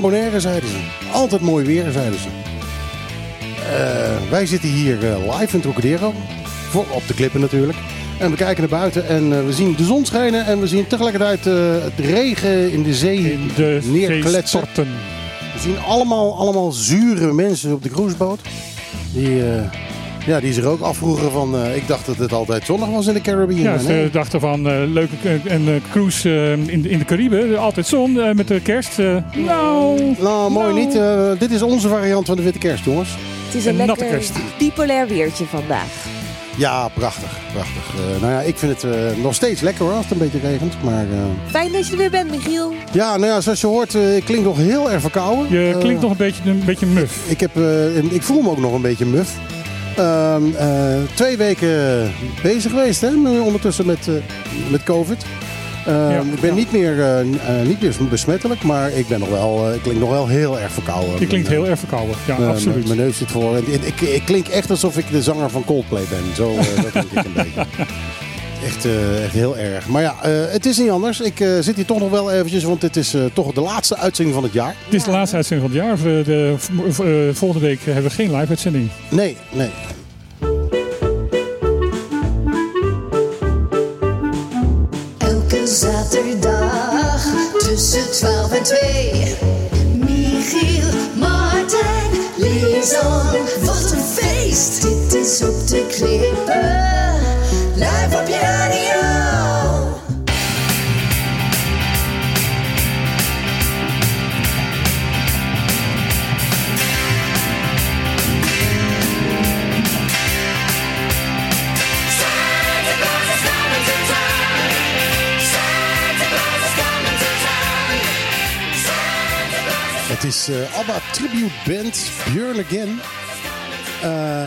Bonaire, zeiden ze. Altijd mooi weer, zeiden ze. Eh, wij zitten hier eh, live in Trocadero. Voor, op de klippen natuurlijk. En we kijken naar buiten en eh, we zien de zon schijnen. En we zien tegelijkertijd het regen in de zee In de neerkletsen. We zien allemaal, allemaal zure mensen op de cruiseboot. Die, ja, die zich ook afvroegen van... eh, ik dacht dat het altijd zonnig was in de Caribbean. Ja, ze nee. dachten van eh, leuke eh, een cruise in, in de Cariben. Altijd zon eh, met de kerst. nou, Nou, mooi Nou. niet. Dit is onze variant van de witte kerst, jongens. Het is een Een natte lekker kerst. bipolair weertje vandaag. Ja, prachtig. prachtig. Eh, nou ja, ik vind het eh, nog steeds lekker hoor, als het een beetje regent. Maar eh, Fijn dat je er weer bent, Michiel. ja, nou ja, zoals je hoort, ik klink nog heel erg verkouden. je klinkt nog een beetje, een beetje muf. Ik, heb, eh, ik voel me ook nog een beetje muf. Ehm, eh, twee weken bezig geweest, hè, ondertussen met, eh, met COVID. Ehm, Ja, ik ben ja. niet, meer, eh, niet meer besmettelijk, maar ik, ben nog wel, ik klink nog wel heel erg verkouden. Je klinkt heel erg verkouden. Ja, absoluut. Mijn, neus zit voor. En ik, ik, ik klink echt alsof ik de zanger van Coldplay ben. Zo, dat klink ik een beetje. Echt, eh, echt heel erg. Maar ja, eh, het is niet anders. Ik eh, zit hier toch nog wel eventjes, want dit is eh, toch de laatste uitzending van het jaar. Het is de laatste uitzending van het jaar. De, de, eh, volgende week hebben we geen live uitzending. Nee, nee. Elke zaterdag tussen 12 en 2. Michiel, Martijn, Lisan. Wat een feest! Dit is op de klippen. Het is eh ABBA Tribute Band Björn Again. Eh,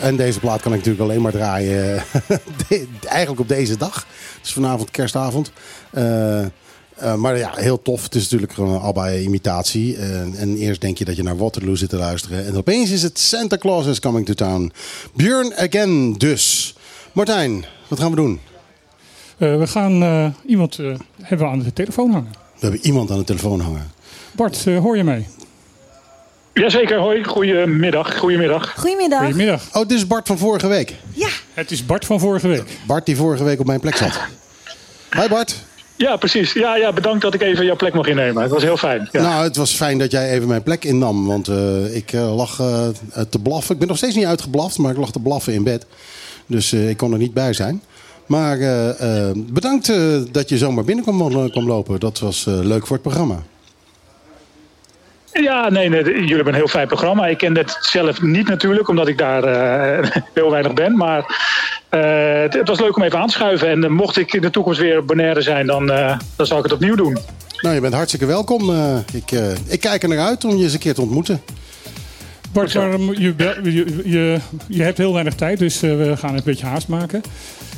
en deze plaat kan ik natuurlijk alleen maar draaien. de- eigenlijk op deze dag. Dus vanavond kerstavond. Eh, eh, maar ja, heel tof. Het is natuurlijk gewoon een ABBA-imitatie. En, en eerst denk je dat je naar Waterloo zit te luisteren. En opeens is het Santa Claus is Coming to Town. Björn Again dus. Martijn, wat gaan we doen? Eh, we gaan eh, iemand eh, hebben we aan de telefoon hangen. We hebben iemand aan de telefoon hangen. Bart, eh, hoor je mij? Jazeker, hoi. Goedemiddag. Goedemiddag. Goedemiddag. Goedemiddag. Oh, dit is Bart van vorige week. Ja, Het is Bart van vorige week. Bart die vorige week op mijn plek zat. Hi Bart. Ja, precies. Ja, ja, bedankt dat ik even jouw plek mag innemen. Het was heel fijn. Ja. Nou, het was fijn dat jij even mijn plek innam. Want eh, ik eh, lag eh, te blaffen. Ik ben nog steeds niet uitgeblaft, maar ik lag te blaffen in bed. Dus eh, ik kon er niet bij zijn. Maar eh, eh, bedankt eh, dat je zomaar binnen kwam, kwam lopen. Dat was eh, leuk voor het programma. Ja, nee, nee, jullie hebben een heel fijn programma. Ik ken het zelf niet natuurlijk, omdat ik daar eh, heel weinig ben. Maar eh, het, het was leuk om even aan te schuiven. En mocht ik in de toekomst weer Bonaire zijn, dan, eh, dan zal ik het opnieuw doen. Nou, je bent hartstikke welkom. Eh, ik, eh, ik kijk er naar uit om je eens een keer te ontmoeten. Bart, je, je, je, je hebt heel weinig tijd, dus eh, we gaan een beetje haast maken.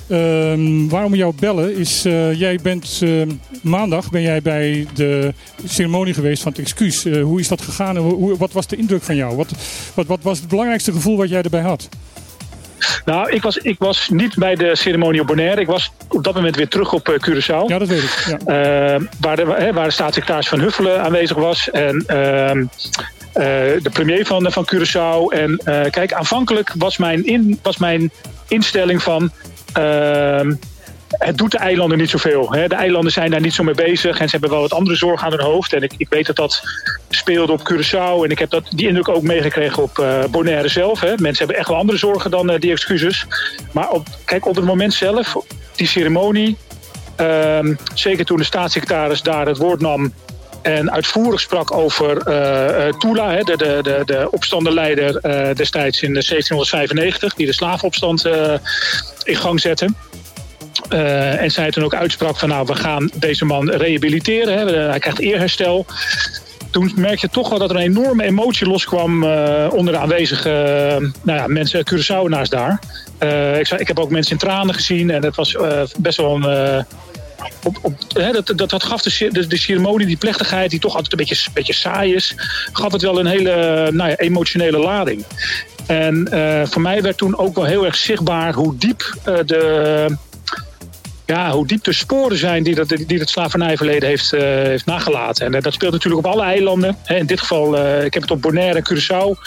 Ehm, waarom jou bellen is, eh, jij bent ehm, maandag ben jij bij de ceremonie geweest van het excuus. Eh, hoe is dat gegaan en hoe, wat was de indruk van jou? Wat, wat, wat was het belangrijkste gevoel wat jij erbij had? Nou, ik was, ik was niet bij de ceremonie op Bonaire. Ik was op dat moment weer terug op eh, Curaçao. Ja, dat weet ik. Ja. Eh, waar, de, waar de staatssecretaris Van Huffelen aanwezig was. En ehm, de premier van, van Curaçao. En kijk, aanvankelijk was mijn, in, was mijn instelling van... ehm, het doet de eilanden niet zoveel. Hè. De eilanden zijn daar niet zo mee bezig. En ze hebben wel wat andere zorgen aan hun hoofd. En ik, ik weet dat dat speelde op Curaçao. En ik heb dat, die indruk ook meegekregen op eh, Bonaire zelf. Hè. Mensen hebben echt wel andere zorgen dan eh, die excuses. Maar op, kijk, op het moment zelf, die ceremonie... Ehm, zeker toen de staatssecretaris daar het woord nam en uitvoerig sprak over eh, Tula, hè, de, de, de, de opstandenleider eh, destijds in 1795, die de slavenopstand eh, in gang zette. En zij toen ook uitsprak van nou, we gaan deze man rehabiliteren. Hè, hij krijgt eerherstel. Toen merkte je toch wel dat er een enorme emotie loskwam onder de aanwezige nou ja, mensen, Curaçaoenaars daar. Ik, ik heb ook mensen in tranen gezien en het was best wel een... eh, op, hè, dat, dat, dat gaf de, ce- de, de ceremonie, die plechtigheid, die toch altijd een beetje, beetje saai is, gaf het wel een hele nou ja, emotionele lading. En eh, voor mij werd toen ook wel heel erg zichtbaar hoe diep eh, de, ja, hoe diep de sporen zijn die dat, die het slavernijverleden heeft, uh, heeft nagelaten. En dat speelt natuurlijk op alle eilanden. Hè. In dit geval, ik heb het op Bonaire en Curaçao,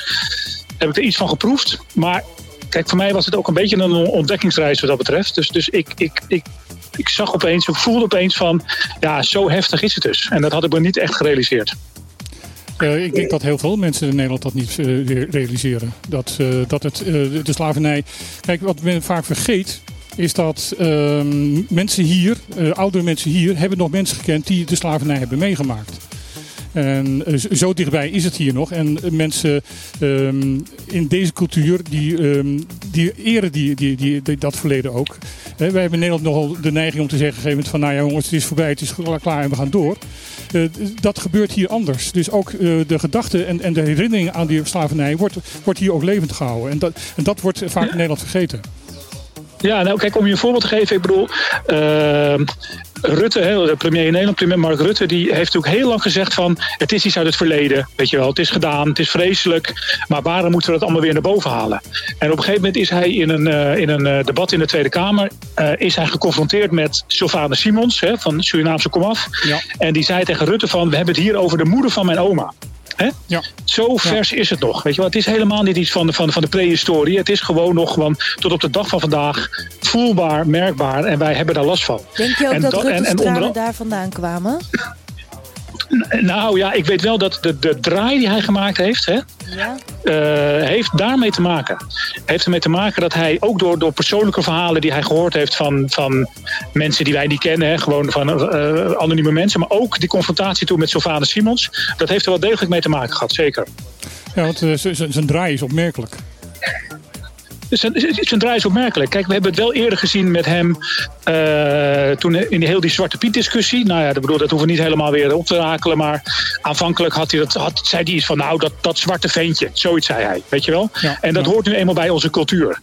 heb ik er iets van geproefd. Maar kijk, voor mij was het ook een beetje een ontdekkingsreis wat dat betreft. Dus, dus ik, ik, ik, ik zag opeens, ik voelde opeens van, ja, zo heftig is het dus. En dat had ik me niet echt gerealiseerd. Uh, ik denk dat heel veel mensen in Nederland dat niet uh, realiseren. Dat, uh, dat het, de slavernij. Kijk, wat men vaak vergeet. Is dat ehm, mensen hier, oudere mensen hier, hebben nog mensen gekend die de slavernij hebben meegemaakt. En zo dichtbij is het hier nog. En mensen um, in deze cultuur, die, um, die eren die, die, die, dat verleden ook. Wij hebben in Nederland nogal de neiging om te zeggen... Gegeven van, nou ja jongens, het is voorbij, het is klaar en we gaan door. Uh, dat gebeurt hier anders. Dus ook de gedachte en, en de herinnering aan die slavernij wordt, wordt hier ook levend gehouden. En dat, en dat wordt vaak in Nederland vergeten. Ja, nou kijk, om je een voorbeeld te geven. Ik bedoel, uh, Rutte, hè, de premier in Nederland, premier Mark Rutte, die heeft natuurlijk heel lang gezegd van het is iets uit het verleden. Weet je wel, het is gedaan, het is vreselijk. Maar waarom moeten we dat allemaal weer naar boven halen? En op een gegeven moment is hij in een, uh, in een uh, debat in de Tweede Kamer uh, is hij geconfronteerd met Sylvana Simons hè, van Surinaamse Komaf. Ja. En die zei tegen Rutte van we hebben het hier over de moeder van mijn oma. Hè? Ja. Zo vers ja. is het nog. Weet je wel? Het is helemaal niet iets van de, van, van de prehistorie. Het is gewoon nog gewoon tot op de dag van vandaag voelbaar, merkbaar. En wij hebben daar last van. Denk je ook en dat, dat en, en onder... daar vandaan kwamen? Nou ja, ik weet wel dat de, de draai die hij gemaakt heeft, hè, ja. uh, heeft daarmee te maken. Heeft ermee te maken dat hij ook door, door persoonlijke verhalen die hij gehoord heeft van, van mensen die wij niet kennen, hè, gewoon van uh, anonieme mensen, maar ook die confrontatie toen met Sylvana Simons, dat heeft er wel degelijk mee te maken gehad, zeker. Ja, want uh, zijn draai is opmerkelijk. Zijn, zijn draai is opmerkelijk. Kijk, we hebben het wel eerder gezien met hem uh, toen in heel die Zwarte Piet discussie. Nou ja, dat, bedoel, dat hoeven we niet helemaal weer op te rakelen. Maar aanvankelijk had hij dat, had, zei hij iets van nou, dat, dat zwarte ventje. Zoiets zei hij, weet je wel. Ja, en dat ja. hoort nu eenmaal bij onze cultuur.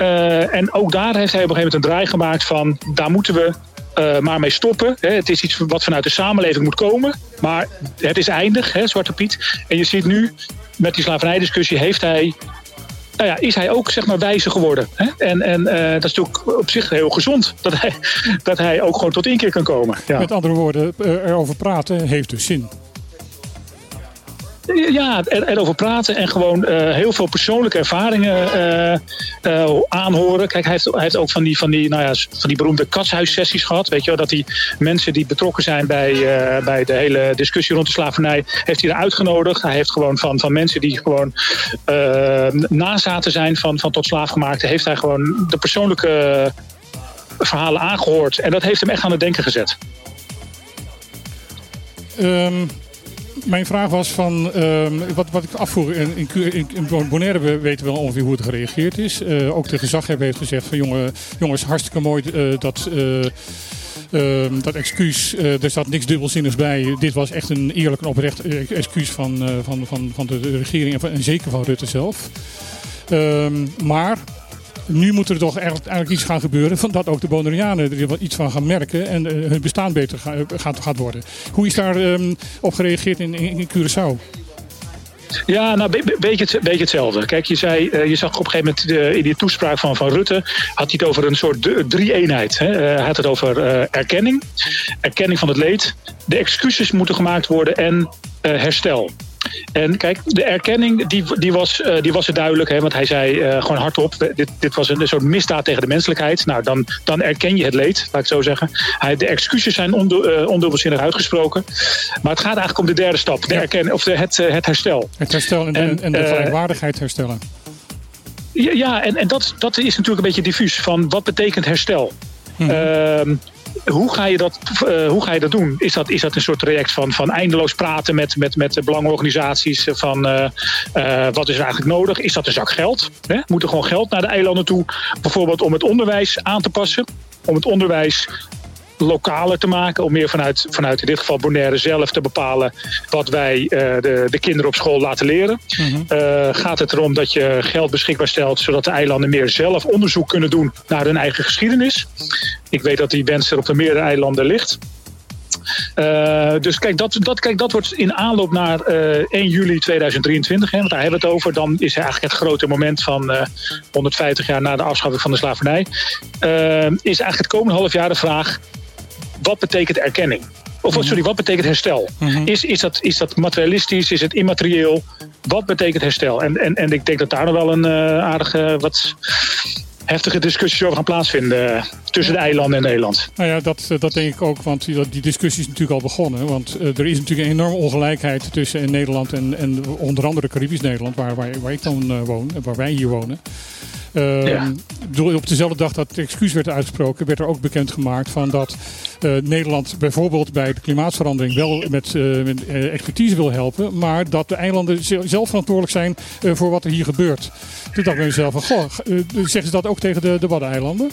Uh, en ook daar heeft hij op een gegeven moment een draai gemaakt van daar moeten we uh, maar mee stoppen. Hè. Het is iets wat vanuit de samenleving moet komen. Maar het is eindig, hè, Zwarte Piet. En je ziet nu, met die slavernijdiscussie heeft hij nou ja, is hij ook zeg maar wijzer geworden. Hè? En, en uh, dat is natuurlijk op zich heel gezond dat hij, dat hij ook gewoon tot inkeer kan komen. Ja. Met andere woorden, erover praten heeft dus zin. Ja, er, erover praten en gewoon uh, heel veel persoonlijke ervaringen uh, uh, aanhoren. Kijk, hij heeft, hij heeft ook van die, van, die, nou ja, van die beroemde katshuissessies gehad. Weet je wel, dat die mensen die betrokken zijn bij, bij de hele discussie rond de slavernij, heeft hij er uitgenodigd. Hij heeft gewoon van, van mensen die gewoon nazaten zijn van, van tot slaafgemaakte, heeft hij gewoon de persoonlijke verhalen aangehoord. En dat heeft hem echt aan het denken gezet. Um mijn vraag was van, um, wat, wat ik afvoer, in, in, in Bonaire weten we wel ongeveer hoe het gereageerd is. Uh, ook de gezaghebber heeft gezegd van jongen, jongens, hartstikke mooi uh, dat... Uh, uh, dat excuus, er zat niks dubbelzinnigs bij. Dit was echt een eerlijk en oprecht excuus van, van, van, van de regering en, en zeker van Rutte zelf. Um, maar nu moet er toch eigenlijk iets gaan gebeuren. Van dat ook de Bonaireanen er iets van gaan merken. En uh, hun bestaan beter ga, gaat, worden. Hoe is daar um, op gereageerd in, in, Curaçao? Ja, nou, be beetje, het, beetje hetzelfde. Kijk, je, zei, uh, je zag op een gegeven moment in die toespraak van, van Rutte... had hij het over een soort drie-eenheid. Hij had het over erkenning, erkenning van het leed... de excuses moeten gemaakt worden en herstel. En kijk, de erkenning die, die, was, uh, die was er duidelijk. Hè, want hij zei uh, gewoon hardop, dit, dit was een, een soort misdaad tegen de menselijkheid. Nou, dan, dan erken je het leed, laat ik zo zeggen. Hij, de excuses zijn ondu uh, ondubbelzinnig uitgesproken. Maar het gaat eigenlijk om de derde stap. De erken, of de, het, het herstel. Het herstel en, en, en de gelijkwaardigheid herstellen. Ja, ja en, en dat, dat is natuurlijk een beetje diffuus. Van wat betekent herstel? Hmm. Hoe ga je dat, uh, hoe ga je dat doen? Is dat, is dat een soort traject van, van eindeloos praten met, met, met belangenorganisaties? Van uh, uh, wat is er eigenlijk nodig? Is dat een zak geld? Hè? Moet er gewoon geld naar de eilanden toe? Bijvoorbeeld om het onderwijs aan te passen. Om het onderwijs lokaler te maken. Om meer vanuit, vanuit in dit geval Bonaire zelf te bepalen wat wij uh, de, de kinderen op school laten leren. Mhm. Mm -hmm. uh, gaat het erom dat je geld beschikbaar stelt zodat de eilanden meer zelf onderzoek kunnen doen naar hun eigen geschiedenis. Ik weet dat die wens er op de meerdere eilanden ligt. dus kijk dat, dat, kijk, dat wordt in aanloop naar 1 juli 2023, hè, want daar hebben we het over. Dan is eigenlijk het grote moment van 150 jaar na de afschaffing van de slavernij. is eigenlijk het komende half jaar de vraag: wat betekent erkenning? Of mhm. sorry, wat betekent herstel? Mhm. is, is, dat, is dat materialistisch? Is het immaterieel? Wat betekent herstel? En, en, en ik denk dat daar nog wel een uh, aardige wat heftige discussies over gaan plaatsvinden eh, tussen de eilanden en Nederland. Nou ja, dat, eh, dat denk ik ook, want die, die discussie is natuurlijk al begonnen. Want er is natuurlijk een enorme ongelijkheid tussen Nederland en, en onder andere Caribisch Nederland, waar, waar, waar ik dan woon, waar wij hier wonen. Uh, Op dezelfde dag dat het excuus werd uitgesproken, werd er ook bekendgemaakt van dat uh, Nederland bijvoorbeeld bij de klimaatverandering wel met, met uh, expertise wil helpen, maar dat de eilanden zelf verantwoordelijk zijn voor wat er hier gebeurt. Toen dacht ik bij mezelf van, goh, zeggen ze dat ook tegen de, de Waddeneilanden?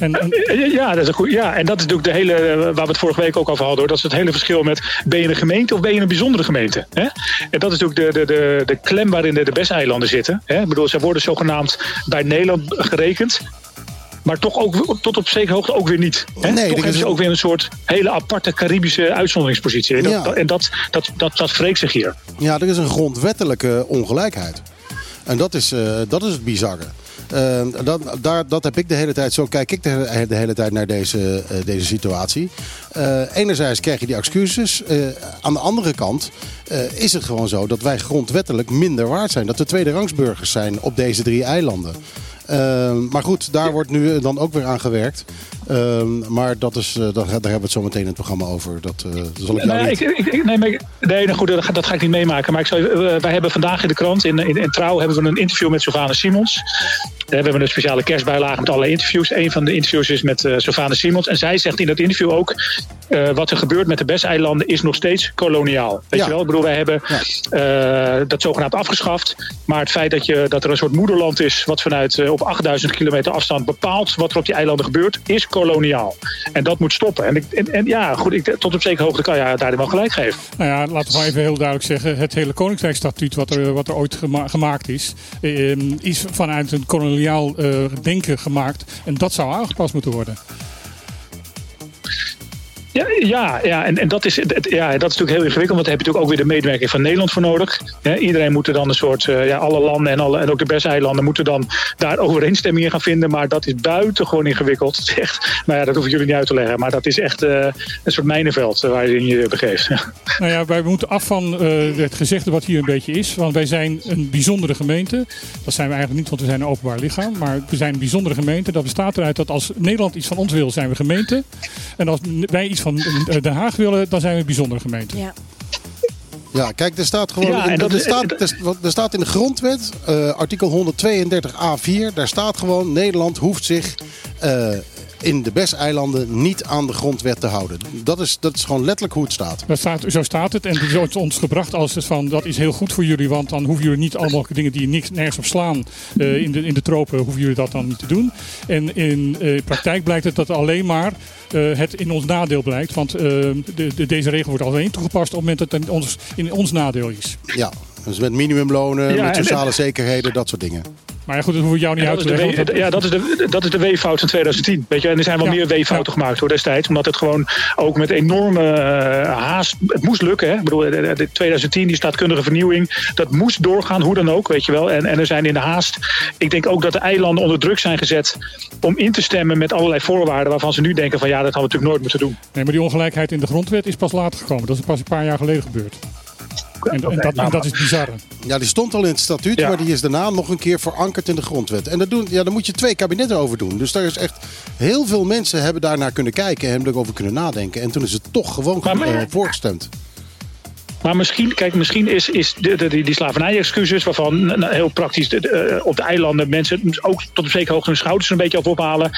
En, en... Ja, dat is een goed, ja, en dat is natuurlijk de hele, eh, waar we het vorige week ook over hadden. Hoor. Dat is het hele verschil met ben je een gemeente of ben je een bijzondere gemeente. Hè? En dat is natuurlijk de, de, de, de klem waarin de, de Bes-eilanden zitten. Hè? Ik bedoel, ze worden zogenaamd bij Nederland gerekend. Maar toch ook tot op zekere hoogte ook weer niet. Hè? Nee, toch hebben ze ook weer een soort hele aparte Caribische uitzonderingspositie. En, dat, en dat, dat, dat, dat wreekt zich hier. Ja, er is een grondwettelijke ongelijkheid. En dat is, uh, dat is het bizarre. Uh, dat, daar, dat heb ik de hele tijd, zo kijk ik de, de hele tijd naar deze, uh, deze situatie. Uh, enerzijds krijg je die excuses. aan de andere kant is het gewoon zo dat wij grondwettelijk minder waard zijn. Dat we tweede rangsburgers zijn op deze drie eilanden. Maar goed, daar wordt nu dan ook weer aan gewerkt. Maar dat is, uh, daar, hebben we het zo meteen in het programma over. Dat, zal ik jou niet... ik, ik, nee, maar, nee, nou goed, dat, dat, ga ik niet meemaken. Maar ik zou, wij hebben vandaag in de krant, in, in, in Trouw, hebben we een interview met Sylvana Simons. We hebben een speciale kerstbijlage met allerlei interviews. Een van de interviews is met uh, Simons. En zij zegt in dat interview ook... Uh, wat er gebeurt met de Bes-eilanden is nog steeds koloniaal. Weet je wel? Ik bedoel, wij hebben ja. uh, dat zogenaamd afgeschaft. Maar het feit dat, je, dat er een soort moederland is... wat vanuit op 8000 kilometer afstand bepaalt wat er op die eilanden gebeurt... is koloniaal. En dat moet stoppen. En, ik, en, en ja, goed, ik, tot op zekere hoogte kan je daar wel gelijk geven. Nou ja, laten we maar even heel duidelijk zeggen. Het hele Koninkrijkstatuut wat er, wat er ooit gema gemaakt is... is vanuit een koloniaal uh, denken gemaakt. En dat zou aangepast moeten worden. Ja, ja, ja. En, en dat, is, ja, dat is natuurlijk heel ingewikkeld, want daar heb je natuurlijk ook weer de medewerking van Nederland voor nodig. iedereen moet er dan een soort, uh, ja, alle landen en, alle, en ook de Bes-eilanden moeten dan daar overeenstemming in gaan vinden. Maar dat is buitengewoon ingewikkeld. Nou ja, dat hoef ik jullie niet uit te leggen. Maar dat is echt uh, een soort mijnenveld waar je in je begeeft. Nou ja, wij moeten af van het gezegde wat hier een beetje is. Want wij zijn een bijzondere gemeente. Dat zijn we eigenlijk niet, want we zijn een openbaar lichaam. Maar we zijn een bijzondere gemeente. Dat bestaat eruit dat als Nederland iets van ons wil, zijn we gemeente. En als wij iets van eh, Den Haag willen, dan zijn we een bijzondere gemeente. Ja. Ja, kijk, er staat gewoon. Ja, in, er, staat, er, staat in de grondwet, uh, artikel 132a4, daar staat gewoon: Nederland hoeft zich uh, in de Bes-eilanden niet aan de grondwet te houden. Dat is, dat is gewoon letterlijk hoe het staat. Dat staat zo staat het. En het is ons gebracht als het van dat is heel goed voor jullie. Want dan hoeven jullie niet allemaal dingen die niks, nergens op slaan uh, in, de, in de tropen, hoeven jullie dat dan niet te doen. En in uh, praktijk blijkt het dat alleen maar uh, het in ons nadeel blijkt. Want de, de, deze regel wordt alleen toegepast op het moment dat het in ons, in ons nadeel is. Ja, dus met minimumlonen, ja, met sociale zekerheden, dat soort dingen. Maar ja, goed, dat hoef ik jou niet uit te leggen. Ja, dat is de, dat is de weeffout van 2010. Weet je? En er zijn wel meer weeffouten gemaakt door destijds. Omdat het gewoon ook met enorme uh, haast... Het moest lukken. Hè? Ik bedoel, de, 2010, die staatkundige vernieuwing... dat moest doorgaan, hoe dan ook, weet je wel. En, en er zijn in de haast... Ik denk ook dat de eilanden onder druk zijn gezet... om in te stemmen met allerlei voorwaarden... waarvan ze nu denken van ja, dat hadden we natuurlijk nooit moeten doen. Nee, maar die ongelijkheid in de grondwet is pas later gekomen. Dat is pas een paar jaar geleden gebeurd. En, dat, en, dat, is bizar. Ja, die stond al in het statuut, maar die is daarna nog een keer verankerd in de grondwet. En dat doen, ja, daar moet je twee kabinetten over doen. Dus daar is echt heel veel mensen hebben daarnaar kunnen kijken en hebben erover kunnen nadenken. En toen is het toch gewoon maar, uh, voorgestemd. Maar misschien, kijk, misschien is, is de, de, die, die slavernij-excuses, waarvan nou, heel praktisch de, op de eilanden mensen ook tot een zekere hoogte hun schouders een beetje af ophalen.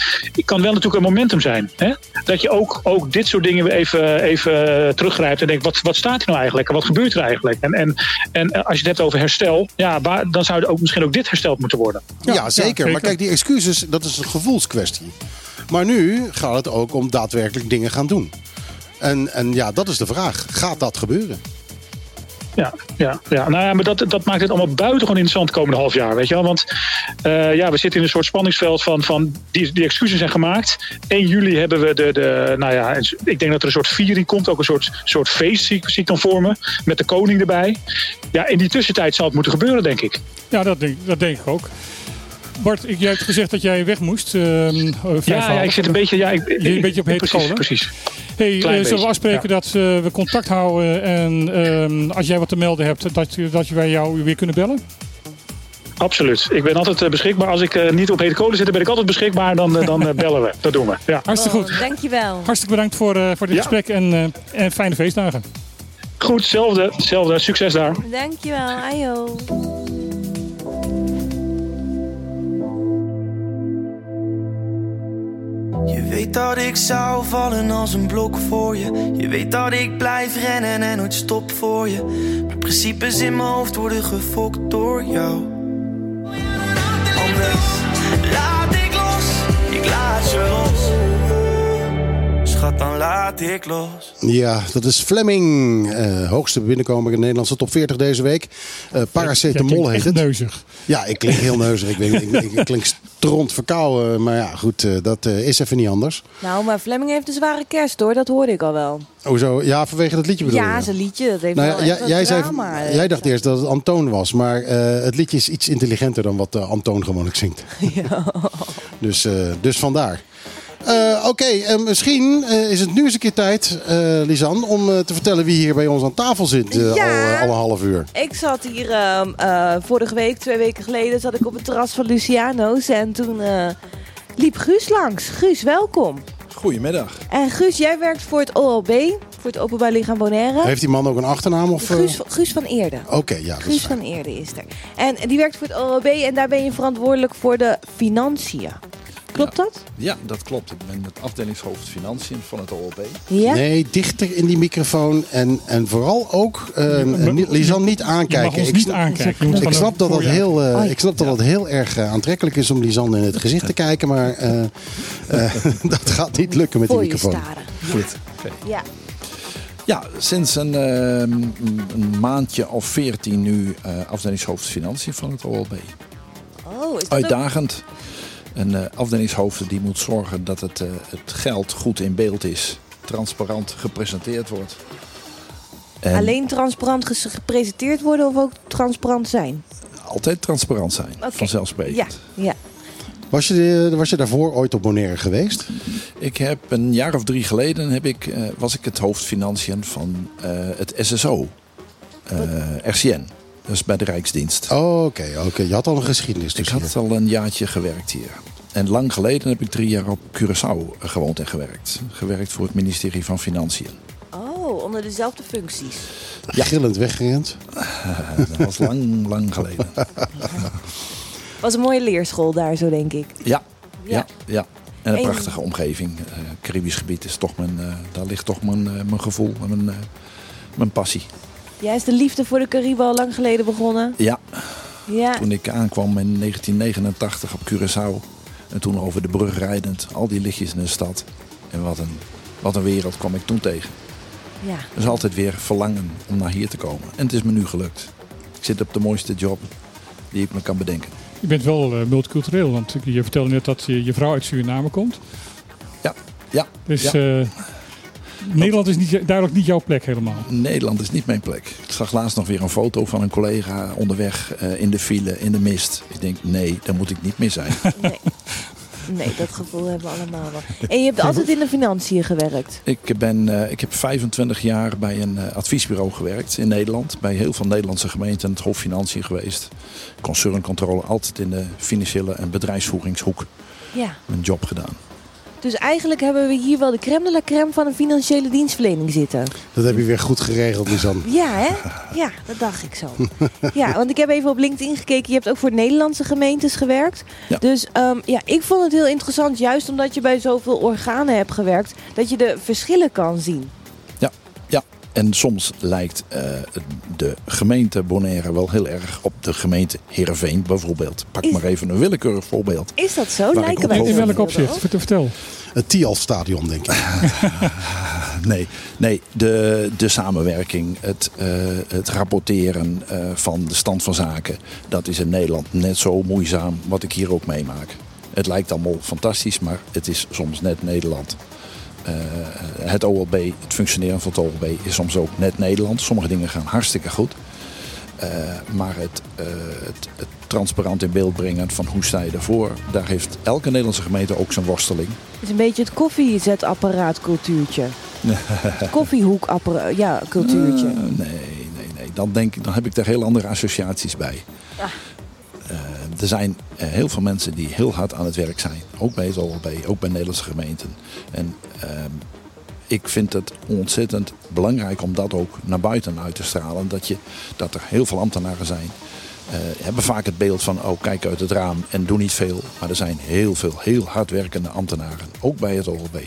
kan wel natuurlijk een momentum zijn. Hè? Dat je ook, ook dit soort dingen weer even, even teruggrijpt en denkt: wat, wat staat er nou eigenlijk? Wat gebeurt er eigenlijk? En, en, en als je het hebt over herstel, ja, waar, dan zou ook misschien ook dit hersteld moeten worden. Ja, ja, zeker. Maar kijk, die excuses, dat is een gevoelskwestie. Maar nu gaat het ook om daadwerkelijk dingen gaan doen. En, en ja, dat is de vraag. Gaat dat gebeuren? Ja, ja, ja. Nou ja, maar dat, dat maakt het allemaal buitengewoon interessant de komende half jaar. Weet je wel? Want uh, ja, we zitten in een soort spanningsveld van, van die, die excuses zijn gemaakt. 1 juli hebben we de, de. Nou ja, ik denk dat er een soort viering komt. Ook een soort, soort feest zie, ik dan vormen. Met de koning erbij. Ja, in die tussentijd zal het moeten gebeuren, denk ik. Ja, dat denk, dat denk ik ook. Bart, ik, jij hebt gezegd dat jij weg moest. Uh, ja, ja, ik zit een beetje, ja, ik, een beetje op hete kolen. Precies. Hey, uh, zullen we afspreken dat uh, we contact houden en uh, als jij wat te melden hebt, dat, dat wij jou weer kunnen bellen? Absoluut. Ik ben altijd beschikbaar. Als ik niet op hete kolen zit, dan ben ik altijd beschikbaar. Dan, dan bellen we. Dat doen we. Ja. Hartstikke goed. Oh, dankjewel. Hartstikke bedankt voor, voor dit ja. gesprek en, en fijne feestdagen. Goed, hetzelfde. hetzelfde. Succes daar. Dankjewel. Ajo. Je weet dat ik zou vallen als een blok voor je. Je weet dat ik blijf rennen en nooit stop voor je. Maar principes in mijn hoofd worden gefokt door jou. Anders laat ik los, ik laat je los. Schat, dan laat ik los. Ja, dat is Fleming. Uh, hoogste binnenkomer in de Nederlandse top 40 deze week. Uh, Paracetamol heet het. neuzig. Ja, ik klink heel neuzig. Ik, weet, ik, ik, ik klink stront verkouden. Maar ja, goed, uh, dat is even niet anders. Nou, maar Fleming heeft een zware kerst hoor. Dat hoorde ik al wel. Hoezo? Ja, vanwege dat liedje bedoel ja, je? Ja, zijn liedje. Dat heeft nou, wel ja, jij, zei, drama, jij dacht eerst dat het Antoon was. Maar het liedje is iets intelligenter dan wat Antoon gewoonlijk zingt. Ja. Dus, dus vandaar. Uh, Oké, okay, uh, misschien uh, is het nu eens een keer tijd, Lisanne, om te vertellen wie hier bij ons aan tafel zit ja, al, al, een half uur. Ik zat hier ehm, vorige week, twee weken geleden, zat ik op het terras van Luciano's en toen liep Guus langs. Guus, welkom. Goedemiddag. En Guus, jij werkt voor het OLB, voor het Openbaar Lichaam Bonaire. Heeft die man ook een achternaam? Of, Guus, Guus van Eerde. Oké, okay, ja. Guus van Eerde is er. En die werkt voor het OLB en daar ben je verantwoordelijk voor de financiën. Klopt ja. dat? Ja, dat klopt. Ik ben het afdelingshoofd financiën van het OLB. Ja? Nee, dichter in die microfoon. En, en vooral ook, uh, Lisanne niet aankijken. Ik, niet aankijken. Ik, ik, snap dat dat heel, uh, ik snap dat dat heel erg uh, aantrekkelijk is om Lisanne in het gezicht te kijken. Maar dat gaat niet lukken met die microfoon. Goed. Okay. Ja. Ja, sinds een, een, maandje of veertien nu afdelingshoofd financiën van het OLB. Oh, is dat Uitdagend. Een uh, afdelingshoofd die moet zorgen dat het, uh, het geld goed in beeld is, transparant gepresenteerd wordt. En Alleen transparant gepresenteerd worden of ook transparant zijn? Altijd transparant zijn, okay. vanzelfsprekend. Ja, ja. Was je, was je daarvoor ooit op Bonaire geweest? Ik heb een jaar of drie geleden heb ik, uh, was ik het hoofd financiën van het SSO, RCN. Dus bij de Rijksdienst. Oh, oké. Okay, okay. Je had al een geschiedenis. Dus ik had hier. al een jaartje gewerkt hier. En lang geleden heb ik drie jaar op Curaçao gewoond en gewerkt. Gewerkt voor het ministerie van Financiën. Oh, onder dezelfde functies. Ja. Gillend weggerend. dat was lang, lang geleden. was een mooie leerschool daar, zo denk ik. Ja, ja, ja. ja. En een en... prachtige omgeving. Uh, Caribisch gebied is toch mijn, uh, daar ligt toch mijn, uh, mijn gevoel en mijn, mijn passie. Jij is de liefde voor de Cariben al lang geleden begonnen? Ja. ja. Toen ik aankwam in 1989 op Curaçao. En toen over de brug rijdend. Al die lichtjes in de stad. En wat een, wat een wereld kwam ik toen tegen. Ja. Dus altijd weer verlangen om naar hier te komen. En het is me nu gelukt. Ik zit op de mooiste job die ik me kan bedenken. Je bent wel uh, multicultureel. Want je vertelde net dat je, je vrouw uit Suriname komt. Ja. Ja. Dus... ja. Uh, Nederland is niet, duidelijk niet jouw plek helemaal. Nederland is niet mijn plek. Ik zag laatst nog weer een foto van een collega onderweg uh, in de file, in de mist. Ik denk, nee, daar moet ik niet meer zijn. Nee. Nee, dat gevoel hebben we allemaal wel. En je hebt altijd in de financiën gewerkt? Ik, ben, uh, ik heb 25 jaar bij een uh, adviesbureau gewerkt in Nederland. Bij heel veel Nederlandse gemeenten het Hof Financiën geweest. Concerncontrole, altijd in de financiële en bedrijfsvoeringshoek. Ja. Mijn job gedaan. Dus eigenlijk hebben we hier wel de crème de la crème van een financiële dienstverlening zitten. Dat heb je weer goed geregeld, Lisanne. Ja, hè? Ja, dat dacht ik zo. ja, want ik heb even op LinkedIn gekeken. Je hebt ook voor Nederlandse gemeentes gewerkt. Ja. Dus um, ja, ik vond het heel interessant, juist omdat je bij zoveel organen hebt gewerkt, dat je de verschillen kan zien. Ja, ja. En soms lijkt eh, de gemeente Bonaire wel heel erg op de gemeente Heerenveen bijvoorbeeld. Pak Is- maar even een willekeurig voorbeeld. Is dat zo? Lijken wij. In welk opzicht? Vertel. Het Tial-stadion, denk ik. Nee, nee de, de samenwerking, het, eh, het rapporteren eh, van de stand van zaken, dat is in Nederland net zo moeizaam wat ik hier ook meemaak. Het lijkt allemaal fantastisch, maar het is soms net Nederland. Eh, het OLB, het functioneren van het OLB is soms ook net Nederland. Sommige dingen gaan hartstikke goed. Eh, maar het, eh, het, het transparant in beeld brengen van hoe sta je ervoor, daar heeft elke Nederlandse gemeente ook zijn worsteling. Het is een beetje het koffiezetapparaat cultuurtje. Het koffiehoekapparaat, ja, cultuurtje. Nee, nee, nee. Dan, denk, dan heb ik daar heel andere associaties bij. Ah. Eh, er zijn eh, heel veel mensen die heel hard aan het werk zijn. Ook bij het OLB, ook bij Nederlandse gemeenten. En ehm, ik vind het ontzettend belangrijk om dat ook naar buiten uit te stralen. Dat, je, dat er heel veel ambtenaren zijn. Eh, hebben vaak het beeld van, oh kijk uit het raam en doe niet veel. Maar er zijn heel veel heel hardwerkende ambtenaren. Ook bij het OLB.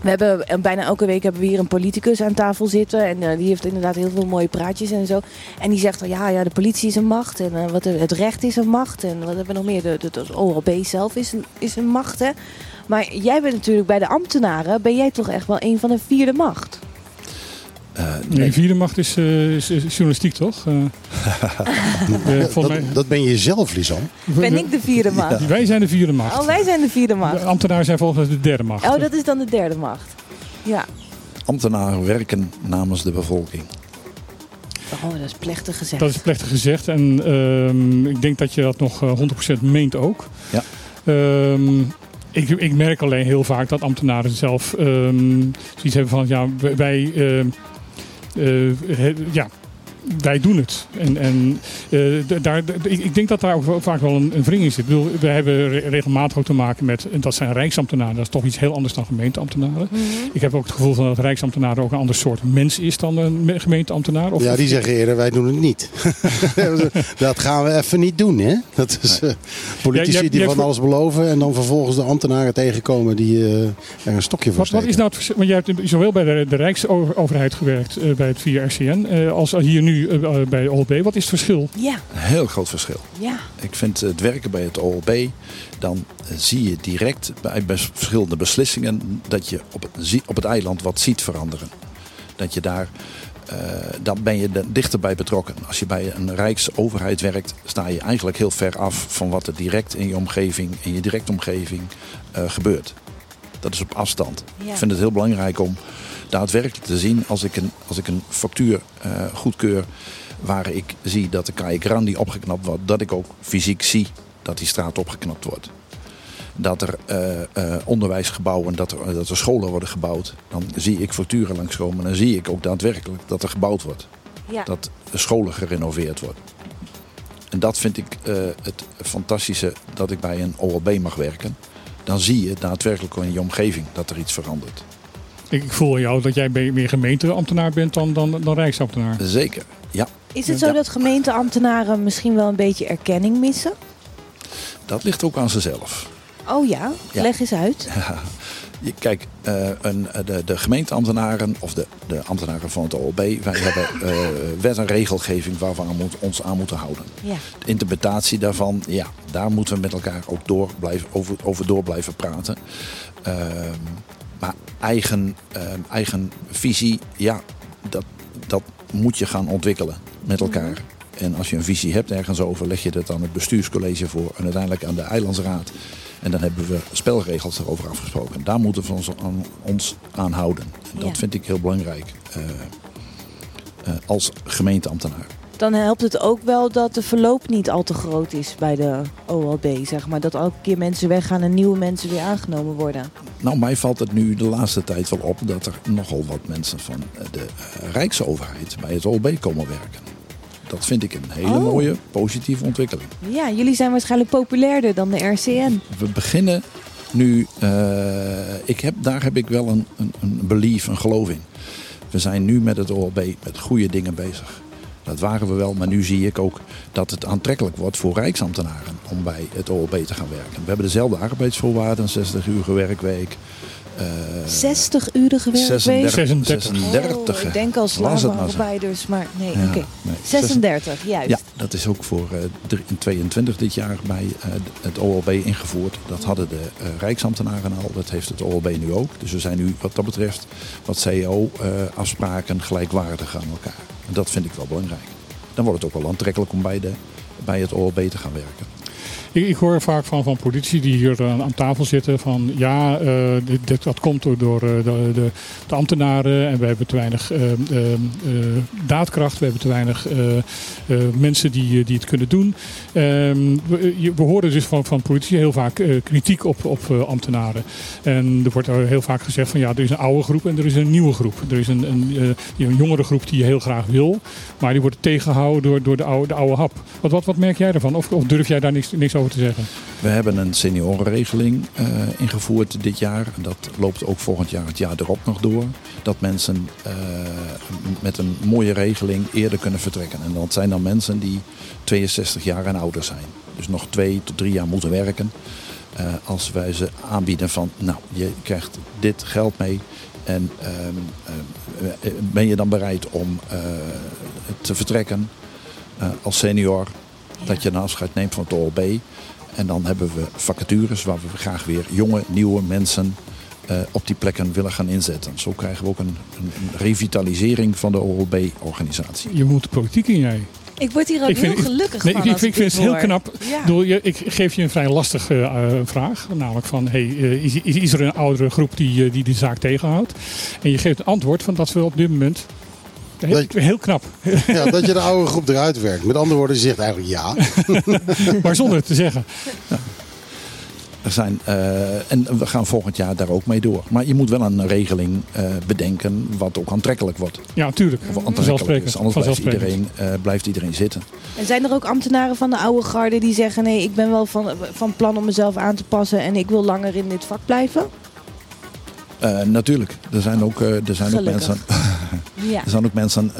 We hebben eh, bijna elke week hebben we hier een politicus aan tafel zitten. En eh, die heeft inderdaad heel veel mooie praatjes en zo. En die zegt dan, ja, ja, de politie is een macht. En eh, wat, het recht is een macht. En wat hebben we nog meer? De, de, de OLB zelf is een, is een macht, hè. Maar jij bent natuurlijk bij de ambtenaren... ben jij toch echt wel een van de vierde macht? Eh, Nee, nee, vierde macht is, eh, is- is journalistiek, toch? Eh, Dat, mij- dat ben je zelf, Lisan. Ben ik de vierde macht? Wij zijn de vierde macht. Oh, wij zijn de vierde De macht. ambtenaren zijn volgens mij de derde macht. Oh, dat is dan de derde macht. Ja. ambtenaren werken namens de bevolking. Oh, dat is plechtig gezegd. Dat is plechtig gezegd. En ehm, ik denk dat je dat nog eh, 100% meent ook. Ja. Ehm, ik, ik merk alleen heel vaak dat ambtenaren zelf ehm, zoiets hebben van... Ja, wij... ja, wij doen het. En, en eh, daar, ik, ik denk dat daar ook vaak wel een, een wring in zit. Ik bedoel, we hebben re- regelmatig ook te maken met... En dat zijn rijksambtenaren. Dat is toch iets heel anders dan gemeenteambtenaren. Mhm. Ik heb ook het gevoel van dat rijksambtenaar ook een ander soort mens is dan een me- gemeenteambtenaar. Of, Ja, die zeggen eerder, wij doen het niet. dat gaan we even niet doen, hè? Dat is eh, politici Ja, die van alles beloven en dan vervolgens de ambtenaren tegenkomen die eh, er een stokje voor Wat, wat is nou het verschil? Want jij hebt zowel bij de, de Rijksoverheid gewerkt, bij het 4RCN, eh, als hier nu eh, bij OLB. Wat is het verschil? Ja, Een heel groot verschil. ja. Ik vind het werken bij het OLB, dan eh, zie je direct bij verschillende beslissingen dat je op het, op het eiland wat ziet veranderen. Dat je daar, eh, dan ben je er dichterbij betrokken. Als je bij een rijksoverheid werkt, sta je eigenlijk heel ver af van wat er direct in je omgeving, in je directe omgeving eh, gebeurt. Dat is op afstand. Ja. Ik vind het heel belangrijk om daadwerkelijk te zien als ik een, als ik een factuur eh, goedkeur waar ik zie dat de Calle Grandi opgeknapt wordt, dat ik ook fysiek zie dat die straat opgeknapt wordt. Dat er eh, eh, onderwijsgebouwen, dat er, dat er scholen worden gebouwd. Dan zie ik facturen langskomen en dan zie ik ook daadwerkelijk dat er gebouwd wordt. ja. Dat de scholen gerenoveerd worden. En dat vind ik het fantastische dat ik bij een OLB mag werken. Dan zie je daadwerkelijk in je omgeving dat er iets verandert. Ik, voel jou dat jij meer gemeenteambtenaar bent dan, dan, dan rijksambtenaar. Zeker, ja. Is het zo Ja. dat gemeenteambtenaren misschien wel een beetje erkenning missen? Dat ligt ook aan zichzelf. Oh ja, Ja. leg eens uit. Je- Kijk, eh, een, de, de gemeenteambtenaren of de, de ambtenaren van het OLB, wij hebben eh, wet en regelgeving waar we ons aan moeten houden. Ja. De interpretatie daarvan, ja, daar moeten we met elkaar ook door blijven, over, over door blijven praten. Ehm, maar eigen, ehm, eigen visie, ja, dat, dat moet je gaan ontwikkelen met elkaar. En als je een visie hebt ergens over, leg je dat aan het bestuurscollege voor en uiteindelijk aan de eilandsraad. En dan hebben we spelregels erover afgesproken. Daar moeten we ons aan, ons aan houden. En dat Ja. vind ik heel belangrijk eh, eh, als gemeenteambtenaar. Dan helpt het ook wel dat de verloop niet al te groot is bij de OLB, zeg maar. Dat elke keer mensen weggaan en nieuwe mensen weer aangenomen worden. Nou, mij valt het nu de laatste tijd wel op dat er nogal wat mensen van eh, de eh, Rijksoverheid bij het OLB komen werken. Dat vind ik een hele Oh. mooie, positieve ontwikkeling. Ja, jullie zijn waarschijnlijk populairder dan de RCN. We beginnen nu, eh, ik heb, daar heb ik wel een, een, een belief, een geloof in. We zijn nu met het OLB met goede dingen bezig. Dat waren we wel, maar nu zie ik ook dat het aantrekkelijk wordt voor Rijksambtenaren om bij het OLB te gaan werken. We hebben dezelfde arbeidsvoorwaarden, 60 uur werkweek. Eh, 60-urige werkweek? 36. 36. 36. Oh, ik denk al Was het nou slagerarbeiders, maar nee, Ja, oké. nee, 36, juist. Ja, dat is ook voor eh, drie- in 22 dit jaar bij eh, het OLB ingevoerd. Dat hadden de eh, Rijksambtenaren al, dat heeft het OLB nu ook. Dus we zijn nu wat dat betreft wat CEO-afspraken gelijkwaardig aan elkaar. En dat vind ik wel belangrijk. Dan wordt het ook wel aantrekkelijk om bij, de, bij het OLB te gaan werken. Ik, ik hoor vaak van, van politici die hier eh, aan tafel zitten van ja, eh, dit, dat komt door, eh, de, de, de ambtenaren en we hebben te weinig daadkracht, we hebben te weinig mensen die, die het kunnen doen. Ehm, we, we horen dus van, van politici heel vaak kritiek op, op ambtenaren. En er wordt heel vaak gezegd van ja, er is een oude groep en er is een nieuwe groep. Er is een, een, een jongere groep die je heel graag wil, maar die wordt tegengehouden door, door de, oude, de oude hap. Wat, wat, wat merk jij ervan? Of, of durf jij daar niks, niks te zeggen? We hebben een seniorenregeling eh, ingevoerd dit jaar. En dat loopt ook volgend jaar het jaar erop nog door. Dat mensen eh, met een mooie regeling eerder kunnen vertrekken. En dat zijn dan mensen die 62 jaar en ouder zijn. Dus nog twee tot drie jaar moeten werken. Eh, als wij ze aanbieden van, nou, je krijgt dit geld mee. En ben je dan bereid om te vertrekken als senior? Dat je een afscheid neemt van het OLB. En dan hebben we vacatures waar we graag weer jonge, nieuwe mensen eh, op die plekken willen gaan inzetten. Zo krijgen we ook een, een revitalisering van de OLB-organisatie. Je moet de politiek in jij. Ik word hier ook Ik vind- heel gelukkig Nee, van ik, ik vind het heel knap. Ja. Ik bedoel, je- Ik geef je een vrij lastige eh, vraag. Namelijk van, hey, eh, is, is, is er een oudere groep die, die de zaak tegenhoudt? En je geeft een antwoord van dat we op dit moment... Heel, Dat- heel knap. Ja, dat je de oude groep eruit werkt. Met andere woorden, je zegt eigenlijk ja. maar zonder het te zeggen. Er zijn, eh, en we gaan volgend jaar daar ook mee door. Maar je moet wel een regeling eh, bedenken wat ook aantrekkelijk wordt. Ja, natuurlijk. Of aantrekkelijk is. Anders blijft iedereen, eh, blijft iedereen zitten. En zijn er ook ambtenaren van de oude garde die zeggen: nee, ik ben wel van, van plan om mezelf aan te passen en ik wil langer in dit vak blijven? Eh, natuurlijk, er zijn ook, eh, er zijn ook mensen Ja. Er zijn ook mensen,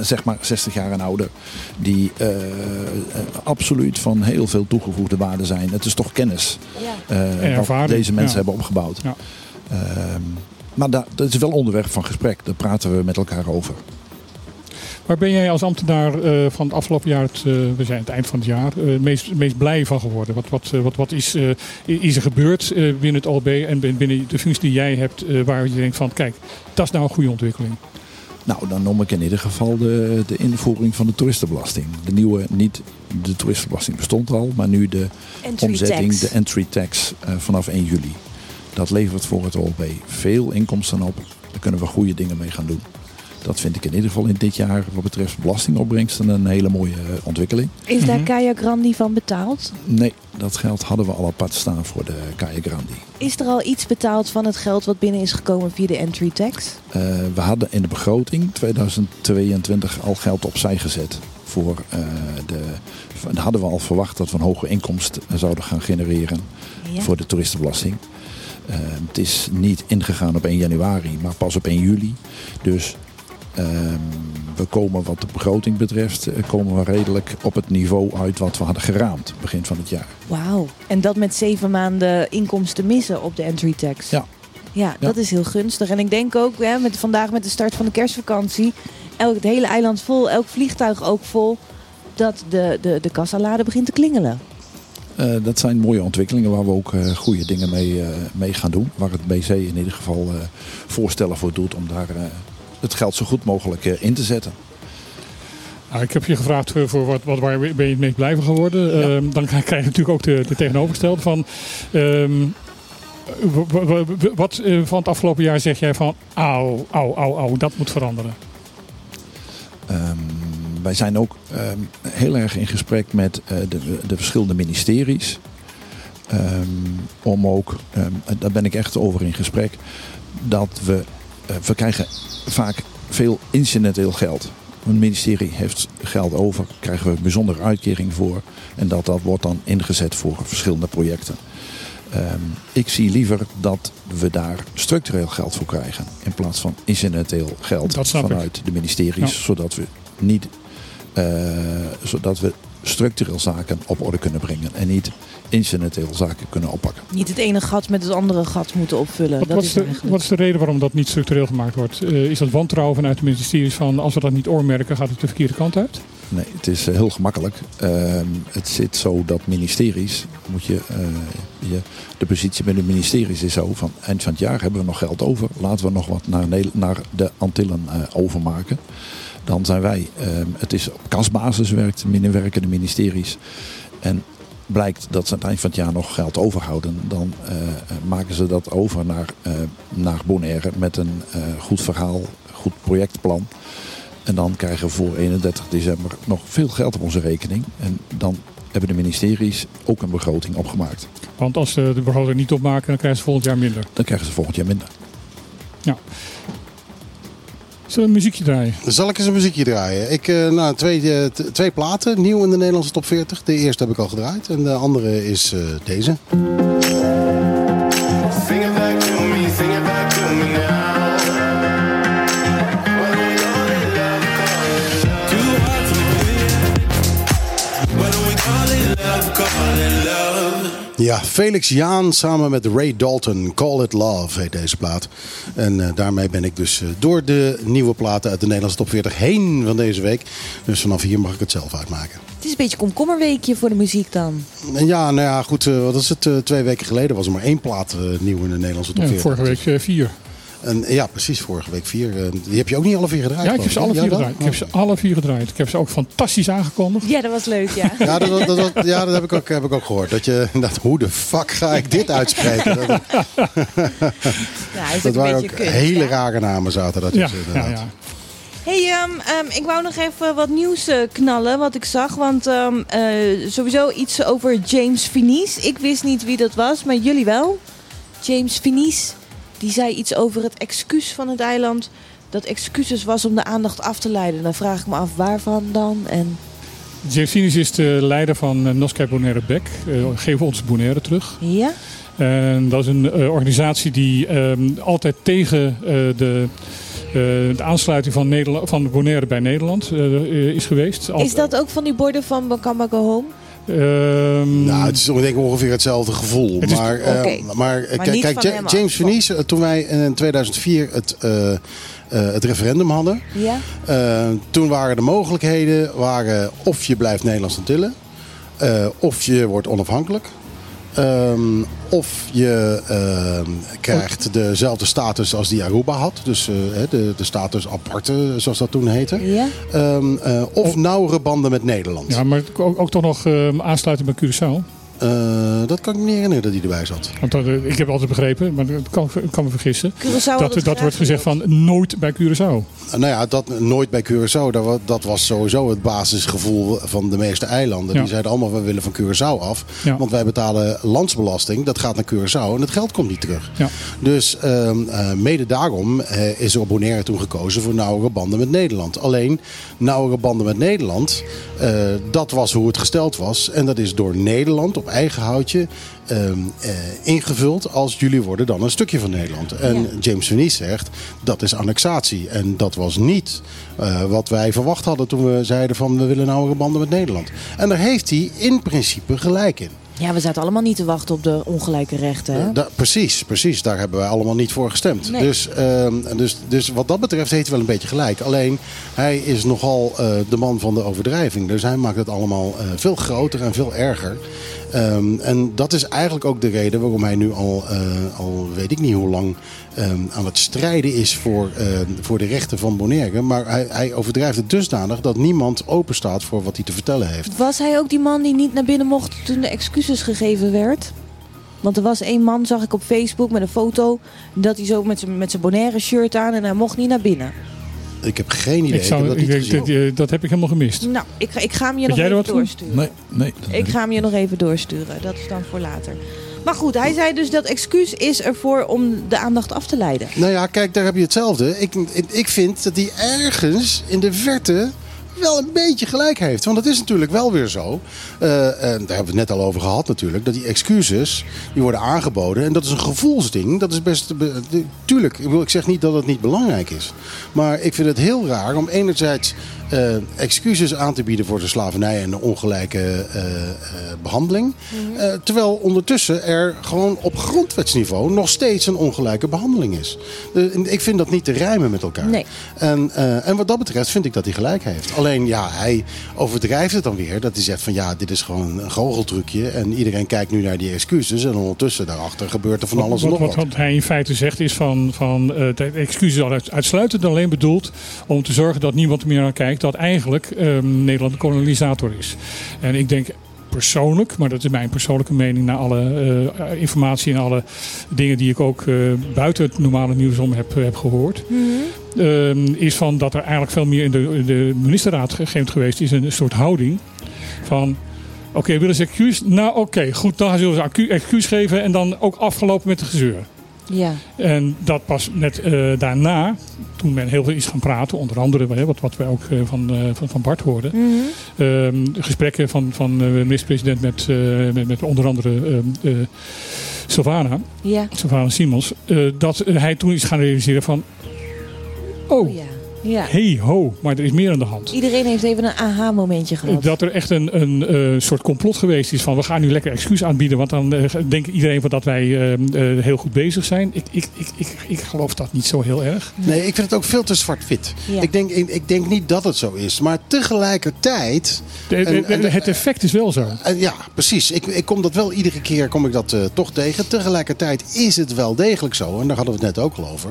zeg maar 60 jaar en ouder, die eh, absoluut van heel veel toegevoegde waarde zijn. Het is toch kennis ja. eh, wat deze mensen ja. hebben opgebouwd. Ja. Ehm, maar da- dat is wel onderwerp van gesprek. Daar praten we met elkaar over. Waar ben jij als ambtenaar eh, van het afgelopen jaar, het, eh, we zijn het eind van het jaar, eh, meest, meest blij van geworden? Wat, wat, eh, wat, wat is, eh, is er gebeurd eh, binnen het OLB en bin- binnen de functie die jij hebt, eh, waar je denkt van, kijk, dat is nou een goede ontwikkeling? Nou, dan noem ik in ieder geval de, de invoering van de toeristenbelasting. De nieuwe, niet de toeristenbelasting bestond al, maar nu de Entry omzetting, tax. de entry tax eh, vanaf 1 juli. Dat levert voor het OLB veel inkomsten op. Daar kunnen we goede dingen mee gaan doen. Dat vind ik in ieder geval in dit jaar wat betreft belastingopbrengsten een hele mooie eh, ontwikkeling. Is daar Mhm. Kaya Grandi van betaald? Nee, dat geld hadden we al apart staan voor de Kaya Grandi. Is er al iets betaald van het geld wat binnen is gekomen via de entry tax? Eh, we hadden in de begroting 2022 al geld opzij gezet. Voor eh, de, van- hadden we al verwacht dat we een hoge inkomst zouden gaan genereren Ja. voor de toeristenbelasting. Eh, het is niet ingegaan op 1 januari, maar pas op 1 juli. Dus we komen wat de begroting betreft, eh, komen we redelijk op het niveau uit wat we hadden geraamd begin van het jaar. Wauw. En dat met zeven maanden inkomsten missen op de entry tax. Ja. Ja, dat is heel gunstig. En ik denk ook, hè, met, vandaag met de start van de kerstvakantie, elk, het hele eiland vol, elk vliegtuig ook vol, dat de, de, de kassalade begint te klingelen. Eh, dat zijn mooie ontwikkelingen waar we ook eh, goede dingen mee, mee gaan doen. Waar het BC in ieder geval voorstellen voor doet om daar het geld zo goed mogelijk eh, in te zetten. Nou, ik heb je gevraagd voor, voor wat, wat, waar ben je het meest blijven geworden. Ehm, dan krijg je natuurlijk ook de, de tegenovergestelde van... ehm, wat eh, van het afgelopen jaar zeg jij van... Auw, auw, auw, auw, dat moet veranderen. Ehm, wij zijn ook heel erg in gesprek met eh, de, de verschillende ministeries. Om ook, daar ben ik echt over in gesprek, dat we, eh, we krijgen vaak veel incidenteel geld. Een ministerie heeft geld over, krijgen we een bijzondere uitkering voor. En dat, dat wordt dan ingezet voor verschillende projecten. Ehm, ik zie liever dat we daar structureel geld voor krijgen. In plaats van incidenteel geld ik. vanuit de ministeries. Ja. Zodat we niet eh, zodat we structureel zaken op orde kunnen brengen. En niet incidenteel zaken kunnen oppakken. Niet het ene gat met het andere gat moeten opvullen. Wat, dat wat, is de, eigenlijk. wat is de reden waarom dat niet structureel gemaakt wordt? Eh, is dat wantrouwen vanuit de ministeries van als we dat niet oormerken gaat het de verkeerde kant uit? Nee, het is eh, heel gemakkelijk. Ehm, het zit zo dat ministeries, moet je, eh, je, de positie bij de ministeries is zo van eind van het jaar hebben we nog geld over. Laten we nog wat naar, naar de Antillen eh, overmaken. Dan zijn wij, ehm, het is op kasbasis werkt, minder werken de ministeries. En blijkt dat ze aan het eind van het jaar nog geld overhouden, dan eh, eh, maken ze dat over naar, eh, naar Bonaire met een goed verhaal, goed projectplan. En dan krijgen we voor 31 december nog veel geld op onze rekening. En dan hebben de ministeries ook een begroting opgemaakt. Want als ze de begroting niet opmaken, dan krijgen ze volgend jaar minder. Dan krijgen ze volgend jaar minder. Zullen we een muziekje draaien? Zal ik eens een muziekje draaien? Ik, eh, nou, twee, eh, twee platen, nieuw in de Nederlandse top 40. De eerste heb ik al gedraaid en de andere is eh, deze. Ja, Felix Jaan samen met Ray Dalton. Call It Love heet deze plaat. En eh, daarmee ben ik dus eh, door de nieuwe platen uit de Nederlandse top 40 heen van deze week. Dus vanaf hier mag ik het zelf uitmaken. Het is een beetje komkommerweekje voor de muziek dan. En ja, nou ja, goed. eh, wat is het? twee weken geleden was er maar één plaat nieuw in de Nederlandse top Ja, 40. vorige week vier. En, ja, precies. Vorige week vier. Eh, die heb je ook niet alle vier gedraaid? Ja, ik heb ze alle vier Ja, gedraaid. Ik heb ze alle vier gedraaid. Ik heb ze ook fantastisch aangekondigd. Ja, dat was leuk, ja. Ja, dat, dat, dat- ja, dat heb ik ook, heb ik ook gehoord. Dat je, dat, hoe de fuck ga ik dit uitspreken? Dat, ja is dat waren ook kunst, hele ja. rare namen zaten dat Ja, tussen, ja, inderdaad. ja. Hey, ehm, ehm, ik wou nog even wat nieuws eh, knallen, wat ik zag. Want ehm, eh, sowieso iets over James Finis. Ik wist niet wie dat was, maar jullie wel. James Finis, die zei iets over het excuus van het eiland. Dat excuses was om de aandacht af te leiden. Dan vraag ik me af waarvan dan. En James Finis is de leider van uh, Noskai Bonaire Beck. Uh, geef ons Bonaire terug. ja, En dat is een eh, organisatie die ehm, altijd tegen eh, de, eh, de aansluiting van, Nederland, van Bonaire bij Nederland eh, is geweest. Al- is dat ook van die borden van Bakamba Go Home? Ehm, Nou, het is denk ik ongeveer hetzelfde gevoel. Het is- maar eh, maar, eh, Maar kijk, James. Vernies, eh, toen wij in 2004 het, eh, eh, het referendum hadden. Ja? eh, toen waren de mogelijkheden waren of je blijft Nederlands Antillen. eh of je wordt onafhankelijk. Ehm, of je ehm, krijgt dezelfde status als die Aruba had. Dus eh, hè, de, de status aparte, zoals dat toen heette. Ja? Ehm, eh, of nauwere banden met Nederland. ja, maar ook, ook toch nog ehm, aansluiting bij Curaçao. Eh, dat kan ik me niet herinneren dat hij erbij zat. Want dat, eh, ik heb altijd begrepen, maar dat kan, ik kan me vergissen. Curaçao Dat, dat wordt gezegd van nooit bij Curaçao. Uh, nou ja, dat nooit bij Curaçao. Dat, dat was sowieso het basisgevoel van de meeste eilanden. Ja. Die zeiden allemaal, we willen van Curaçao af. Ja. Want wij betalen landsbelasting. Dat gaat naar Curaçao en het geld komt niet terug. Ja. Dus ehm, eh, mede daarom eh, is er op Bonaire toen gekozen voor nauwere banden met Nederland. Alleen, nauwere banden met Nederland, eh, dat was hoe het gesteld was. En dat is door Nederland op eigen houtje ehm, eh, ingevuld als jullie worden dan een stukje van Nederland. En Ja. James Vernies zegt, dat is annexatie. En dat was niet eh, wat wij verwacht hadden toen we zeiden van we willen nauwere banden met Nederland. En daar heeft hij in principe gelijk in. Ja, we zaten allemaal niet te wachten op de ongelijke rechten. Hè? Da- precies, precies. Daar hebben wij allemaal niet voor gestemd. Nee. Dus, ehm, dus, dus wat dat betreft heeft hij wel een beetje gelijk. Alleen, hij is nogal eh, de man van de overdrijving. Dus hij maakt het allemaal eh, veel groter en veel erger. Ehm, en dat is eigenlijk ook de reden waarom hij nu al, eh, al weet ik niet hoe lang ehm, aan het strijden is voor, ehm, voor de rechten van Bonaire. Maar hij, hij overdrijft het dusdanig dat niemand open staat voor wat hij te vertellen heeft. Was hij ook die man die niet naar binnen mocht toen de excuses gegeven werd? Want er was één man, zag ik op Facebook met een foto, dat hij zo met zijn, met zijn Bonaire shirt aan en hij mocht niet naar binnen. Ik heb geen idee. Ik zou, heb dat ik niet dat, eh, dat heb ik helemaal gemist. Nou, ik, ga- ik ga hem je Weet nog even doorsturen. Nee, nee. Ik ga hem je nog even doorsturen. Dat is dan voor later. Maar goed, hij zei dus dat excuus is ervoor om de aandacht af te leiden. Nou ja, kijk, daar heb je hetzelfde. Ik, ik, vind dat hij ergens in de verte wel een beetje gelijk heeft. Want het is natuurlijk wel weer zo. eh, en daar hebben we het net al over gehad natuurlijk. Dat die excuses, die worden aangeboden. En dat is een gevoelsding. Dat is best... tuurlijk, ik, wil, ik zeg niet dat het niet belangrijk is. Maar ik vind het heel raar om enerzijds eh, excuses aan te bieden voor de slavernij en de ongelijke eh, eh, behandeling. Mhm. Eh, terwijl ondertussen er gewoon op grondwetsniveau nog steeds een ongelijke behandeling is. Ik vind dat niet te rijmen met elkaar. Nee. En, eh, en wat dat betreft vind ik dat hij gelijk heeft. Alleen ja, hij overdrijft het dan weer. Dat hij zegt van ja, dit is gewoon een goocheltrucje. En iedereen kijkt nu naar die excuses. En ondertussen daarachter gebeurt er van alles en wat, nog wat, wat. wat hij in feite zegt is van, van eh, de excuses al uit- uitsluitend alleen bedoeld om te zorgen dat niemand meer naar kijkt dat eigenlijk ehm, Nederland een kolonisator is. En ik denk persoonlijk, maar dat is mijn persoonlijke mening na alle eh, informatie en alle dingen die ik ook eh, buiten het normale nieuws om heb, heb gehoord. ehm, is van dat er eigenlijk veel meer in de, in de ministerraad gegeven geweest is een soort houding van Oké, willen ze excuus? Nou, oké, goed, dan zullen ze excuus geven en dan ook afgelopen met de gezeur. Ja. En dat pas net eh, daarna, toen men heel veel is gaan praten, onder andere wat, wat wij ook eh, van, eh, van, van Bart hoorden. Mhm. Ehm, gesprekken van, van de minister-president met, met, met onder andere ehm, eh, Sylvana, Ja. Sylvana Simons, dat hij toen is gaan realiseren van, oh, ja. Ja. hey ho, maar er is meer aan de hand. Iedereen heeft even een aha-momentje gehad. Dat er echt een, een eh, soort complot geweest is van we gaan nu lekker excuus aanbieden. Want dan eh, denkt iedereen van dat wij eh, eh, heel goed bezig zijn. Ik, ik, ik, ik, ik geloof dat niet zo heel erg. Nee, ik vind het ook veel te zwart-wit. Ja. Ik, denk, ik, ik denk niet dat het zo is. Maar tegelijkertijd... De- de- En- en- de- het effect is wel zo. Eh, ja, precies. Ik, ik kom dat wel iedere keer kom ik dat, eh, toch tegen. Tegelijkertijd is het wel degelijk zo, en daar hadden we het net ook al over.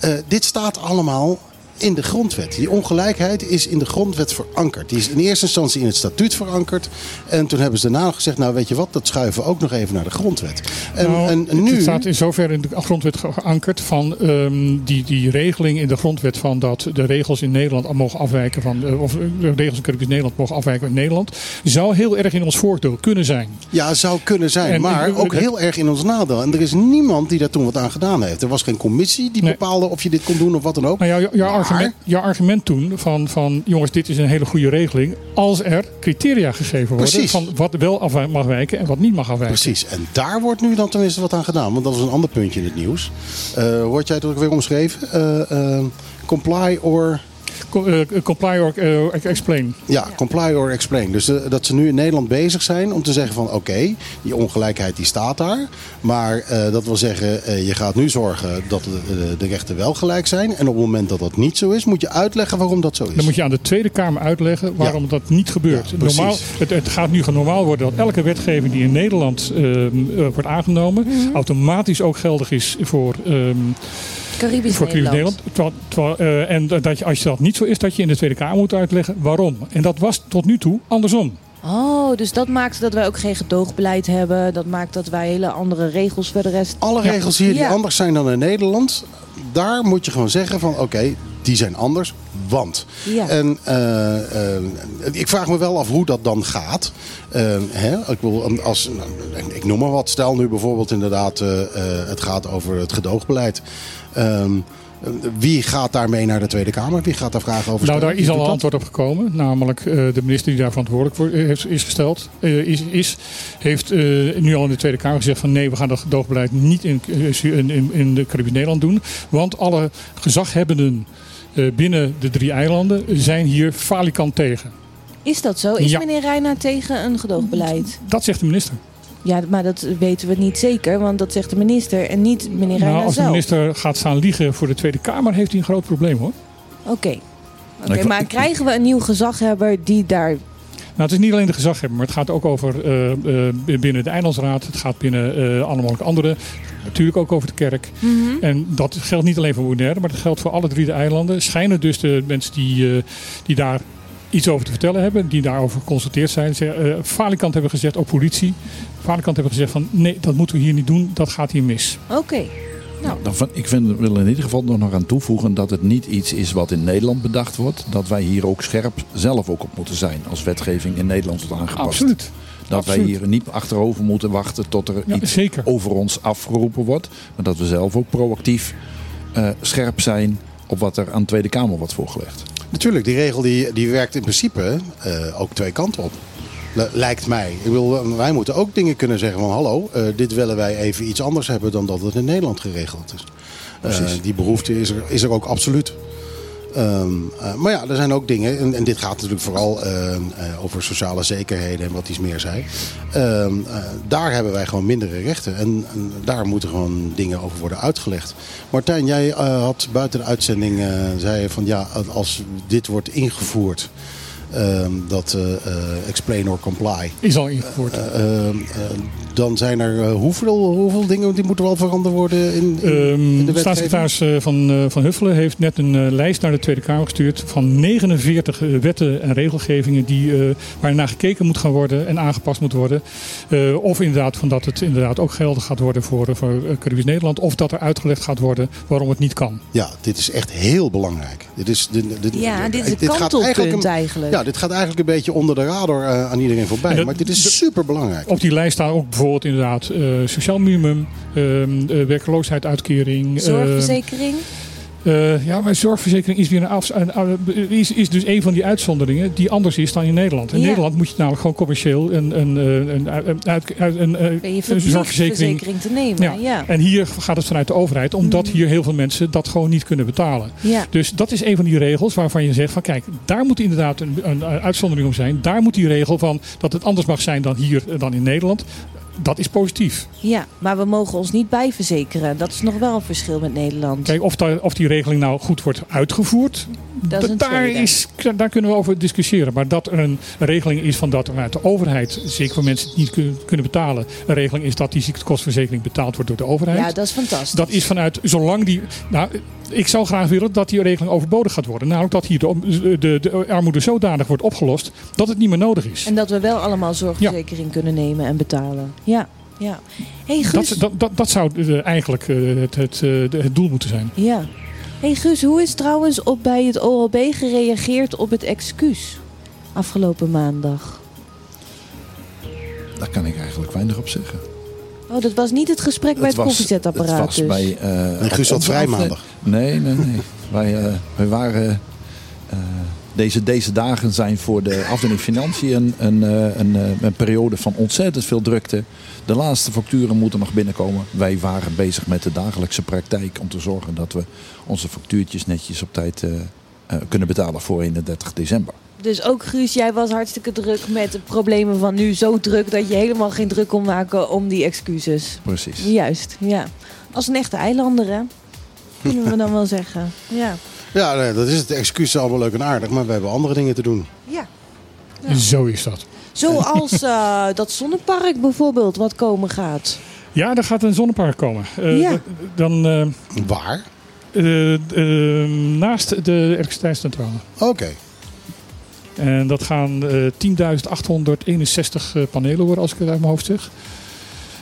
Eh, dit staat allemaal in de grondwet. Die ongelijkheid is in de grondwet verankerd. Die is in eerste instantie in het statuut verankerd. En toen hebben ze daarna nog gezegd, nou weet je wat, dat schuiven we ook nog even naar de grondwet. En, Nou, en, het- nu... Het staat in zoverre in de grondwet ge- geankerd van ehm, die, die regeling in de grondwet van dat de regels in Nederland mogen afwijken van, eh, of de regels in Nederland mogen afwijken in Nederland, zou heel erg in ons voordeel kunnen zijn. Ja, zou kunnen zijn, En maar ook heel erg in ons nadeel. En er is niemand die daar toen wat aan gedaan heeft. Er was geen commissie die Nee. bepaalde of je dit kon doen of wat dan ook. Nou ja, jouw, Maar- argument, jouw argument toen van, van jongens, dit is een hele goede regeling. Als er criteria gegeven worden Precies. van wat wel af mag wijken en wat niet mag afwijken. Precies, en daar wordt nu dan tenminste wat aan gedaan. Want dat was een ander puntje in het nieuws. Hoort jij het ook weer omschreven? Eh, eh, comply or... Eh, comply or eh, explain. Ja, comply or explain. Dus eh, dat ze nu in Nederland bezig zijn om te zeggen van... oké, die ongelijkheid die staat daar. Maar eh, dat wil zeggen, eh, je gaat nu zorgen dat de, de- rechten wel gelijk zijn. En op het moment dat dat niet zo is, moet je uitleggen waarom dat zo is. Dan moet je aan de Tweede Kamer uitleggen waarom Ja. dat niet gebeurt. Ja, normaal, het, het gaat nu normaal worden dat elke wetgeving die in Nederland ehm, eh, wordt aangenomen, Mhm. automatisch ook geldig is voor, ehm Caribisch voor Caribisch Nederland. Eh, en dat je, als dat niet zo is, dat je in de Tweede Kamer moet uitleggen waarom. En dat was tot nu toe andersom. Oh, dus dat maakt dat wij ook geen gedoogbeleid hebben. Dat maakt dat wij hele andere regels voor de rest... Alle Ja. regels hier die Ja. anders zijn dan in Nederland, daar moet je gewoon zeggen van oké, die zijn anders, want. Ja. En eh, eh, ik vraag me wel af hoe dat dan gaat. Hè? Ik, wil, als, nou, ik noem maar wat, stel nu bijvoorbeeld inderdaad eh, eh, het gaat over het gedoogbeleid. Ehm, wie gaat daarmee naar de Tweede Kamer? Wie gaat daar vragen over Nou, stellen? daar is al een antwoord op gekomen. Namelijk eh, de minister die daar verantwoordelijk voor heeft, is gesteld. eh, is, is, heeft eh, nu al in de Tweede Kamer gezegd van nee, we gaan dat gedoogbeleid niet in, in, in, de Caribisch Nederland doen. Want alle gezaghebbenden eh, binnen de drie eilanden zijn hier falikant tegen. Is dat zo? Is Ja. meneer Reina tegen een gedoogbeleid? Dat zegt de minister. Ja, maar dat weten we niet zeker, want dat zegt de minister en niet meneer Reina Nou, als de minister gaat staan liegen voor de Tweede Kamer, heeft hij een groot probleem hoor. Oké. Oké, maar krijgen we een nieuw gezaghebber die daar... Nou, het is niet alleen de gezaghebber, maar het gaat ook over eh, eh, binnen de Eilandsraad. Het gaat binnen eh alle mogelijke andere. Natuurlijk ook over de kerk. Mhm. En dat geldt niet alleen voor Bonaire, maar dat geldt voor alle drie de eilanden. Schijnen dus de mensen die, eh, die daar iets over te vertellen hebben, die daarover geconsulteerd zijn. Ze, eh, Falikant hebben gezegd, ook politie. Falikant hebben gezegd van nee, dat moeten we hier niet doen, dat gaat hier mis. Oké. Nou, dan van- ik vind, wil in ieder geval nog aan toevoegen dat het niet iets is wat in Nederland bedacht wordt. Dat wij hier ook scherp zelf ook op moeten zijn als wetgeving in Nederland wordt aangepast. Absoluut. Dat wij hier niet achterover moeten wachten tot er Ja, iets zeker. over ons afgeroepen wordt. Maar dat we zelf ook proactief eh, scherp zijn op wat er aan de Tweede Kamer wordt voorgelegd. Natuurlijk, die regel die, die werkt in principe eh, ook twee kanten op. Lijkt mij. Ik wil, wij moeten ook dingen kunnen zeggen van hallo, eh, dit willen wij even iets anders hebben dan dat het in Nederland geregeld is. Precies. die behoefte is er, is er ook absoluut. Ehm, eh, maar ja, er zijn ook dingen, en, en dit gaat natuurlijk vooral ehm, eh, over sociale zekerheden en wat iets meer zei. Ehm, eh, daar hebben wij gewoon mindere rechten en, en daar moeten gewoon dingen over worden uitgelegd. Martijn, jij had buiten de uitzending, zei van ja, als dit wordt ingevoerd, dat eh, eh, explain or comply. Is al ingevoerd. Eh, ehm, dan zijn er eh, hoeveel, hoeveel dingen die moeten wel veranderd worden in, in, in de Ehm wetgeving? staatssecretaris van, eh, van Huffelen heeft net een lijst naar de Tweede Kamer gestuurd van 49 eh, wetten en regelgevingen die, eh waar naar gekeken moet gaan worden en aangepast moet worden. Eh, of inderdaad van dat het inderdaad ook geldig gaat worden voor, voor Caribisch Nederland. Of dat er uitgelegd gaat worden waarom het niet kan. Ja, dit is echt heel belangrijk. Dit is, dit, dit- Ja, dit is een gaat kantelpunt een- eigenlijk. Ja, dit gaat eigenlijk een beetje onder de radar eh, aan iedereen voorbij. Dat- maar dit is super belangrijk. Op die lijst staan ook bijvoorbeeld inderdaad eh, sociaal minimum, ehm eh, werkloosheidsuitkering. ehm, Zorgverzekering? Eh, ja, maar zorgverzekering is weer een, afs- is, is dus een van die uitzonderingen die anders is dan in Nederland. In Ja. Nederland moet je namelijk gewoon commercieel een, een, een, een, een, zorgverzekering. verzekering te nemen? Ja. Ja. En hier gaat het vanuit de overheid, omdat Mhm. hier heel veel mensen dat gewoon niet kunnen betalen. Ja. Dus dat is een van die regels waarvan je zegt van kijk, daar moet inderdaad een, een uitzondering om zijn. Daar moet die regel van dat het anders mag zijn dan hier, eh, dan in Nederland. Dat is positief. ja, maar we mogen ons niet bijverzekeren. Dat is nog wel een verschil met Nederland. Kijk, of, of die regeling nou goed wordt uitgevoerd, dat is daar, tweede. is, daar kunnen we over discussiëren. Maar dat er een regeling is van dat vanuit de overheid, zeker voor mensen die het niet kunnen, betalen, een regeling is dat die ziektekostverzekering betaald wordt door de overheid. Ja, dat is fantastisch. Dat is vanuit, zolang die. Nou, ik zou graag willen dat die regeling overbodig gaat worden. Namelijk dat hier de, de, de armoede zodanig wordt opgelost dat het niet meer nodig is. En dat we wel allemaal zorgverzekering kunnen nemen en betalen. Ja, ja. hey, Guus. Dat, dat, dat, dat zou eh, eigenlijk eh, het, het, eh, het doel moeten zijn. Ja. hey Guus, hoe is trouwens op bij het OLB gereageerd op het excuus afgelopen maandag? Daar kan ik eigenlijk weinig op zeggen. Oh, dat was niet het gesprek bij het was, koffiezetapparaat het was dus. bij, eh, En Guus op had vrij maandag. Nee, nee, nee. wij, wij waren... eh, deze, deze dagen zijn voor de afdeling Financiën een, een, eh, een, eh, een periode van ontzettend veel drukte. De laatste facturen moeten nog binnenkomen. Wij waren bezig met de dagelijkse praktijk om te zorgen dat we onze factuurtjes netjes op tijd eh, kunnen betalen voor 31 december. Dus ook Guus, jij was hartstikke druk met de problemen van nu. Zo druk dat je helemaal geen druk kon maken om die excuses. Precies. Juist, ja. Als een echte eilander, hè? Kunnen we dan wel zeggen. Ja. Ja, nee, dat is het. Excuus is allemaal leuk en aardig, maar we hebben andere dingen te doen. ja. Ja. Zo is dat. Zoals eh, dat zonnepark bijvoorbeeld, wat komen gaat. Ja, er gaat een zonnepark komen. Eh, Ja. Dan eh, Waar? naast de elektriciteitscentrale. Oké. En dat gaan eh 10.861 eh, panelen worden, als ik het uit mijn hoofd zeg.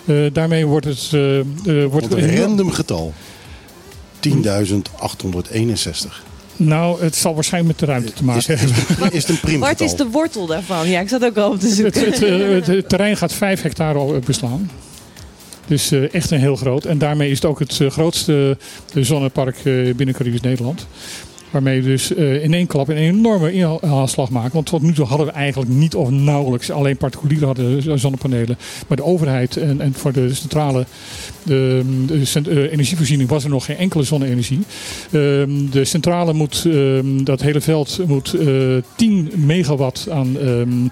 Eh, daarmee wordt het... eh, eh, wordt Wat een random getal. 10.861. Nou, het zal waarschijnlijk met de ruimte te maken hebben. Is het een prima Wat is de wortel daarvan? Ja, ik zat ook al op te Het, zoeken. het, eh, het, het terrein gaat 5 hectare al, eh, beslaan. Dus eh, echt een heel groot. En daarmee is het ook het grootste zonnepark eh, binnen Caribisch Nederland. Waarmee we dus eh, in één klap een enorme inhaalslag maken. Want tot nu toe hadden we eigenlijk niet of nauwelijks alleen particulieren hadden zonnepanelen. Maar de overheid en, en voor de centrale de, eh, energievoorziening was er nog geen enkele zonne-energie. Ehm, de centrale moet, ehm, dat hele veld moet eh 10 megawatt aan, ehm,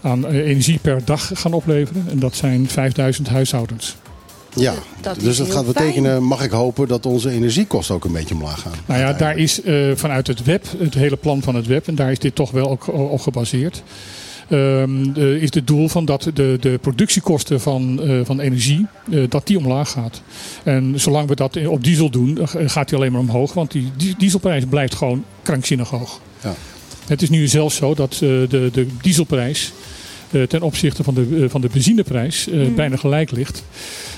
aan energie per dag gaan opleveren. En dat zijn 5000 huishoudens. Ja, Dat dus dat gaat betekenen, mag ik hopen, dat onze energiekosten ook een beetje omlaag gaan. Nou ja, daar is eh, vanuit het web, het hele plan van het web, en daar is dit toch wel ook op gebaseerd. ehm, de- is het doel van dat de, de productiekosten van, eh, van energie, eh, dat die omlaag gaat. En zolang we dat op diesel doen, gaat die alleen maar omhoog. Want die die- dieselprijs blijft gewoon krankzinnig hoog. Ja. Het is nu zelfs zo dat eh, de, de dieselprijs ten opzichte van de, eh, van de benzineprijs eh, bijna gelijk ligt.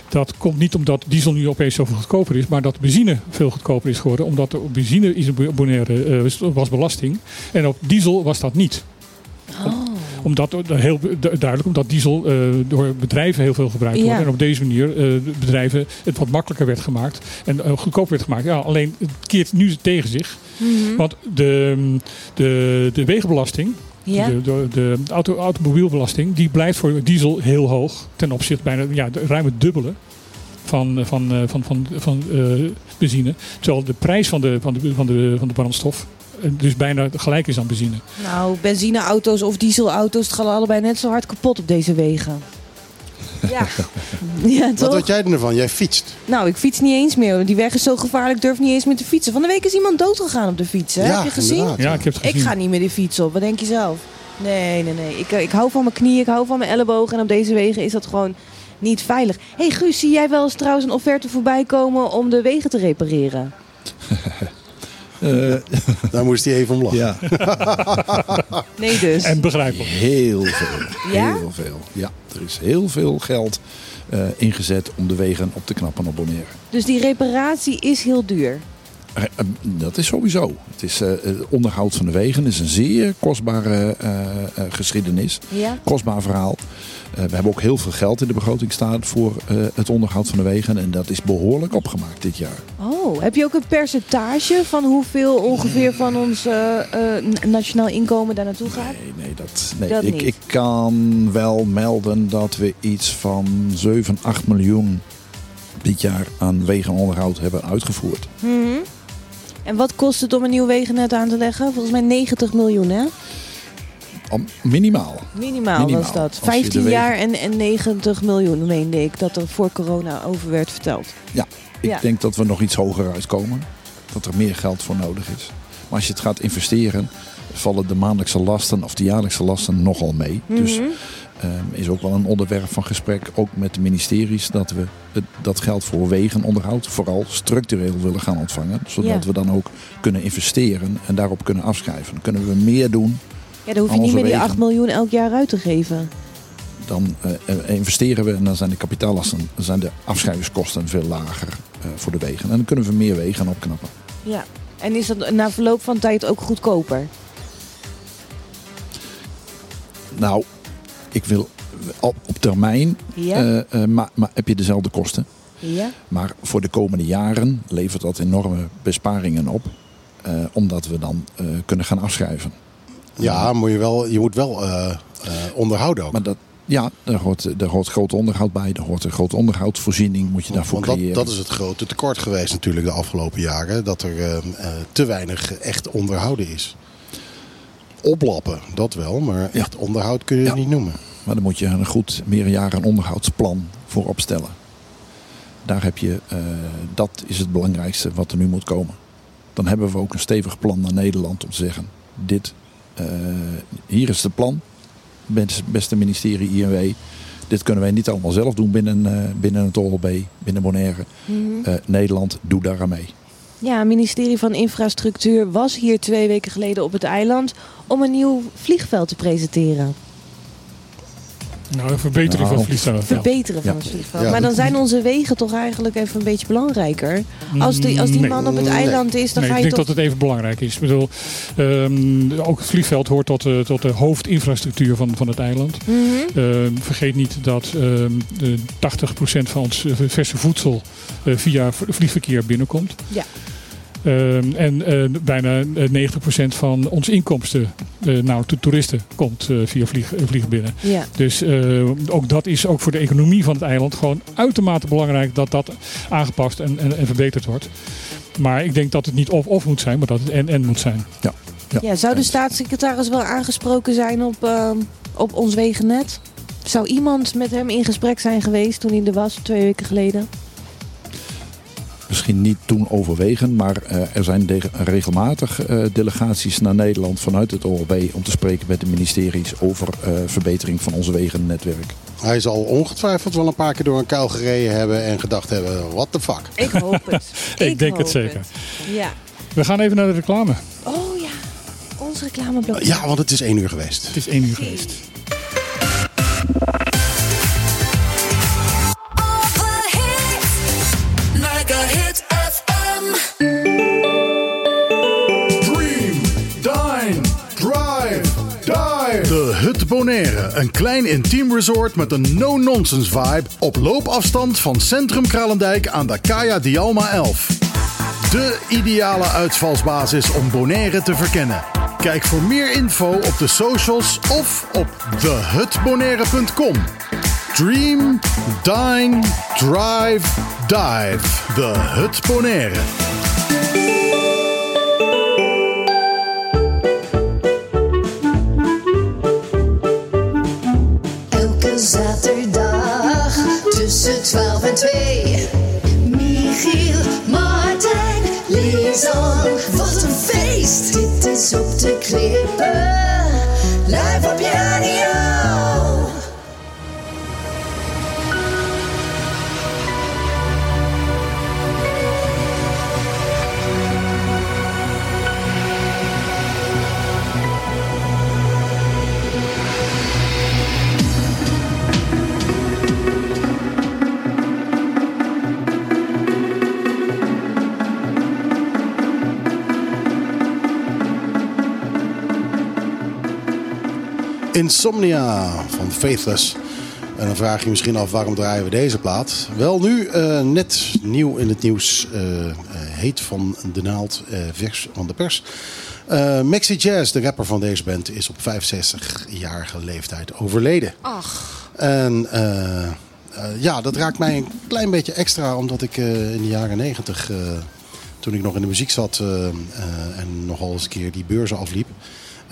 Dat komt niet omdat diesel nu opeens zoveel goedkoper is, maar dat benzine veel goedkoper is geworden. Omdat er op benzine is een bonaire, eh, was belasting en op diesel was dat niet. Omdat, eh, heel du- duidelijk, omdat diesel eh, door bedrijven heel veel gebruikt wordt. Ja. En op deze manier eh, de bedrijven het wat makkelijker werd gemaakt. En eh, goedkoper werd gemaakt. Ja, alleen het keert nu tegen zich. Mhm. Want de, de, de wegenbelasting, Ja. de, de, de auto, automobielbelasting, die blijft voor diesel heel hoog. Ten opzichte bijna ja, ruim het dubbele van, eh, van, eh, van, van, van, eh, benzine. Terwijl de prijs van de, van de, van de, van de brandstof dus bijna gelijk is aan benzine. Nou, benzineauto's of dieselauto's het gaan allebei net zo hard kapot op deze wegen. Ja, ja Wat weet jij ervan? Jij fietst. Nou, ik fiets niet eens meer. Die weg is zo gevaarlijk, ik durf niet eens meer te fietsen. Van de week is iemand doodgegaan op de fiets, hè? Ja, Heb je gezien? inderdaad. Ja, ik heb het gezien. Ik ga niet meer de fiets op. Wat denk je zelf? Nee, nee, nee. Ik, eh, ik hou van mijn knieën, ik hou van mijn ellebogen. En op deze wegen is dat gewoon niet veilig. hey Guus, zie jij wel eens trouwens een offerte voorbij komen om de wegen te repareren? Eh, Daar moest hij even om lachen. ja, Nee dus. En begrijpelijk. heel veel. Ja? Heel veel. Ja, er is heel veel geld eh, ingezet om de wegen op te knappen op Bonaire. Dus die reparatie is heel duur. Eh, Dat is sowieso. Het is eh, het onderhoud van de wegen is een zeer kostbare eh, eh, geschiedenis. Ja? Kostbaar verhaal. Eh, we hebben ook heel veel geld in de begroting staan voor eh, het onderhoud van de wegen. En dat is behoorlijk opgemaakt dit jaar. Oh, heb je ook een percentage van hoeveel ongeveer van ons eh, eh, nationaal inkomen daar naartoe gaat? Nee, nee, dat, nee. Dat ik, ik kan wel melden dat we iets van 7, 8 miljoen dit jaar aan wegenonderhoud hebben uitgevoerd. Mhm. En wat kost het om een nieuw wegennet aan te leggen? Volgens mij 90 miljoen, hè? Al- Minimaal. Minimaal, Minimaal. was dat. Als je de 15 wegen- jaar en, en 90 miljoen, meende ik, dat er voor corona over werd verteld. Ik Ja. denk dat we nog iets hoger uitkomen. Dat er meer geld voor nodig is. Maar als je het gaat investeren, vallen de maandelijkse lasten of de jaarlijkse lasten nogal mee. Dus Mhm. ehm, is ook wel een onderwerp van gesprek, ook met de ministeries, dat we het, dat geld voor wegenonderhoud vooral structureel willen gaan ontvangen. Zodat Ja. we dan ook kunnen investeren en daarop kunnen afschrijven. Dan kunnen we meer doen Ja, dan hoef je niet meer die wegen. 8 miljoen elk jaar uit te geven. Dan eh, eh, investeren we en dan zijn de kapitaallasten, dan zijn de afschrijvingskosten veel lager eh, voor de wegen. En dan kunnen we meer wegen opknappen. Ja. En is dat na verloop van tijd ook goedkoper? Nou, ik wil op, op termijn Ja? eh, eh, maar, maar heb je dezelfde kosten. ja? Maar voor de komende jaren levert dat enorme besparingen op. eh, omdat we dan eh, kunnen gaan afschrijven. Ja, moet je, wel, je moet wel eh, eh, onderhouden ook. Maar dat, ja, daar hoort, daar hoort groot onderhoud bij. Daar hoort een grote onderhoudsvoorziening moet je daarvoor Want dat, dat is het grote tekort geweest natuurlijk de afgelopen jaren. Dat er eh, eh, te weinig echt onderhouden is. Oplappen, dat wel. Maar echt onderhoud kun je het niet noemen. Maar dan moet je een goed meerjaren onderhoudsplan voor opstellen. Daar heb je, eh, dat is het belangrijkste wat er nu moet komen. Dan hebben we ook een stevig plan naar Nederland om te zeggen: dit, hier is het plan, beste ministerie INW. Dit kunnen wij niet allemaal zelf doen binnen, eh, binnen het OLB, binnen Bonaire. Mhm. Eh, Nederland, doe daar aan mee. Ja, het ministerie van Infrastructuur was hier twee weken geleden op het eiland om een nieuw vliegveld te presenteren. Nou, een verbetering Nou, van het vliegtuig. Verbeteren van Ja. het vliegveld. Ja. Maar dan zijn onze wegen toch eigenlijk even een beetje belangrijker. Als die, als die Nee. man op het eiland is, dan Nee, ga ik je denk toch... dat het even belangrijk is. Ik bedoel, ehm, ook het vliegveld hoort tot, de- tot de hoofdinfrastructuur van, van het eiland. Mhm. Ehm, vergeet niet dat ehm, de 80% van ons eh, verse voedsel eh, via vliegverkeer binnenkomt. Ja. Ehm, en eh, bijna eh, 90% van onze inkomsten, eh nou, de toeristen, komt eh, via vlieg, eh, vlieg binnen. Ja. Dus eh, ook dat is ook voor de economie van het eiland gewoon uitermate belangrijk dat dat aangepast en, en, en verbeterd wordt. Maar ik denk dat het niet of-of moet zijn, maar dat het en-en moet zijn. Ja, zou de staatssecretaris wel aangesproken zijn op, ehm, op ons wegennet? Zou iemand met hem in gesprek zijn geweest toen hij er was, twee weken geleden? Misschien niet toen overwegen, maar eh, er zijn de- regelmatig eh, delegaties naar Nederland vanuit het OLB om te spreken met de ministeries over eh, verbetering van onze wegennetwerk. Hij zal ongetwijfeld wel een paar keer door een kuil gereden hebben en gedacht hebben, what the fuck. Ik hoop het. Ik denk het zeker. Ja. We gaan even naar de reclame. Oh ja, ons reclameblok. Ja, want het is één uur geweest. Het is één uur geweest. Bonaire. Een klein intiem resort met een no-nonsense vibe. Op loopafstand van Centrum Kralendijk aan de Kaya Dialma 11. De ideale uitvalsbasis om Bonaire te verkennen. Kijk voor meer info op de socials of op thehutbonaire.com. Dream, dine, drive, dive. De Hut Bonaire. twee. Michiel, Martijn, Lisan, wat een feest. Dit is op de klippen, live op je. Insomnia van Faithless. En dan vraag je je misschien af waarom draaien we deze plaat. Wel nu, eh, net nieuw in het nieuws, eh, eh, heet van de naald, vers van de pers. Maxi Jazz, de rapper van deze band, is op 65-jarige leeftijd overleden. Ach, En ja, dat raakt mij een klein beetje extra, omdat ik in de jaren 90, eh, toen ik nog in de muziek zat en nogal eens een keer die beurzen afliep,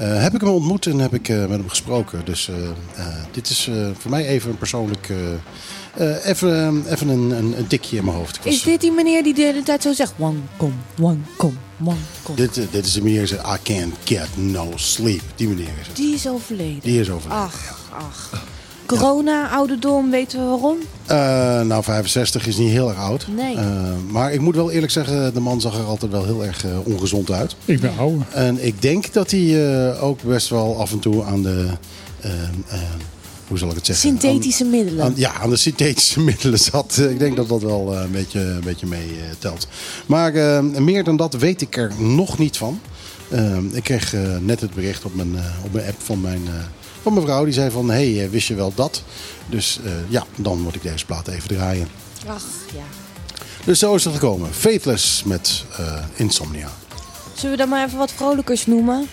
heb ik hem ontmoet en heb ik eh, met hem gesproken. Dus eh, eh, dit is eh, voor mij even een persoonlijk, eh, eh, even, even een, een, een tikje in mijn hoofd. Was- is dit die meneer die de hele tijd zo zegt... One, kom, one, kom, one, kom. dit, eh, dit is de meneer die zegt, I can't get no sleep. Die meneer is het. Die is overleden. Die is overleden. Ach, ach. Corona, ouderdom, weten we waarom? Eh, nou, 65 is niet heel erg oud. Nee. Eh, maar ik moet wel eerlijk zeggen, de man zag er altijd wel heel erg eh, ongezond uit. Ik ben ouder. En ik denk dat hij eh, ook best wel af en toe aan de... hoe zal ik het zeggen? Synthetische Aan- middelen. aan- ja, aan de synthetische middelen zat. Ik denk dat dat wel een beetje, een beetje mee telt. Maar eh, meer dan dat weet ik er nog niet van. Ik kreeg net het bericht op mijn, eh, op mijn app van mijn, eh, van mijn vrouw. Die zei van, hey, eh, wist je wel dat? Dus eh, ja, dan moet ik deze plaat even draaien. Ach, ja. Dus zo is het gekomen. Faithless met eh, Insomnia. Zullen we dan maar even wat vrolijkers noemen?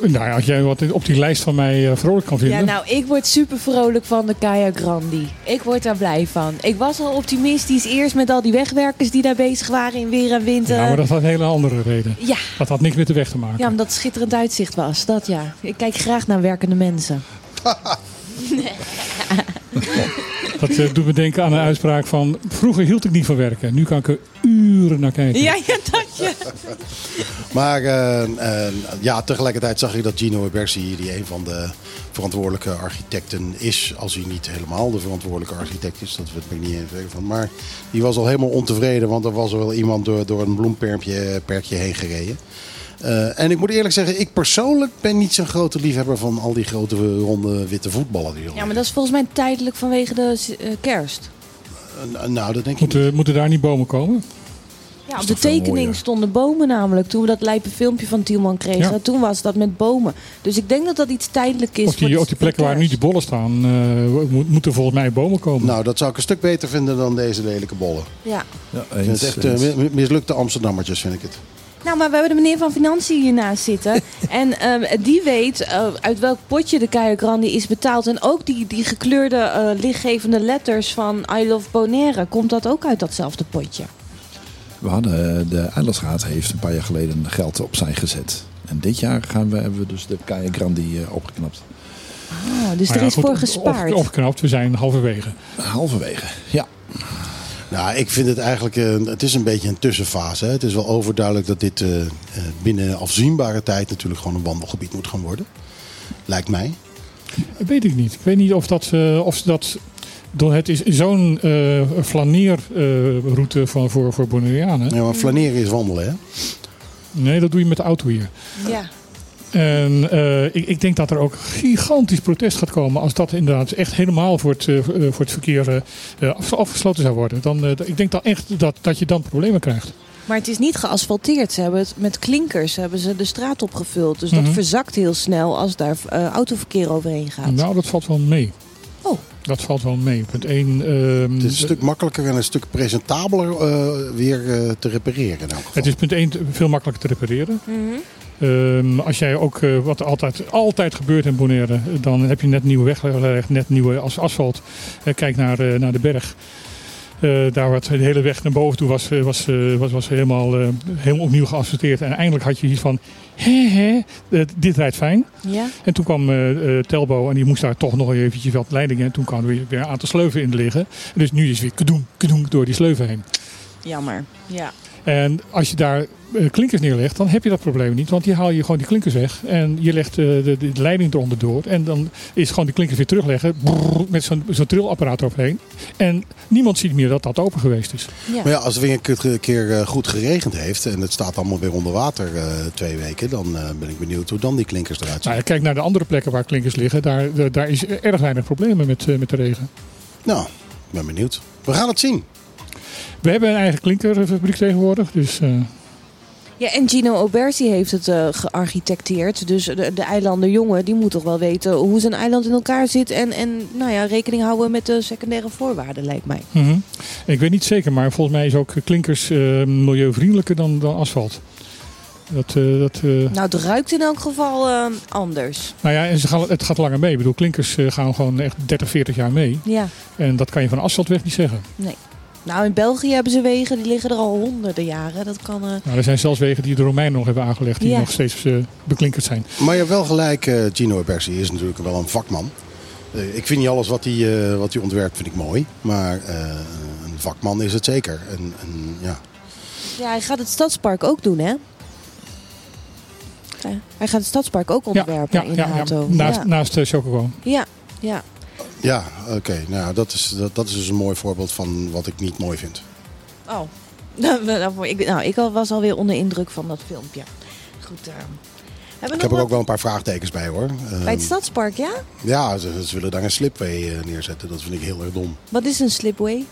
Nou ja, als jij wat op die lijst van mij eh, vrolijk kan vinden. Ja, nou, ik word super vrolijk van de Kaya Grandi. Ik word daar blij van. Ik was al optimistisch eerst met al die wegwerkers die daar bezig waren in weer en wind. Nou, eh. maar dat had een hele andere reden. Ja, Dat had niks met de weg te maken. ja, omdat het schitterend uitzicht was. Dat ja. Ik kijk graag naar werkende mensen. Dat eh, doet me denken aan een uitspraak van... Vroeger hield ik niet van werken. Nu kan ik er uren naar kijken. Ja, ja, dat Maar eh, eh, ja, tegelijkertijd zag ik dat Gino Bersi, die een van de verantwoordelijke architecten is, als hij niet helemaal de verantwoordelijke architect is, dat weet ik niet even zeker van. Maar die was al helemaal ontevreden, want er was wel iemand door, door een bloemperkje perkje heen gereden. Eh, en ik moet eerlijk zeggen, ik persoonlijk ben niet zo'n grote liefhebber van al die grote ronde witte voetballen. Die Ja, maar dat is volgens mij tijdelijk vanwege de kerst. Nou, dat denk ik moeten daar niet bomen komen? Ja, op de tekening mooier. stonden bomen namelijk. Toen we dat lijpe filmpje van Tielman kregen, Ja. toen was dat met bomen. Dus ik denk dat dat iets tijdelijk is. Op die, voor- op die plekken waar nu die bollen staan, eh, mo- moeten volgens mij bomen komen. Nou, dat zou ik een stuk beter vinden dan deze lelijke bollen. Ja. Ja, vind het echt eh, mi- mi- mislukte Amsterdammertjes, vind ik het. Nou, maar we hebben de meneer van Financiën hiernaast zitten. en ehm, die weet eh, uit welk potje de Caio Grandi is betaald. En ook die, die gekleurde eh, lichtgevende letters van I Love Bonaire. Komt dat ook uit datzelfde potje? We hadden, eh, de Eilandsraad heeft een paar jaar geleden geld opzij gezet. En dit jaar gaan we, hebben we dus de Kaya Grandi eh, opgeknapt. Ah, dus Maar er ja, is goed, voor gespaard. Op, opgeknapt, we zijn halverwege. Halverwege, ja. Nou, ik vind het eigenlijk, het is een beetje een tussenfase. Hè. Het is wel overduidelijk dat dit eh, eh, binnen afzienbare tijd natuurlijk gewoon een wandelgebied moet gaan worden. Lijkt mij. Dat weet ik niet. Ik weet niet of dat, eh, of ze dat het is zo'n eh flaneerroute voor, voor, voor Bonaireanen. Ja, maar flaneren is wandelen, hè? Nee, dat doe je met de auto hier. Ja. En eh, ik, ik denk dat er ook gigantisch protest gaat komen als dat inderdaad echt helemaal voor het, eh, voor het verkeer eh, eh, af- afgesloten zou worden. Dan, eh, ik denk dan echt dat, dat je dan problemen krijgt. Maar het is niet geasfalteerd. Ze hebben het met klinkers hebben ze de straat opgevuld. Dus Mhm. dat verzakt heel snel als daar eh, autoverkeer overheen gaat. Nou, dat valt wel mee. Dat valt wel mee. Punt 1. ehm, Het is een stuk makkelijker en een stuk presentabeler eh, weer eh, te repareren. In elk geval. Het is punt 1 veel makkelijker te repareren. Mhm. Ehm, als jij ook, eh, wat er altijd, altijd gebeurt in Bonaire, dan heb je net nieuwe weg gelegd, net nieuwe as- asfalt. Kijk naar, eh, naar de berg. Eh, daar wat de hele weg naar boven toe was, eh, was, eh, was, was helemaal, helemaal opnieuw geasfalteerd. En eindelijk had je iets van, hè, eh, dit rijdt fijn. Ja. En toen kwam Telbo en die moest daar toch nog eventjes wat leidingen. En toen kwam er weer, weer een aantal sleuven in liggen. Dus nu is het weer kadoen, kadoen door die sleuven heen. Jammer. Ja. En als je daar eh, klinkers neerlegt, dan heb je dat probleem niet. Want die haal je gewoon die klinkers weg. En je legt eh, de, de leiding eronder door. En dan is gewoon die klinkers weer terugleggen. brrr, met zo'n zo'n trillapparaat overheen. En niemand ziet meer dat dat open geweest is. Ja. Maar ja, als het weer een keer- eh, goed geregend heeft en het staat allemaal weer onder water eh, twee weken, dan ben ik benieuwd hoe dan die klinkers eruit zien. Nou, ja, kijk naar de andere plekken waar klinkers liggen. Daar, daar- is erg weinig problemen met, eh, met de regen. Nou, ik ben benieuwd. We gaan het zien. We hebben een eigen klinkerfabriek tegenwoordig. Dus eh, Ja, en Gino Obersi heeft het eh, gearchitecteerd. Dus de, de eilander jongen, die moet toch wel weten hoe zijn eiland in elkaar zit. En, en nou ja, rekening houden met de secundaire voorwaarden, lijkt mij. Mhm. Ik weet niet zeker, maar volgens mij is ook klinkers eh, milieuvriendelijker dan, dan asfalt. Dat, dat, Nou, het ruikt in elk geval anders. nou ja, en ze gaan, het gaat langer mee. Ik bedoel, klinkers gaan gewoon echt 30, 40 jaar mee. Ja, En dat kan je van asfaltweg niet zeggen. nee. Nou, in België hebben ze wegen, die liggen er al honderden jaren. Dat kan... eh, Nou, er zijn zelfs wegen die de Romeinen nog hebben aangelegd, die Ja. nog steeds eh, beklinkerd zijn. Maar je hebt wel gelijk, eh, Gino Bersi is natuurlijk wel een vakman. Eh, ik vind niet alles wat hij, eh, wat hij ontwerpt vind ik mooi. Maar eh, een vakman is het zeker. En, en, ja. Ja, hij gaat het stadspark ook doen, hè? Ja, Hij gaat het stadspark ook ontwerpen in Hato. Naast, ja. naast eh, Chocobo. ja, ja. Ja, oké. Nou, dat, is, dat, dat is dus een mooi voorbeeld van wat ik niet mooi vind. Oh. Nou, ik, nou, ik was alweer onder indruk van dat filmpje. Goed. we Ik heb er ook wel een paar vraagtekens bij hoor. bij Ehm, het stadspark, ja? ja, ze, ze willen daar een slipway eh, neerzetten. Dat vind ik heel erg dom. Wat is een slipway?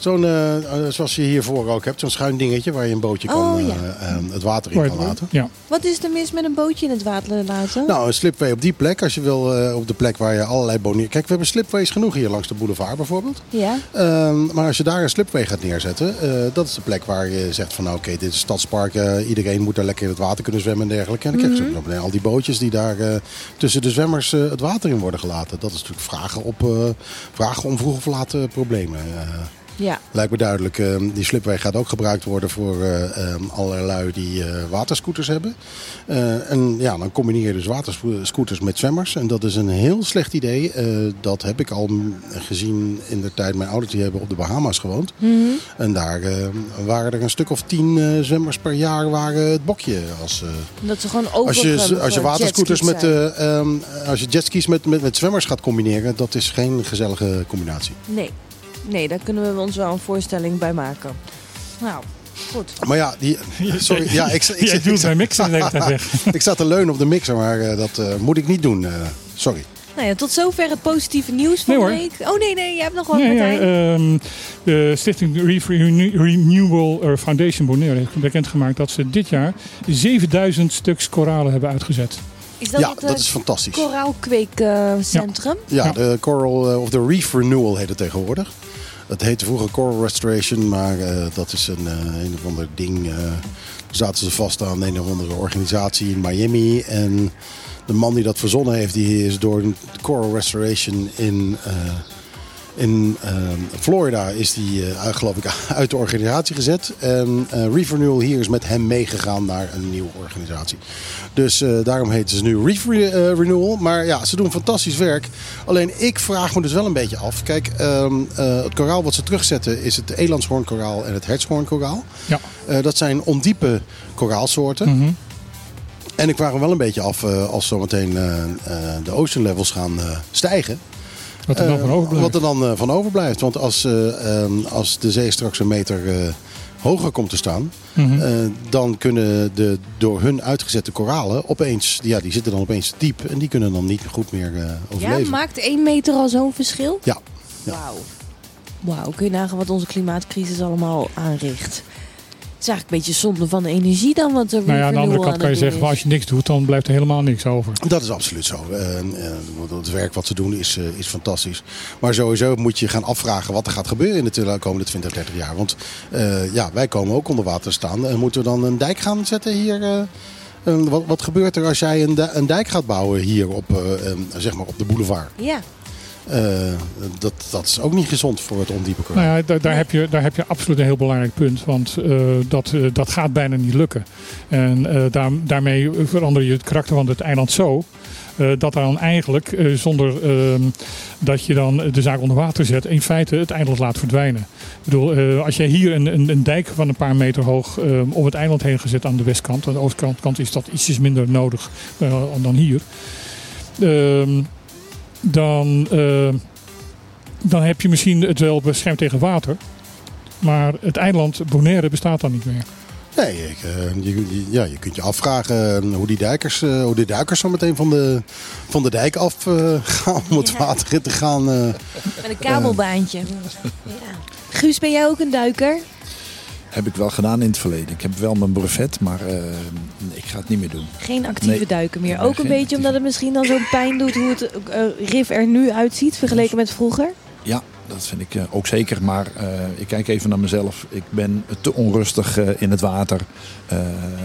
Zo'n, eh, eh, zoals je hiervoor ook hebt, zo'n schuin dingetje waar je een bootje kan, Oh, ja. eh, eh, het water in kan laten. Ja. Wat is er mis met een bootje in het water laten? Nou, een slipway op die plek, als je wil, eh, op de plek waar je allerlei bonier... Kijk, we hebben slipways genoeg hier langs de boulevard bijvoorbeeld. Ja? Ehm, maar als je daar een slipway gaat neerzetten, eh, dat is de plek waar je zegt van nou, oké, dit is stadspark, iedereen moet daar lekker in het water kunnen zwemmen en dergelijke. En dan krijg je Mhm. al die bootjes die daar eh, tussen de zwemmers het water in worden gelaten. Dat is natuurlijk vragen, op, eh, vragen om vroeg of laat eh, problemen. Ja. Lijkt me duidelijk. eh, die slipway gaat ook gebruikt worden voor eh, allerlei die eh, waterscooters hebben. Eh, en ja, dan combineer je dus waterscooters met zwemmers. En dat is een heel slecht idee. Dat heb ik al gezien in de tijd mijn ouders die hebben op de Bahama's gewoond. Mhm. En daar eh, waren er een stuk of tien zwemmers per jaar waren het bokje. Als, Dat ze gewoon over als je, als je waterscooters met, ehm, als je jetskis met, met, met zwemmers gaat combineren, dat is geen gezellige combinatie. Nee. Nee, daar kunnen we ons wel een voorstelling bij maken. Nou, goed. Maar ja, die, sorry, ja, ik, ik, ik, doet mijn mixer de hele tijd weg. ik zat te leunen op de mixer, maar eh, dat eh, moet ik niet doen. eh, sorry. Nou ja, tot zover het positieve nieuws van Nee, de week. Oh nee, nee, je hebt nog wat, Nee, Martijn. ja, ehm, de Stichting Re- Renew- Renewal Foundation Bonaire heeft bekendgemaakt dat ze dit jaar 7000 stuks koralen hebben uitgezet. is dat ja, het dat is fantastisch. koraalkweekcentrum? Ja, de Coral of de Reef Renewal heet het tegenwoordig. Het heette vroeger Coral Restoration, maar eh, dat is een, eh, een of ander ding. eh zaten ze vast aan een of andere organisatie in Miami. En de man die dat verzonnen heeft, die is door Coral Restoration in, in eh, Florida is die, eh, geloof ik, uit de organisatie gezet. En eh Reef Renewal hier is met hem meegegaan naar een nieuwe organisatie. Dus eh, daarom heten ze nu Reef Re- eh, Renewal. Maar ja, ze doen fantastisch werk. Alleen ik vraag me dus wel een beetje af. Kijk, ehm, eh, het koraal wat ze terugzetten is het elandshoornkoraal en het hertshoornkoraal. Ja. Eh, dat zijn ondiepe koraalsoorten. Mhm. En ik vraag me wel een beetje af eh, als zometeen eh, eh, de ocean levels gaan eh, stijgen. Wat er dan Eh, van overblijft. Wat er dan eh, van overblijft. Want als, eh, ehm, als de zee straks een meter eh, hoger komt te staan, Mhm. eh, dan kunnen de door hun uitgezette koralen opeens, ja, die zitten dan opeens diep en die kunnen dan niet goed meer eh, Ja, overleven. maakt één meter al zo'n verschil? Ja. Ja. Wauw. Wauw, kun je nagaan wat onze klimaatcrisis allemaal aanricht. Het is eigenlijk een beetje zonde van de energie dan, wat er Nou ja, aan de andere kant kan je zeggen, als je niks doet, dan blijft er helemaal niks over. Dat is absoluut zo. Eh, eh, want het werk wat ze doen is, eh, is fantastisch. Maar sowieso moet je gaan afvragen wat er gaat gebeuren in de komende 20, 30 jaar. Want eh, ja, wij komen ook onder water te staan. En moeten we dan een dijk gaan zetten hier? wat, wat gebeurt er als jij een, di- een dijk gaat bouwen hier op, zeg maar op de boulevard? Ja, Eh, dat, dat is ook niet gezond voor het ondiepe. Nou ja, daar, daar, heb je, daar heb je absoluut een heel belangrijk punt. Want eh, dat, eh, dat gaat bijna niet lukken. En daar, daarmee verander je het karakter van het eiland zo. dat dan eigenlijk, zonder ehm, dat je dan de zaak onder water zet, in feite het eiland laat verdwijnen. Ik bedoel, als jij hier een, een, een dijk van een paar meter hoog eh, om het eiland heen gezet aan de westkant. Aan de oostkant kant is dat ietsjes minder nodig dan hier. Dan, eh, dan heb je misschien het wel beschermd tegen water. Maar het eiland Bonaire bestaat dan niet meer. Nee, ik, eh, je, je- ja, je kunt je afvragen eh, hoe die duikers, eh, hoe die duikers zo meteen van de, van de dijk af eh, gaan om het Ja. water in te gaan. eh. met een kabelbaantje. Ja. Guus, ben jij ook een duiker? Heb ik wel gedaan in het verleden. Ik heb wel mijn brevet, maar eh, ik ga het niet meer doen. Geen actieve Nee. duiken meer. Ook een beetje actieve- omdat het misschien dan zo'n pijn doet hoe het eh, RIF er nu uitziet vergeleken met vroeger. Ja, dat vind ik eh, ook zeker. Maar eh, ik kijk even naar mezelf. Ik ben te onrustig in het water. Eh,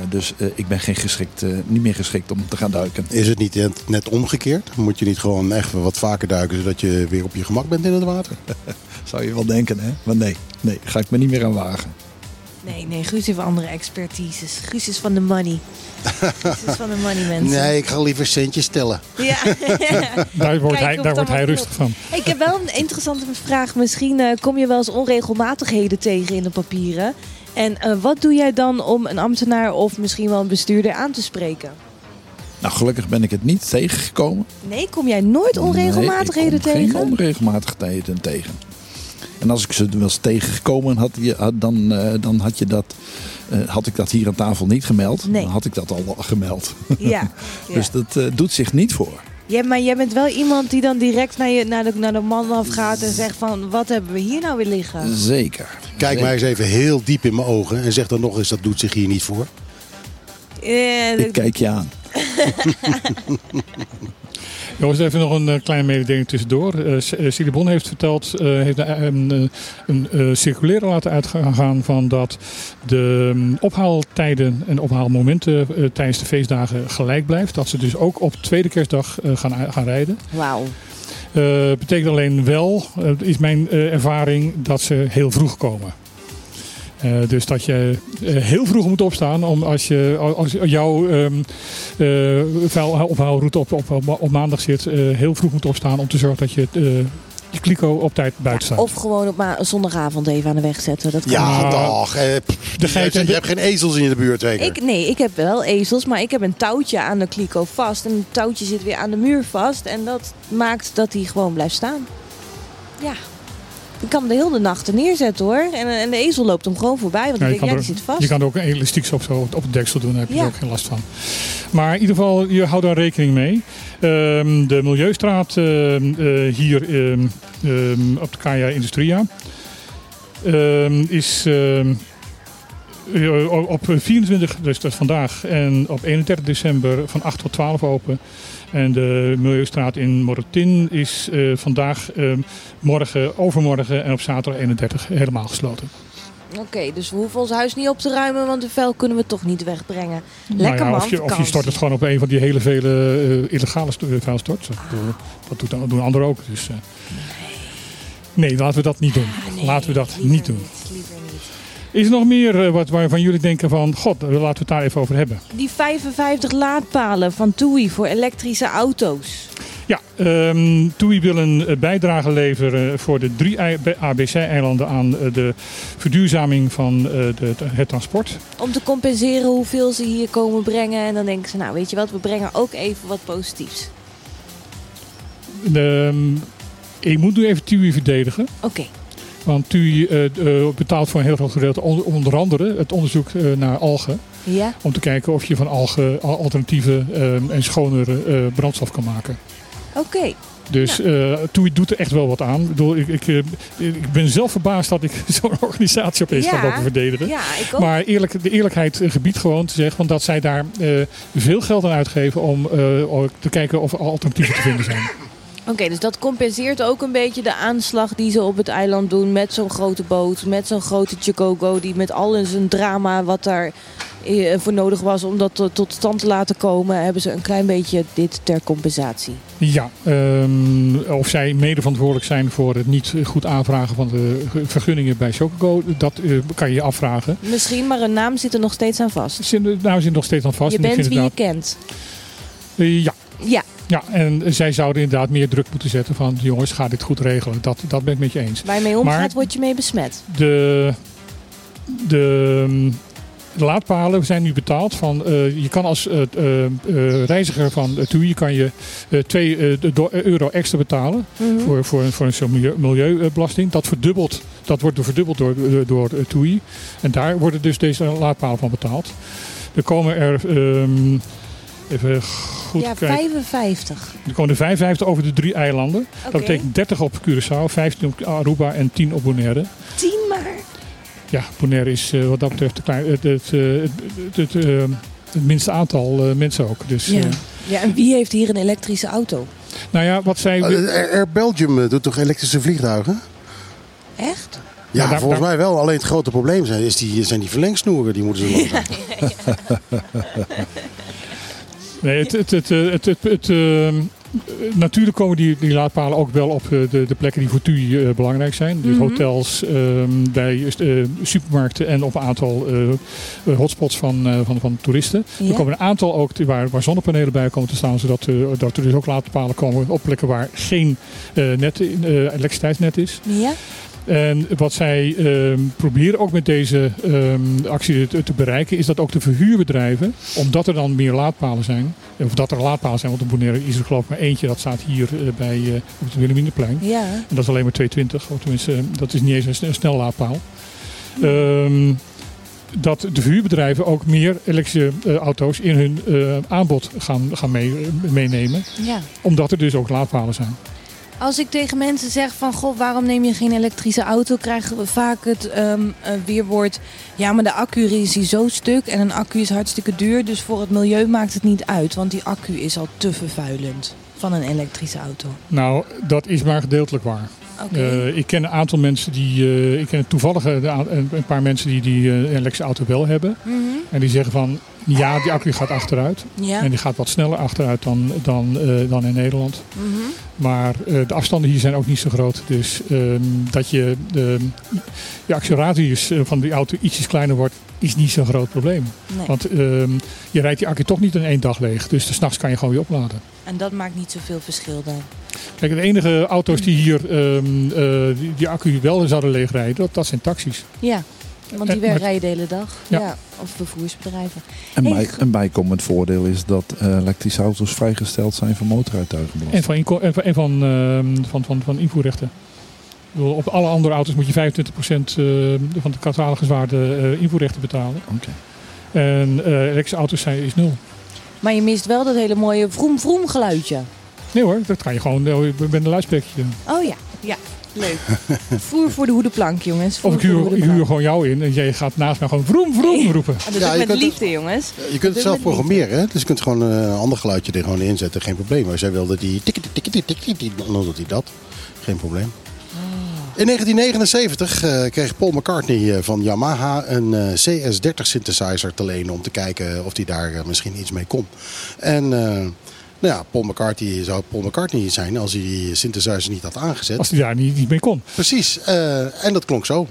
dus ik ben geen geschikt, eh, niet meer geschikt om te gaan duiken. Is het niet net- net omgekeerd? Moet je niet gewoon echt wat vaker duiken zodat je weer op je gemak bent in het water? Zou je wel denken, hè? Maar nee, nee, ga ik me niet meer aan wagen. Nee, nee, Guus heeft andere expertises. Guus is van de money. Guus is van de money, mensen. Nee, ik ga liever centjes tellen. Ja. Daar wordt hij, daar wordt hij rustig van. Hey, ik heb wel een interessante vraag. Misschien eh, kom je wel eens onregelmatigheden tegen in de papieren. En eh, wat doe jij dan om een ambtenaar of misschien wel een bestuurder aan te spreken? Nou, gelukkig ben ik het niet tegengekomen. Nee, kom jij nooit onregelmatigheden nee, ik kom tegen? geen onregelmatigheden tegen. En als ik ze wel eens tegengekomen had, je- had, dan, eh, dan had, je dat, eh, had ik dat hier aan tafel niet gemeld. Nee. Dan had ik dat al gemeld. Ja. Dus dat eh, doet zich niet voor. Ja, maar jij bent wel iemand die dan direct naar, je, naar, de, naar de man afgaat en zegt van... wat hebben we hier nou weer liggen? Zeker. Kijk Zeker. mij eens even heel diep in mijn ogen en zeg dan nog eens dat doet zich hier niet voor. Eh, Ik kijk je aan. Jongens, even nog een eh, kleine mededeling tussendoor. Eh eh, Silly Bon heeft verteld, heeft een, een, een, circulaire laten uitgaan van dat de mm, ophaaltijden en ophaalmomenten tijdens de feestdagen gelijk blijft. Dat ze dus ook op tweede kerstdag gaan, gaan rijden. Wauw. Eh betekent alleen wel, is mijn ervaring, dat ze heel vroeg komen. Eh, dus dat je eh, heel vroeg moet opstaan om als, je, als jouw ehm eh, vuilophaalroute op, op, op, op maandag zit, eh, heel vroeg moet opstaan om te zorgen dat je eh, je kliko op tijd buiten staat. Of gewoon op ma- zondagavond even aan de weg zetten. Dat kan Ja, Nou, dag. Eh, de je, je hebt geen ezels in de buurt, zeker? Ik, nee, ik heb wel ezels, maar ik heb een touwtje aan de kliko vast. En het touwtje zit weer aan de muur vast. En dat maakt dat hij gewoon blijft staan. Ja. Ik kan hem de hele nacht er neerzetten hoor. En, en de ezel loopt hem gewoon voorbij. Want Ja, denk, ja, die er, zit vast. je kan er ook een elastiek op, zo op het deksel doen, daar heb je Ja. er ook geen last van. Maar in ieder geval, je houdt daar rekening mee. Ehm, de Milieustraat ehm, eh, hier ehm, op de Kaya Industria is eh, op 24, dus dat is vandaag, en op 31 december van 8 tot 12 open. En de Milieustraat in Morotin is eh, vandaag, ehm, morgen, overmorgen en op zaterdag 31 helemaal gesloten. Oké, dus we hoeven ons huis niet op te ruimen, want de vuil kunnen we toch niet wegbrengen. Lekker Nou ja, of, je, of je stort het gewoon op een van die hele vele eh, illegale eh, vuilstorts. Dat, eh, dat doet, doen anderen ook. Dus, nee, laten we dat niet doen. Ah, nee, laten we dat niet doen. Is er nog meer eh, wat waarvan jullie denken van... God, eh, laten we het daar even over hebben. Die 55 laadpalen van TUI voor elektrische auto's. Ja, ehm TUI wil een eh, bijdrage leveren voor de drie ABC-eilanden aan eh, de verduurzaming van eh, de, het transport. Om te compenseren hoeveel ze hier komen brengen. En dan denken ze, nou weet je wat, we brengen ook even wat positiefs. Ehm, ik moet nu even TUI verdedigen. Oké, Want TUI eh, eh, betaalt voor een heel groot gedeelte on- onder andere het onderzoek eh, naar algen. ja. Om te kijken of je van algen al- alternatieve ehm, en schonere brandstof kan maken. Oké. Dus TUI doet er echt wel wat aan. Ik, bedoel, ik, ik, ik ben zelf verbaasd dat ik zo'n organisatie opeens Ja. kan lopen verdedigen. Ja, ik ook. Maar eerlijk, de eerlijkheid gebiedt gewoon te zeggen want dat zij daar veel geld aan uitgeven om te kijken of er alternatieven te vinden zijn. Oké, dus dat compenseert ook een beetje de aanslag die ze op het eiland doen met zo'n grote boot, met zo'n grote Chicogo, die met al zijn drama wat daar eh, voor nodig was om dat tot, tot stand te laten komen, hebben ze een klein beetje dit ter compensatie. Ja, ehm, of zij mede verantwoordelijk zijn voor het niet goed aanvragen van de vergunningen bij Chocogo, dat eh, kan je je afvragen. Misschien, maar een naam zit er nog steeds aan vast. Zit- Nou, zit nog steeds aan vast. Je bent wie je kent. Eh, ja. Ja, ja, en zij zouden inderdaad meer druk moeten zetten van jongens, ga dit goed regelen. Dat, dat ben ik met je eens. waar je mee omgaat, Maar- word je mee besmet. De, de, de laadpalen zijn nu betaald. Van, eh, je kan als eh, eh, reiziger van TUI kan je 2 euro extra betalen Mhm. voor, voor, voor een milieu, milieubelasting. Dat, verdubbelt, dat wordt verdubbeld door, door, TUI. En daar worden dus deze laadpalen van betaald. Er komen er, ehm, even goed ja, kijken, 55. er komen er 55 over de drie eilanden. Dat betekent 30 op Curaçao, 15 op Aruba en 10 op Bonaire. 10 maar. ja, Bonaire is eh, wat dat betreft de klein, het, het, eh, het, het, het, eh, het minste aantal eh, mensen ook. Dus, Ja. eh, ja, en wie heeft hier een elektrische auto? nou ja, wat zij... Air, Belgium doet toch elektrische vliegtuigen? Echt? Ja, daar- volgens daar- mij wel. Alleen het grote probleem zijn, is die, zijn die verlengsnoeren. Die moeten ze lossen. Nee, het, het, het, eh, het, het, het, ehm, natuurlijk komen die, die laadpalen ook wel op eh, de, de plekken die voor TUI eh, belangrijk zijn. Dus Mhm. hotels, ehm, bij eh, supermarkten en op een aantal eh, eh, hotspots van, eh, van, van toeristen. Ja. Er komen een aantal ook waar, waar zonnepanelen bij komen te staan. Zodat eh, dat er dus ook laadpalen komen op plekken waar geen eh, net, eh, elektriciteitsnet is. Ja? En wat zij ehm, proberen ook met deze ehm, actie te, te bereiken, is dat ook de verhuurbedrijven, omdat er dan meer laadpalen zijn, of dat er laadpalen zijn, want in Bonaire is er geloof ik maar eentje, dat staat hier eh, bij, eh, op het Wilhelminaplein. Ja. En dat is alleen maar 220, of tenminste, eh, dat is niet eens een, sne- een snel laadpaal. Ehm, dat de verhuurbedrijven ook meer elektrische eh, auto's in hun aanbod gaan, gaan mee, meenemen, ja. omdat er dus ook laadpalen zijn. Als ik tegen mensen zeg van, goh, waarom neem je geen elektrische auto? Krijgen we vaak het ehm, eh, weerwoord, ja, maar de accu is hier zo stuk en een accu is hartstikke duur. Dus voor het milieu maakt het niet uit, want die accu is al te vervuilend van een elektrische auto. Nou, dat is maar gedeeltelijk waar. Oké. Eh, ik ken een aantal mensen die. eh, ik ken toevallig een een paar mensen die, die een elektrische auto wel hebben. Mhm. En die zeggen van ja, die accu gaat achteruit. Ja. En die gaat wat sneller achteruit dan, dan, eh, dan in Nederland. Mhm. Maar eh, de afstanden hier zijn ook niet zo groot. Dus ehm, dat je de, je actieradius eh, van die auto ietsjes kleiner wordt, is niet zo'n groot probleem. Nee. Want ehm, je rijdt die accu toch niet in één dag leeg. Dus s'nachts kan je gewoon weer opladen. En dat maakt niet zoveel verschil dan. Kijk, de enige auto's die hier ehm, die, die accu wel zouden leegrijden, dat, dat zijn taxis. Ja, want die maar- rijden de hele dag. Ja. Ja. Of vervoersbedrijven. En bij, een bijkomend voordeel is dat eh, elektrische auto's vrijgesteld zijn van motoruituigenbelasting. En van, inko- en van, en van, ehm, van, van, van invoerrechten. Bedoel, op alle andere auto's moet je 25% eh, van de cataloguswaarde eh, invoerrechten betalen. Oké. En eh elektrische auto's zijn, is nul. Maar je mist wel dat hele mooie vroom vroom geluidje. Nee hoor, dat kan je gewoon met een luidsprekertje doen. Oh ja, ja. Leuk. Voer voor de hoedenplank, jongens. Voer Of ik voor de huur, ik hoedenplank. huur gewoon jou in en jij gaat naast mij gewoon vroom vroom roepen. Ah, dat Ja, met liefde, jongens. Je kunt het zelf programmeren, hè? dus je kunt gewoon eh, een ander geluidje er gewoon inzetten, geen probleem. Maar zij wilde die tikkie tikkie tikkie tikkie, dan doet hij dat. Geen probleem. In 1979 eh, kreeg Paul McCartney eh, van Yamaha een eh, CS30 synthesizer te lenen om te kijken of hij daar eh, misschien iets mee kon. En eh, nou ja, Paul McCartney zou Paul McCartney zijn als hij die synthesizer niet had aangezet. Als hij daar niet, niet mee kon. Precies, eh, en dat klonk zo.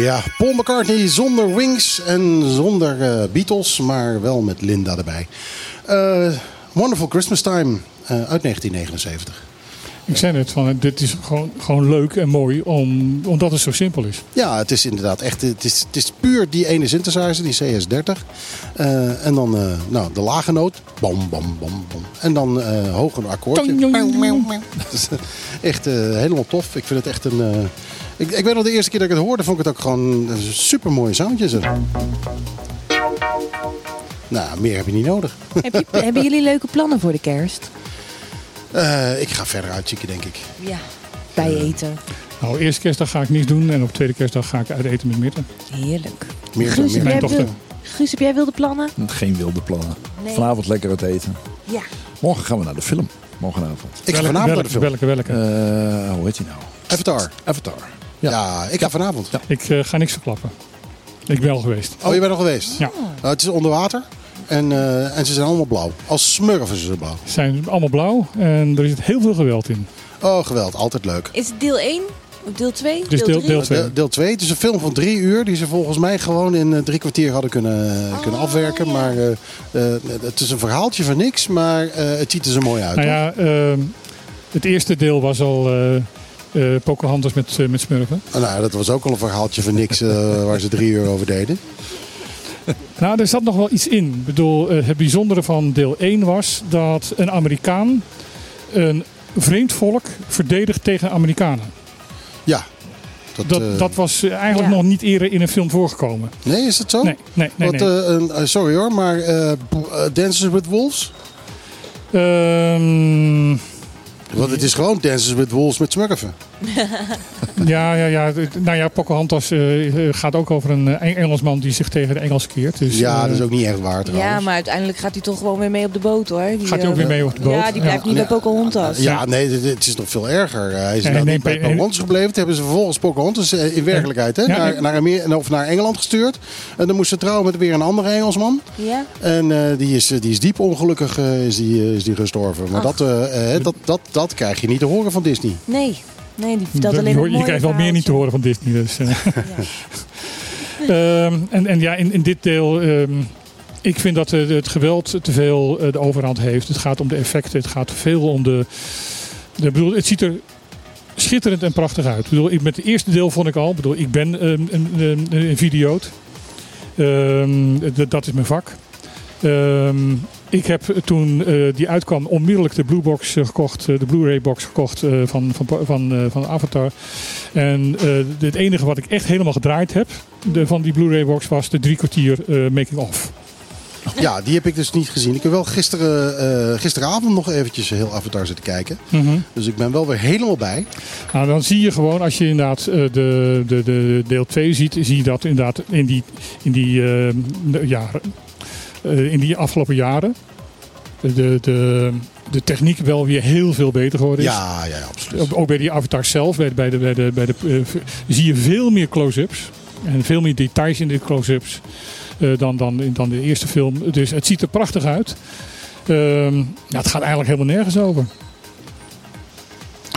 Ja, Paul McCartney zonder Wings en zonder eh, Beatles, maar wel met Linda erbij. Eh, Wonderful Christmas Time eh, uit 1979. Ik zei net, van, dit is gewoon, gewoon leuk en mooi om, omdat het zo simpel is. Ja, het is inderdaad echt. Het is, het is puur die ene synthesizer, die CS30. Eh, en dan nou, de lage noot. Bam, bam, bam, bam. En dan een akkoordje. Echt helemaal tof. Ik vind het echt een. Eh, ik, ik weet nog de eerste keer dat ik het hoorde, vond ik het ook gewoon een super mooi soundje. Zo. Nou, meer heb je niet nodig. Heb je, hebben jullie leuke plannen voor de kerst? Eh, ik ga verder uitzieken, denk ik. Ja. Bij eten. Nou, eerste kerstdag ga ik niets doen en op tweede kerstdag ga ik uit eten met Mirte. Heerlijk. Meer, Guus, jij, dochter. Guus, heb jij wilde plannen? Geen wilde plannen. Nee. Vanavond lekker het eten. Ja. Morgen gaan we naar de film. Morgenavond. Ik ga welke, vanavond naar de film. welke, welke? Eh, hoe heet hij nou? Avatar. Avatar. Ja, ik ga vanavond. Ja. Ik eh, ga niks verklappen. Ik ben al geweest. Oh, je bent al geweest? Ja. Nou, het is onder water. En, eh, en ze zijn allemaal blauw. Als smurfen ze blauw. Ze zijn allemaal blauw en er zit heel veel geweld in. Oh, geweld. Altijd leuk. Is het deel 1? Of deel 2? Dus deel- deel- Twee. De- deel 2. Het is een film van drie uur die ze volgens mij gewoon in eh, drie kwartier hadden kunnen, kunnen afwerken. ja. Maar het is een verhaaltje van niks, maar eh, het ziet er zo mooi uit. Nou hoor. ja, ehm, het eerste deel was al Pocahontas met, eh, met smurfen. Nou, dat was ook al een verhaaltje van niks eh, waar ze drie uur over deden. Nou, er zat nog wel iets in. Ik bedoel, eh, het bijzondere van deel 1 was dat een Amerikaan een vreemd volk verdedigt tegen Amerikanen. Ja, Dat, Dat, dat was eigenlijk Ja. nog niet eerder in een film voorgekomen. Nee, is het zo? Nee, nee, nee. Sorry hoor, maar Dances with Wolves? Ehm, Want het is gewoon Dances with Wolves met smurfen. ja, ja, ja. Nou ja, Pocahontas eh, eh, gaat ook over een eh, Engelsman die zich tegen de Engels keert. Dus, ja, dat is ook niet echt waar trouwens. Ja, maar uiteindelijk gaat hij toch gewoon weer mee op de boot hoor. Die, Gaat hij ook weer mee op de boot? Ja, die blijft niet Ja. bij Pocahontas. Ja, nee, dit- het is nog veel erger. Hij is nou niet bij Pocahontas gebleven. Toen hebben ze vervolgens Pocahontas in werkelijkheid hè, Ja, naar, naar, Amer- of naar Engeland gestuurd. En dan moest ze trouwen met weer een andere Engelsman. Ja? En eh, die, is, die is diep ongelukkig is die, is die gestorven. Maar dat, dat, dat, dat krijg je niet te horen van Disney. Nee. Nee, die vertelt je, alleen een je mooie krijgt wel meer niet te horen van Disney. Dus, eh. Ehm, en, en ja, in, in dit deel. ehm, ik vind dat eh, het geweld te veel eh, de overhand heeft. Het gaat om de effecten. Het gaat veel om de. de bedoel, het ziet er schitterend en prachtig uit. Ik bedoel, ik, met het eerste deel vond ik al. Ik bedoel, ik ben ehm, een, een, een videoot. Dat is mijn vak. Ehm, ik heb toen eh, die uitkwam onmiddellijk de Blue Box eh, gekocht, eh, de Blu-ray box gekocht eh, van, van, van, eh, van Avatar. En eh, het enige wat ik echt helemaal gedraaid heb de, van die Blu-ray box was de drie kwartier eh, making of. Ja, die heb ik dus niet gezien. Ik heb wel gisteren, eh, gisteravond nog eventjes heel Avatar zitten kijken. Dus ik ben wel weer helemaal bij. Nou, dan zie je gewoon, als je inderdaad eh, de, de, de deel 2 ziet, zie je dat inderdaad in die, in die eh, jaren, eh, in die afgelopen jaren, de, de, de techniek wel weer heel veel beter geworden is. Ja, ja, absoluut. Ook- bij die avatar zelf, bij de, bij de, bij de, bij de, eh, zie je veel meer close-ups. En veel meer details in de close-ups eh, dan, dan, in- dan de eerste film. Dus het ziet er prachtig uit. Ja, het gaat eigenlijk helemaal nergens over.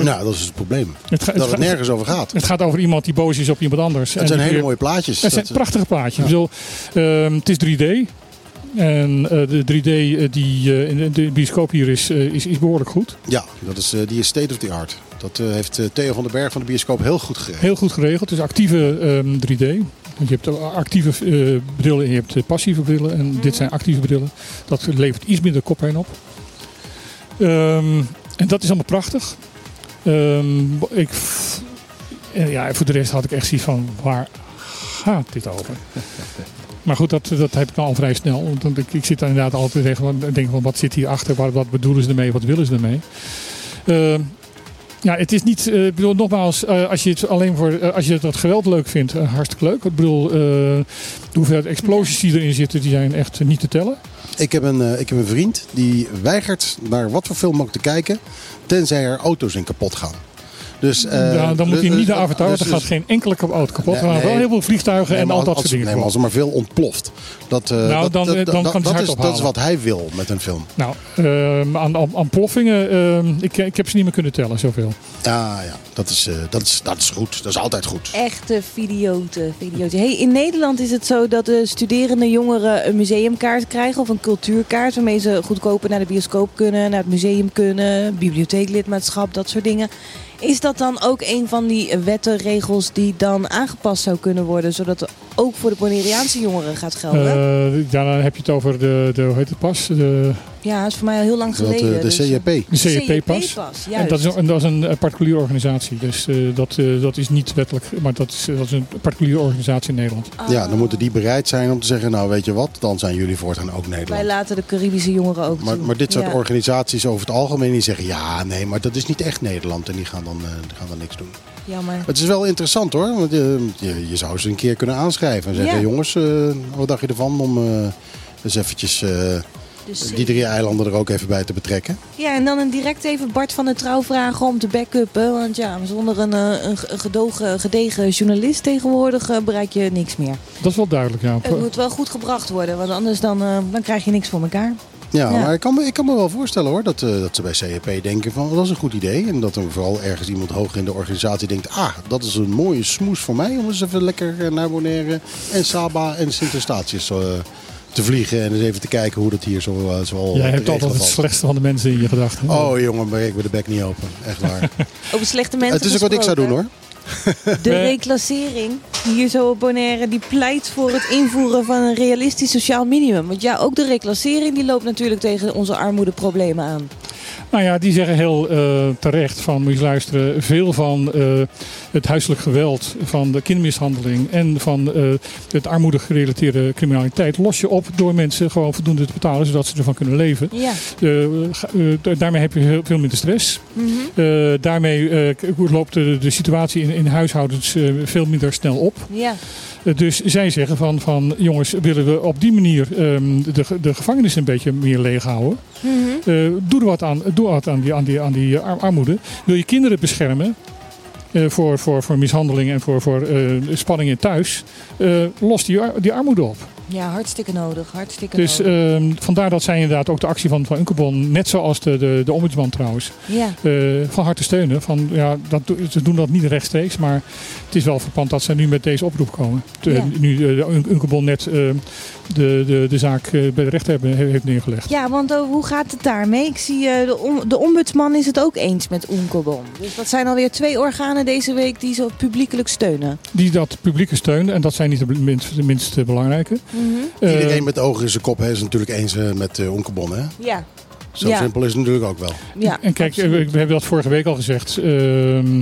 Nou, dat is het probleem. Het, Dat het nergens over gaat. Het gaat over iemand die boos is op iemand anders. Het zijn die hele weer- mooie plaatjes. Het zijn Dat- prachtige plaatjes. Ik bedoel, ehm, het is 3D. En eh, de 3D eh, die eh, in de- bioscoop hier is, is, is behoorlijk goed. Ja, dat is, die is state of the art. Dat heeft Theo van den Berg van de bioscoop heel goed geregeld. Heel goed geregeld. Het is actieve ehm, 3D. Want je hebt actieve brillen en je hebt passieve brillen. En dit zijn actieve brillen. Dat levert iets minder koppijn op. Ehm, en dat is allemaal prachtig. Ehm, ik, en ja, voor de rest had ik echt zoiets van, waar gaat dit over? Maar goed, dat, dat heb ik al vrij snel. Want ik, ik zit daar inderdaad altijd tegen. want denk van, wat zit hierachter? Wat, wat bedoelen ze ermee? Wat willen ze ermee? Ehm, ja, het is niet. eh, Ik bedoel, nogmaals, eh, als je het alleen voor. eh, als je dat geweld leuk vindt, hartstikke leuk. Ik bedoel, de hoeveelheid explosies die erin zitten, die zijn echt niet te tellen. Ik heb, een, ik heb een vriend die weigert naar wat voor film ook te kijken. Tenzij er auto's in kapot gaan. Dus, eh, Ja, dan moet dus- hij niet de dus- avatar, want dus- er gaat geen enkele auto kapot. Nee, er gaan wel heel veel vliegtuigen Nee, en al dat soort dingen. nee, maar als er maar veel ontploft. Dat, eh, Nou, dat, dan- dat, dan kan dat is, dat is wat hij wil met een film. Nou, ehm, aan, aan, aan ploffingen, ehm, ik, ik heb ze niet meer kunnen tellen, zoveel. Ja, ja dat, is, eh, dat, is, dat is goed. Dat is altijd goed. Echte videoten. videoten. Hey, in Nederland is het zo dat de studerende jongeren een museumkaart krijgen of een cultuurkaart waarmee ze goedkoper naar de bioscoop kunnen, naar het museum kunnen, bibliotheeklidmaatschap, dat soort dingen. Is dat dan ook een van die wetten, regels die dan aangepast zou kunnen worden, zodat het ook voor de Bonaireaanse jongeren gaat gelden? Eh, ja, dan heb je het over de, de hoe heet het pas? De, ja, dat is voor mij al heel lang Dat, eh, geleden. de dus- CJP. de CEP-pas. CEP-pas, En juist. dat is, een- en dat is een eh, particuliere organisatie. Dus eh, dat, eh, dat is niet wettelijk, maar dat is, dat is een particuliere organisatie in Nederland. Ja, dan moeten die bereid zijn om te zeggen, nou weet je wat, dan zijn jullie voortaan ook Wij Nederland. laten de Caribische jongeren ook Maar, toe. maar dit soort Ja. organisaties over het algemeen die zeggen, ja nee, maar dat is niet echt Nederland. En die gaan dan, eh, die gaan dan niks doen. Jammer. Het is wel interessant hoor, want eh, je, je zou ze een keer kunnen aanschrijven. En zeggen, Ja. jongens, eh, wat dacht je ervan om eh, eens eventjes eh, Dus, die drie eilanden er ook even bij te betrekken? Ja, en dan een direct even Bart van der Trouw vragen om te backuppen. Want ja, zonder een, eh, een, gedogen, gedegen journalist tegenwoordig eh, bereik je niks meer. Dat is wel duidelijk, ja. Het moet wel goed gebracht worden, want anders dan, eh, dan krijg je niks voor elkaar. Ja, Ja. maar ik kan, me, ik kan me wel voorstellen hoor, dat, eh, dat ze bij CEP denken van dat is een goed idee. En dat er vooral ergens iemand hoog in de organisatie denkt, ah, dat is een mooie smoes voor mij om eens even lekker eh, naar Bonaire en Saba en Sint-Eustatius eh, te vliegen. En eens even te kijken hoe dat hier zo, eh, zo Jij hebt altijd het slechtste van de mensen in je gedachten. Oh jongen, maar ik ben de bek niet open. Echt waar. Over slechte mensen Het is ook wat ik zou doen hoor. De reclassering hier zo op Bonaire, die pleit voor het invoeren van een realistisch sociaal minimum. Want ja, ook de reclassering die loopt natuurlijk tegen onze armoedeproblemen aan. Nou ja, die zeggen heel eh, terecht van, moet je luisteren, veel van eh, het huiselijk geweld, van de kindermishandeling en van eh, het armoede-gerelateerde criminaliteit los je op door mensen gewoon voldoende te betalen zodat ze ervan kunnen leven. Ja. Eh, eh, daarmee heb je heel veel minder stress. Mhm. Daarmee loopt de, de situatie in, in huishoudens veel minder snel op. Ja. Dus zij zeggen van, van jongens, willen we op die manier ehm, de, de gevangenis een beetje meer leeg houden? Mhm. Doe er wat aan, doe wat aan die, aan die, aan die ar- armoede. Wil je kinderen beschermen voor, voor, voor mishandeling en voor, voor eh, spanningen thuis? eh, los die, die armoede op. ja, hartstikke nodig. Hartstikke Dus nodig. ehm, vandaar dat zij inderdaad ook de actie van, van Unkebon, net zoals de, de, de ombudsman trouwens, ja. eh, van harte steunen. Van, ja, dat, ze doen dat niet rechtstreeks, maar het is wel verpand dat ze nu met deze oproep komen. Te- Ja. Nu eh, Un- Unkebon net eh, de, de, de zaak eh, bij de rechter hebben, he- heeft neergelegd. Ja, want hoe gaat het daarmee? Ik zie de, om- de ombudsman is het ook eens met Oenkebon. Dus dat zijn alweer twee organen deze week die ze publiekelijk steunen. Die dat publieke steunen, en dat zijn niet de minst, de minst eh, Eh, Iedereen met ogen in zijn kop hè, is natuurlijk eens eh, met uh, Onkebon. Hè? Ja. Zo Ja. simpel is het natuurlijk ook wel. ja en kijk, eh, we, absoluut. we hebben dat vorige week al gezegd. Ehm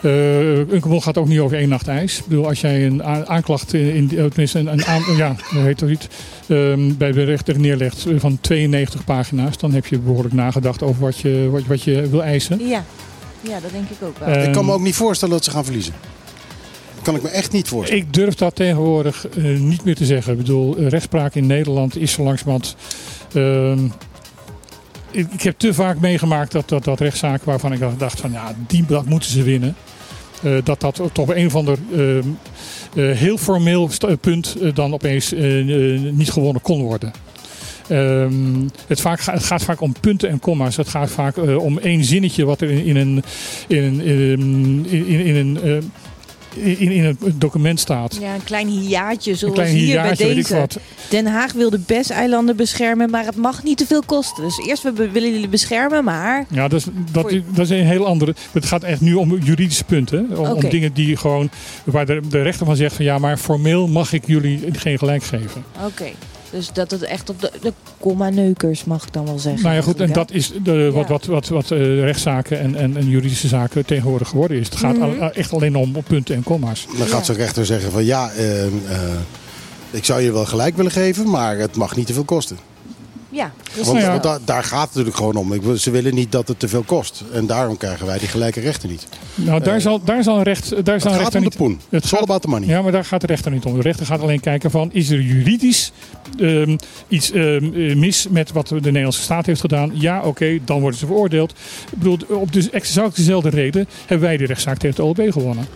eh, Unkebon gaat ook niet over één nacht ijs. Ik bedoel, als jij een a- aanklacht in, in tenminste een, een aan, ja, hoe heet dat niet, ehm, bij de rechter neerlegt eh, van 92 pagina's, dan heb je behoorlijk nagedacht over wat je, wat, wat je wil eisen. Ja. ja, dat denk ik ook wel. Eh, ik kan me Ehm, ook niet voorstellen dat ze gaan verliezen. Kan ik me echt niet voorstellen. Ik durf dat tegenwoordig eh, niet meer te zeggen. Ik bedoel, eh, rechtspraak in Nederland is zo langzamerhand... ehm, ik, heb te vaak meegemaakt dat, dat, dat rechtszaken waarvan ik dacht van ja, die dat moeten ze winnen. eh, dat dat toch op een of ander ehm, eh, heel formeel punt dan opeens niet gewonnen kon worden. Ehm, het, vaak, het gaat vaak om punten en comma's. Het gaat vaak om één zinnetje wat er in, een, in, in, in, een, in, in een document staat. Ja, een klein hiaatje Een zoals klein hier hiaatje, bij deze. Den Haag wil de BES-eilanden beschermen, maar het mag niet te veel kosten. Dus eerst we willen jullie beschermen, maar... Ja, dat is, dat, Voor- is, dat is een heel andere. Het gaat echt nu om juridische punten. Om, dingen die gewoon. waar de, de rechter van zegt van ja, maar formeel mag ik jullie geen gelijk geven. Oké. Dus dat het echt op de, de comma-neukers mag ik dan wel zeggen. Nou ja, goed, en Ja. dat is de, wat, wat, wat, wat eh, rechtszaken en, en, en juridische zaken tegenwoordig geworden is. Het gaat Mhm. al- echt alleen om punten en comma's. Dan gaat zo'n rechter zeggen van ja, eh, eh, ik zou je wel gelijk willen geven, maar het mag niet te veel kosten. Ja, dus Want, ja. want daar, daar gaat het natuurlijk gewoon om. Ik Ze willen niet dat het te veel kost. En daarom krijgen wij die gelijke rechten niet. Nou, daar, zal, daar zal een recht. Daar zal Het gaat de niet. poen. Het It's all about the money. Ja, maar daar gaat de rechter niet om. De rechter gaat alleen kijken van, is er juridisch ehm, iets ehm, eh, mis met wat de Nederlandse staat heeft gedaan? Ja, oké, dan worden ze veroordeeld. Ik bedoel, op dus exact dezelfde reden hebben wij de rechtszaak tegen de OLB gewonnen.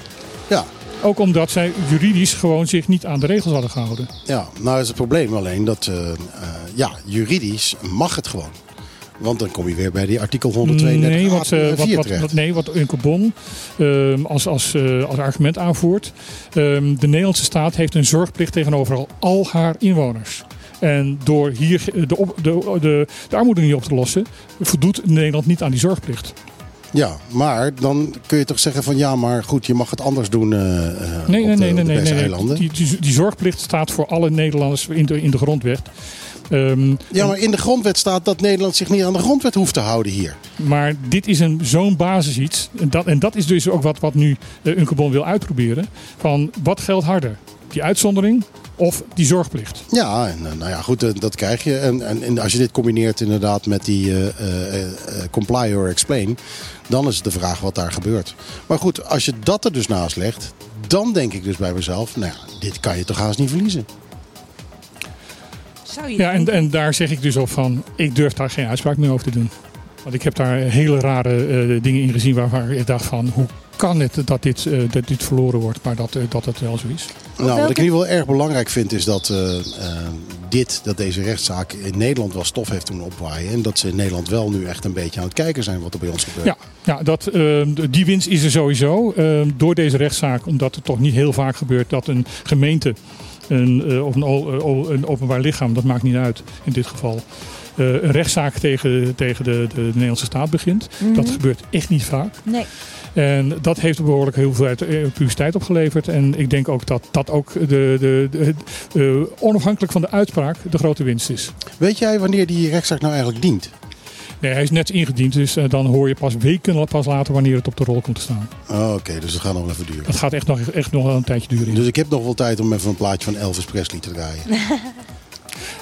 Ja. Ook omdat zij juridisch gewoon zich niet aan de regels hadden gehouden. Ja, nou is het probleem alleen dat, eh, eh, ja, juridisch mag het gewoon. Want dan kom je weer bij die artikel 132 nee, wat, eh, wat, nee, wat Unke Bon ehm, als, als, als argument aanvoert. ehm, de Nederlandse staat heeft een zorgplicht tegenover al, al haar inwoners. En door hier de, op- de, de, de armoede niet op te lossen, voldoet Nederland niet aan die zorgplicht. Ja, maar dan kun je toch zeggen van ja, maar goed, je mag het anders doen eh eh, Nee, op nee, de, nee, nee, nee, nee. Die, die, die zorgplicht staat voor alle Nederlanders in de, in de grondwet. Ehm, Ja, maar in de grondwet staat dat Nederland zich niet aan de grondwet hoeft te houden hier. Maar dit is een zo'n basis iets. En dat, en dat is dus ook wat, wat nu uh, Unkebon wil uitproberen. Van wat geldt harder? Die uitzondering of die zorgplicht? Ja, en, eh, nou ja, goed, eh, dat krijg je. En, en, en als je dit combineert inderdaad met die eh, eh, eh, comply or explain, dan is het de vraag wat daar gebeurt. Maar goed, als je dat er dus naast legt, dan denk ik dus bij mezelf, nou ja, dit kan je toch haast niet verliezen. Zou je Ja, en, en daar zeg ik dus op van, ik durf daar geen uitspraak meer over te doen. Want ik heb daar hele rare eh, dingen in gezien waarvan ik dacht van, hoe kan het dat dit, eh, dat dit verloren wordt, maar dat, eh, dat het wel zo is. Nou, wat ik in ieder geval erg belangrijk vind is dat eh, dit, dat deze rechtszaak in Nederland wel stof heeft doen opwaaien. En dat ze in Nederland wel nu echt een beetje aan het kijken zijn wat er bij ons gebeurt. Ja, ja dat, eh, die winst is er sowieso eh, door deze rechtszaak. Omdat het toch niet heel vaak gebeurt dat een gemeente een, eh, of een, openbaar lichaam, dat maakt niet uit in dit geval, eh, een rechtszaak tegen, tegen de, de Nederlandse staat begint. Dat gebeurt echt niet vaak. Nee. En dat heeft behoorlijk heel veel uit- eh, publiciteit opgeleverd. En ik denk ook dat dat ook de, de, de, eh, onafhankelijk van de uitspraak de grote winst is. Weet jij wanneer die rechtszaak nou eigenlijk dient? Nee, hij is net ingediend, dus eh, dan hoor je pas weken pas later wanneer het op de rol komt te staan. Oh, Oké, dus dat gaat nog even duren. Dat gaat echt nog, echt nog wel een tijdje duren. Dus ik heb nog wel tijd om even een plaatje van Elvis Presley te draaien.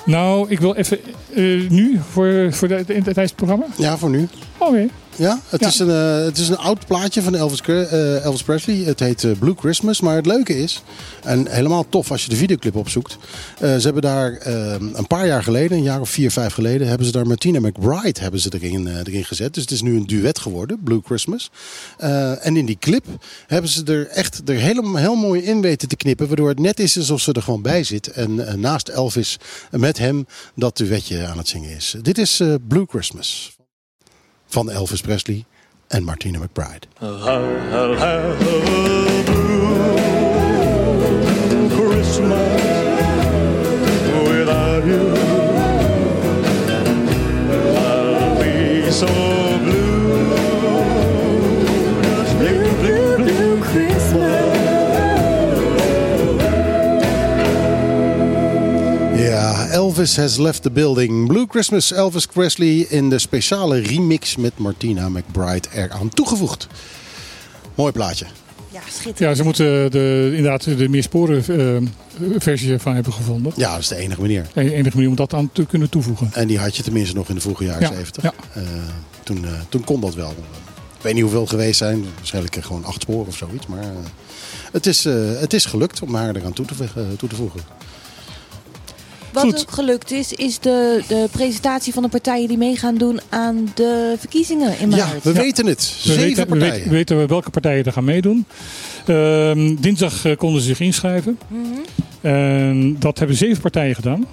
Nou, ik wil even eh, nu voor, voor de, de, tijdens het programma. Ja, voor nu. Oké. Ja, het, Ja. Is een, eh, het is een oud plaatje van Elvis, eh, Elvis Presley. Het heet eh, Blue Christmas. Maar het leuke is, en helemaal tof als je de videoclip opzoekt. ze hebben daar een paar jaar geleden, een jaar of vier, vijf geleden, hebben ze daar Martina McBride hebben ze erin, erin gezet. Dus het is nu een duet geworden, Blue Christmas. En in die clip hebben ze er echt er helemaal heel mooi in weten te knippen. Waardoor het net is alsof ze er gewoon bij zit. En naast Elvis, met hem, dat duetje aan het zingen is. Dit is Blue Christmas van Elvis Presley en Martina McBride. Have a blue Christmas without you. I'll be so Elvis has left the building. Blue Christmas, Elvis Presley in de speciale remix met Martina McBride eraan toegevoegd. Mooi plaatje. Ja, schitterend. Ja, ze moeten de, inderdaad de meersporen eh, versie ervan hebben gevonden. Ja, dat is de enige manier. De enige manier om dat aan te kunnen toevoegen. En die had je tenminste nog in de vroege jaren Ja, 70. ja. Eh, toen, eh, toen kon dat wel. Ik weet niet hoeveel geweest zijn. Waarschijnlijk gewoon acht sporen of zoiets. Maar eh, het, is, eh, het is gelukt om haar eraan toe te, toe te voegen. Wat Goed. ook gelukt is, is de, de presentatie van de partijen die mee gaan doen aan de verkiezingen in Ja, maart. we weten het. We Zeven weten, we partijen. weten, we weten welke partijen er gaan meedoen. Ehm, dinsdag eh, konden ze zich inschrijven. En dat hebben zeven partijen gedaan.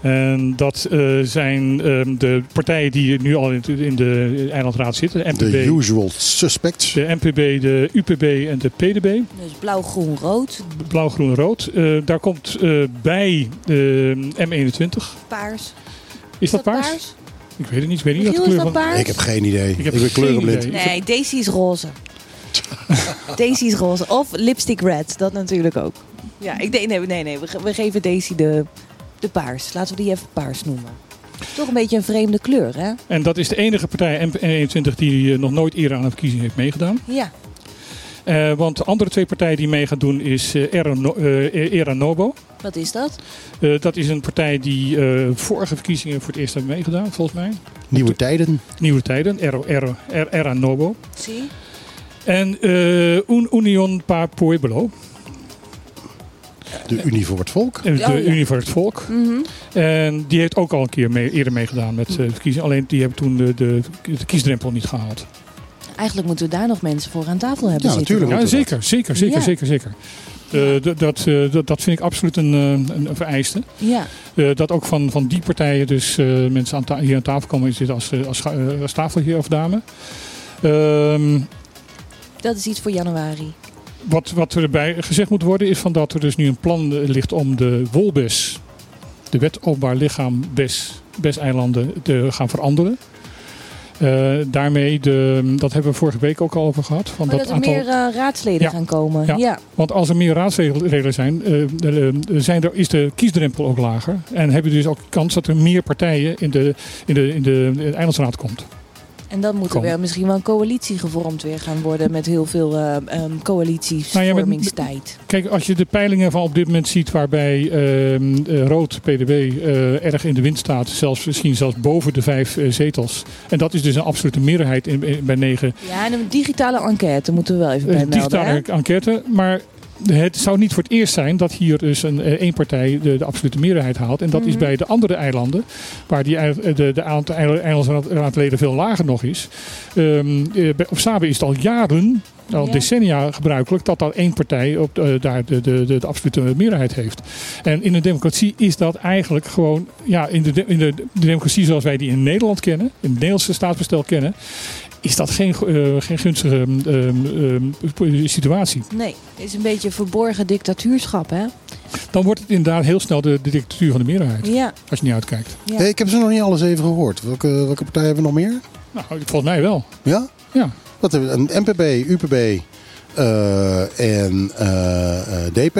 En dat eh, zijn ehm, de partijen die nu al in, in de eilandraad zitten. De De NPB, usual suspects. de, NPB, de UPB en de PDB. Dus blauw, groen, rood, Blauw, groen, rood. Eh, daar komt eh, bij de M21. paars. Is dat paars? Ik weet het niet. Ik weet niet wat de Michiel, is kleur dat van... paars? Ik heb geen idee. Ik, heb ben geen kleurenblind. idee. Nee, Daisy is roze. Daisy is roze. Of lipstick red, dat natuurlijk ook. Ja, ik denk, nee, nee, nee. We, ge- we geven Daisy de, de paars. Laten we die even paars noemen. Toch een beetje een vreemde kleur, hè? En dat is de enige partij M21 die eh, nog nooit eerder aan een verkiezing heeft meegedaan. Ja. Eh, want de andere twee partijen die mee gaan doen is eh, Era, No- eh, Era Nobo. Wat is dat? Eh, dat is een partij die eh, vorige verkiezingen voor het eerst hebben meegedaan, volgens mij. Nieuwe tijden. Nieuwe tijden, Era, Era, Era, Nobo. Zie. En eh Un- Union Pa Pueblo, De Unie voor het Volk. de Oh. Unie voor het Volk. Mhm. En die heeft ook al een keer mee, eerder meegedaan met eh, verkiezingen. Alleen die hebben toen de, de, de kiesdrempel niet gehaald. Eigenlijk moeten we daar nog mensen voor aan tafel hebben Ja, zitten. natuurlijk. Ja, zeker, zeker, zeker, Ja. zeker, zeker. D- dat, eh, dat, dat vind ik absoluut een, een, een vereiste. Ja. Eh, dat ook van, van die partijen dus eh, mensen aan hier aan tafel komen zitten als, als, als tafelheer of dame. Ehm, Dat is iets voor januari. Wat, wat erbij gezegd moet worden is van dat er dus nu een plan eh, ligt om de wolbes, de wet openbaar lichaam BES, BES-eilanden te gaan veranderen. Eh, daarmee, de, dat hebben we vorige week ook al over gehad. Van Oh, dat er aantal, meer eh, raadsleden Ja. gaan komen. Ja. Ja. Want als er meer raadsregelen zijn, zijn er, is de kiesdrempel ook lager. En hebben dus ook kans dat er meer partijen in de, in de, in de, in de eilandsraad komt. En dan moet er weer misschien wel een coalitie gevormd weer gaan worden met heel veel eh ehm, Nou ja, met- coalitiesvormingstijd. Kijk, als je de peilingen van op dit moment ziet waarbij ehm, eh, Rood, PDB, eh, erg in de wind staat. Zelfs, misschien zelfs boven de vijf zetels. En dat is dus een absolute meerderheid in, in- bij negen Ja, en een digitale enquête moeten we wel even bij melden. digitale hè? enquête. Maar het zou niet voor het eerst zijn dat hier dus een eh, één partij de, de absolute meerderheid haalt. En dat is Mhm. bij de andere eilanden, waar die, eh, de, de aantal eil- eilandsraadleden veel lager nog is. Bij- op Sabe is het al jaren, al Ja. decennia gebruikelijk, dat dan één partij op, daar de, de, de, de absolute meerderheid heeft. En in een democratie is dat eigenlijk gewoon, ja, in de, de- in de, de democratie zoals wij die in Nederland kennen, in het Nederlandse staatsbestel kennen, is dat geen, eh, geen gunstige ehm, ehm, situatie. Nee, het is een beetje verborgen dictatuurschap, hè? Dan wordt het inderdaad heel snel de, de dictatuur van de meerderheid. Ja. Als je niet uitkijkt. ja. Hey, ik heb ze nog niet alles even gehoord. Welke, welke partijen hebben we nog meer? Nou, volgens mij wel. Ja? Ja. Wat hebben we? Een MPB, UPB eh, en eh, eh, DP.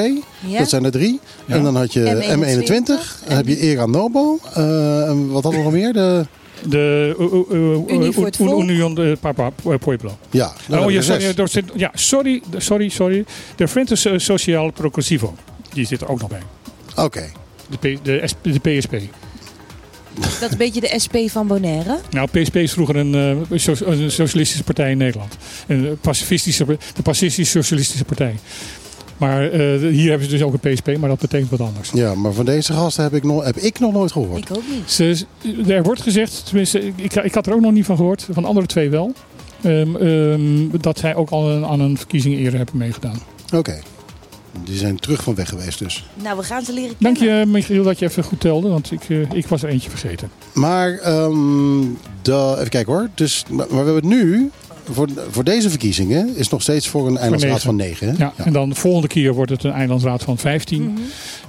Ja? Dat zijn er drie. Ja. En dan had je M21. M21. Dan heb je Era Nobo. Eh, en wat hadden we nog meer? De, De uh, uh, uh, Unie voor het volk. Union de Papa Pueblo. Ja, nou, oh, ja, sorry, er ja, sorry, sorry, sorry. De Frente So- Social Progressivo. Die zit er ook nog bij. Oké. De, de, de PSP. Dat is een beetje de SP van Bonaire. Nou, PSP is vroeger een, eh, so- een socialistische partij in Nederland. Een eh, pacifistische, de Pacifistische Socialistische Partij. Maar eh, hier hebben ze dus ook een PSP, maar dat betekent wat anders. Ja, maar van deze gasten heb ik nog, heb ik nog nooit gehoord. Ik ook niet. Ze, er wordt gezegd, tenminste, ik, ik had er ook nog niet van gehoord, van de andere twee wel, ehm, ehm, dat zij ook al een- aan een verkiezing eerder hebben meegedaan. Oké. Die zijn terug van weg geweest dus. Nou, we gaan ze leren Dank kennen. je, Michiel, dat je even goed telde, want ik, eh, ik was er eentje vergeten. Maar, ehm, de, even kijken hoor. Dus, maar, maar we hebben het nu, voor, voor deze verkiezingen, is nog steeds voor een eilandsraad van 9. Hè? Ja, En dan de volgende keer wordt het een eilandsraad van 15. Mhm.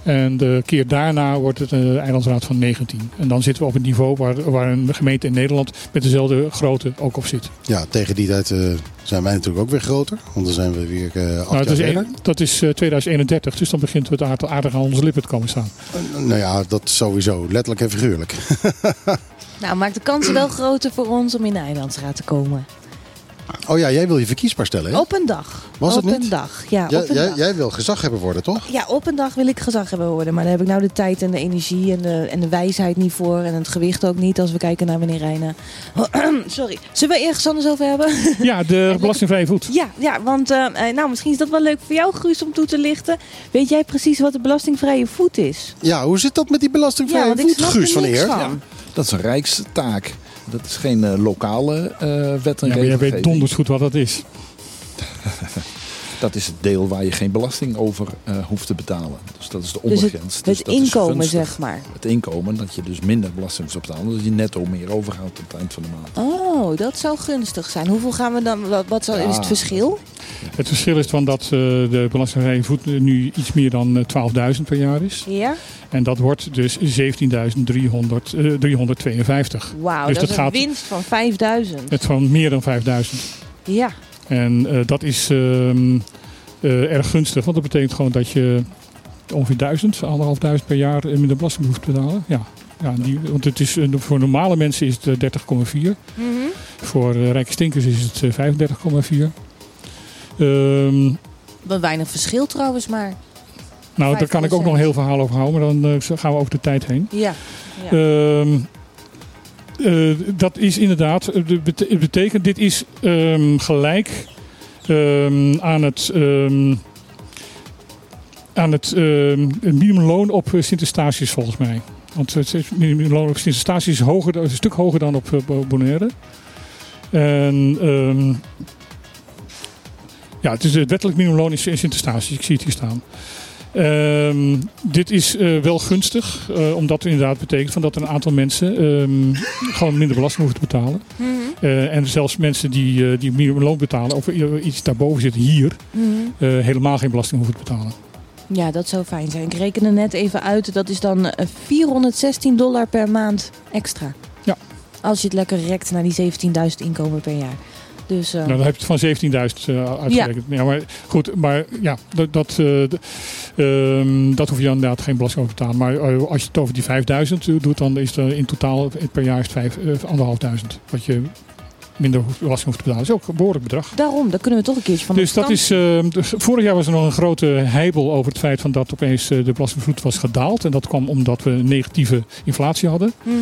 En de keer daarna wordt het een eilandsraad van 19. En dan zitten we op het niveau waar, waar een gemeente in Nederland met dezelfde grootte ook op zit. Ja, tegen die tijd eh, zijn wij natuurlijk ook weer groter. Want dan zijn we weer eh acht Nou, dat, jaar is een- dat is eh, 2031, dus dan begint het aardig, aardig aan onze lippen te komen staan. Eh, nou ja, dat sowieso. Letterlijk en figuurlijk. Nou, maakt de kansen wel groter voor ons om in de eilandsraad te komen. Oh ja, jij wil je verkiesbaar stellen hè? Op een dag. Was het op niet? een dag. Ja, Ja, op een jij, dag. jij wil gezaghebber worden, toch? Ja, op een dag wil ik gezag hebben worden. Maar daar heb ik nou de tijd en de energie en de, en de wijsheid niet voor. En het gewicht ook niet als we kijken naar meneer Reijnen. Sorry. Zullen we ergens anders over hebben? Ja, de belastingvrije voet. Ja, ja want eh, eh, nou, misschien is dat wel leuk voor jou, Guus, om toe te lichten. Weet jij precies wat de belastingvrije voet is? Ja, hoe zit dat met die belastingvrije ja, want ik voet, snap Guus van Eer? van. Dat is een rijkstaak. Dat is geen eh, lokale eh, wet en Ja, maar jij weet regelgeving. donders goed wat dat is. Dat is het deel waar je geen belasting over eh, hoeft te betalen. Dus dat is de Dus het, ondergrens. het Dus dat is inkomen, zeg maar. Het inkomen, dat je dus minder belasting hoeft te betalen. Dat je netto meer overhoudt op het eind van de maand. Oh, dat zou gunstig zijn. Hoeveel gaan we dan? Wat, wat zou, is het verschil? Het verschil is van dat eh, de belastingvrije voet nu iets meer dan eh, 12.000 per jaar is. Ja? En dat wordt dus 17.300, eh, 352. Wauw, Dus dat, dat is een gaat- winst van 5000. Het van meer dan 5000. Ja. En eh, dat is ehm, eh, erg gunstig, want dat betekent gewoon dat je ongeveer 1000, anderhalf duizend per jaar minder belasting hoeft te betalen. Ja. Ja, die, want het is, eh, voor normale mensen is het eh, 30,4. Mhm. Voor rijke stinkers is het eh, 35,4. Ehm, Wat weinig verschil trouwens, maar. nou, daar kan ik ook nog een heel verhaal over houden, maar dan gaan we over de tijd heen. Ja. ja. Ehm, eh, dat is inderdaad, eh, het betekent, dit is ehm, gelijk ehm, aan het, ehm, aan het minimumloon op eh, Sint-Eustatius volgens mij. Want het minimumloon op Sint-Eustatius is, hoger, een stuk hoger dan op Bo- Bonaire. En ja, het is het wettelijk minimumloon is in Sint-Eustatius. Ik zie het hier staan. Ehm, dit is eh, wel gunstig, eh, omdat het inderdaad betekent van dat een aantal mensen ehm, gewoon minder belasting hoeven te betalen. Mhm. Eh, en zelfs mensen die, die minimumloon betalen, of iets daarboven zitten hier, Mhm. helemaal geen belasting hoeven te betalen. Ja, dat zou fijn zijn. Ik reken er net even uit. Dat is dan eh, 416 dollar per maand extra. Ja. Als je het lekker rekt naar die 17.000 inkomen per jaar. Dus, eh, Nou, dan heb je het van 17.000 eh, uitgerekend. Ja. maar goed, maar ja, dat, dat, eh, ehm, dat hoef je dan inderdaad geen belasting over te betalen. Maar als je het over die 5.000 doet, dan is het in totaal per jaar is het. Wat je minder belasting hoeft te betalen. Dat is ook een behoorlijk bedrag. Daarom, daar kunnen we toch een keertje van Dus dat is, ehm, de- vorig jaar was er nog een grote heibel over het feit van dat opeens eh, de belastingvloed was gedaald. En dat kwam omdat we negatieve inflatie hadden. Mhm.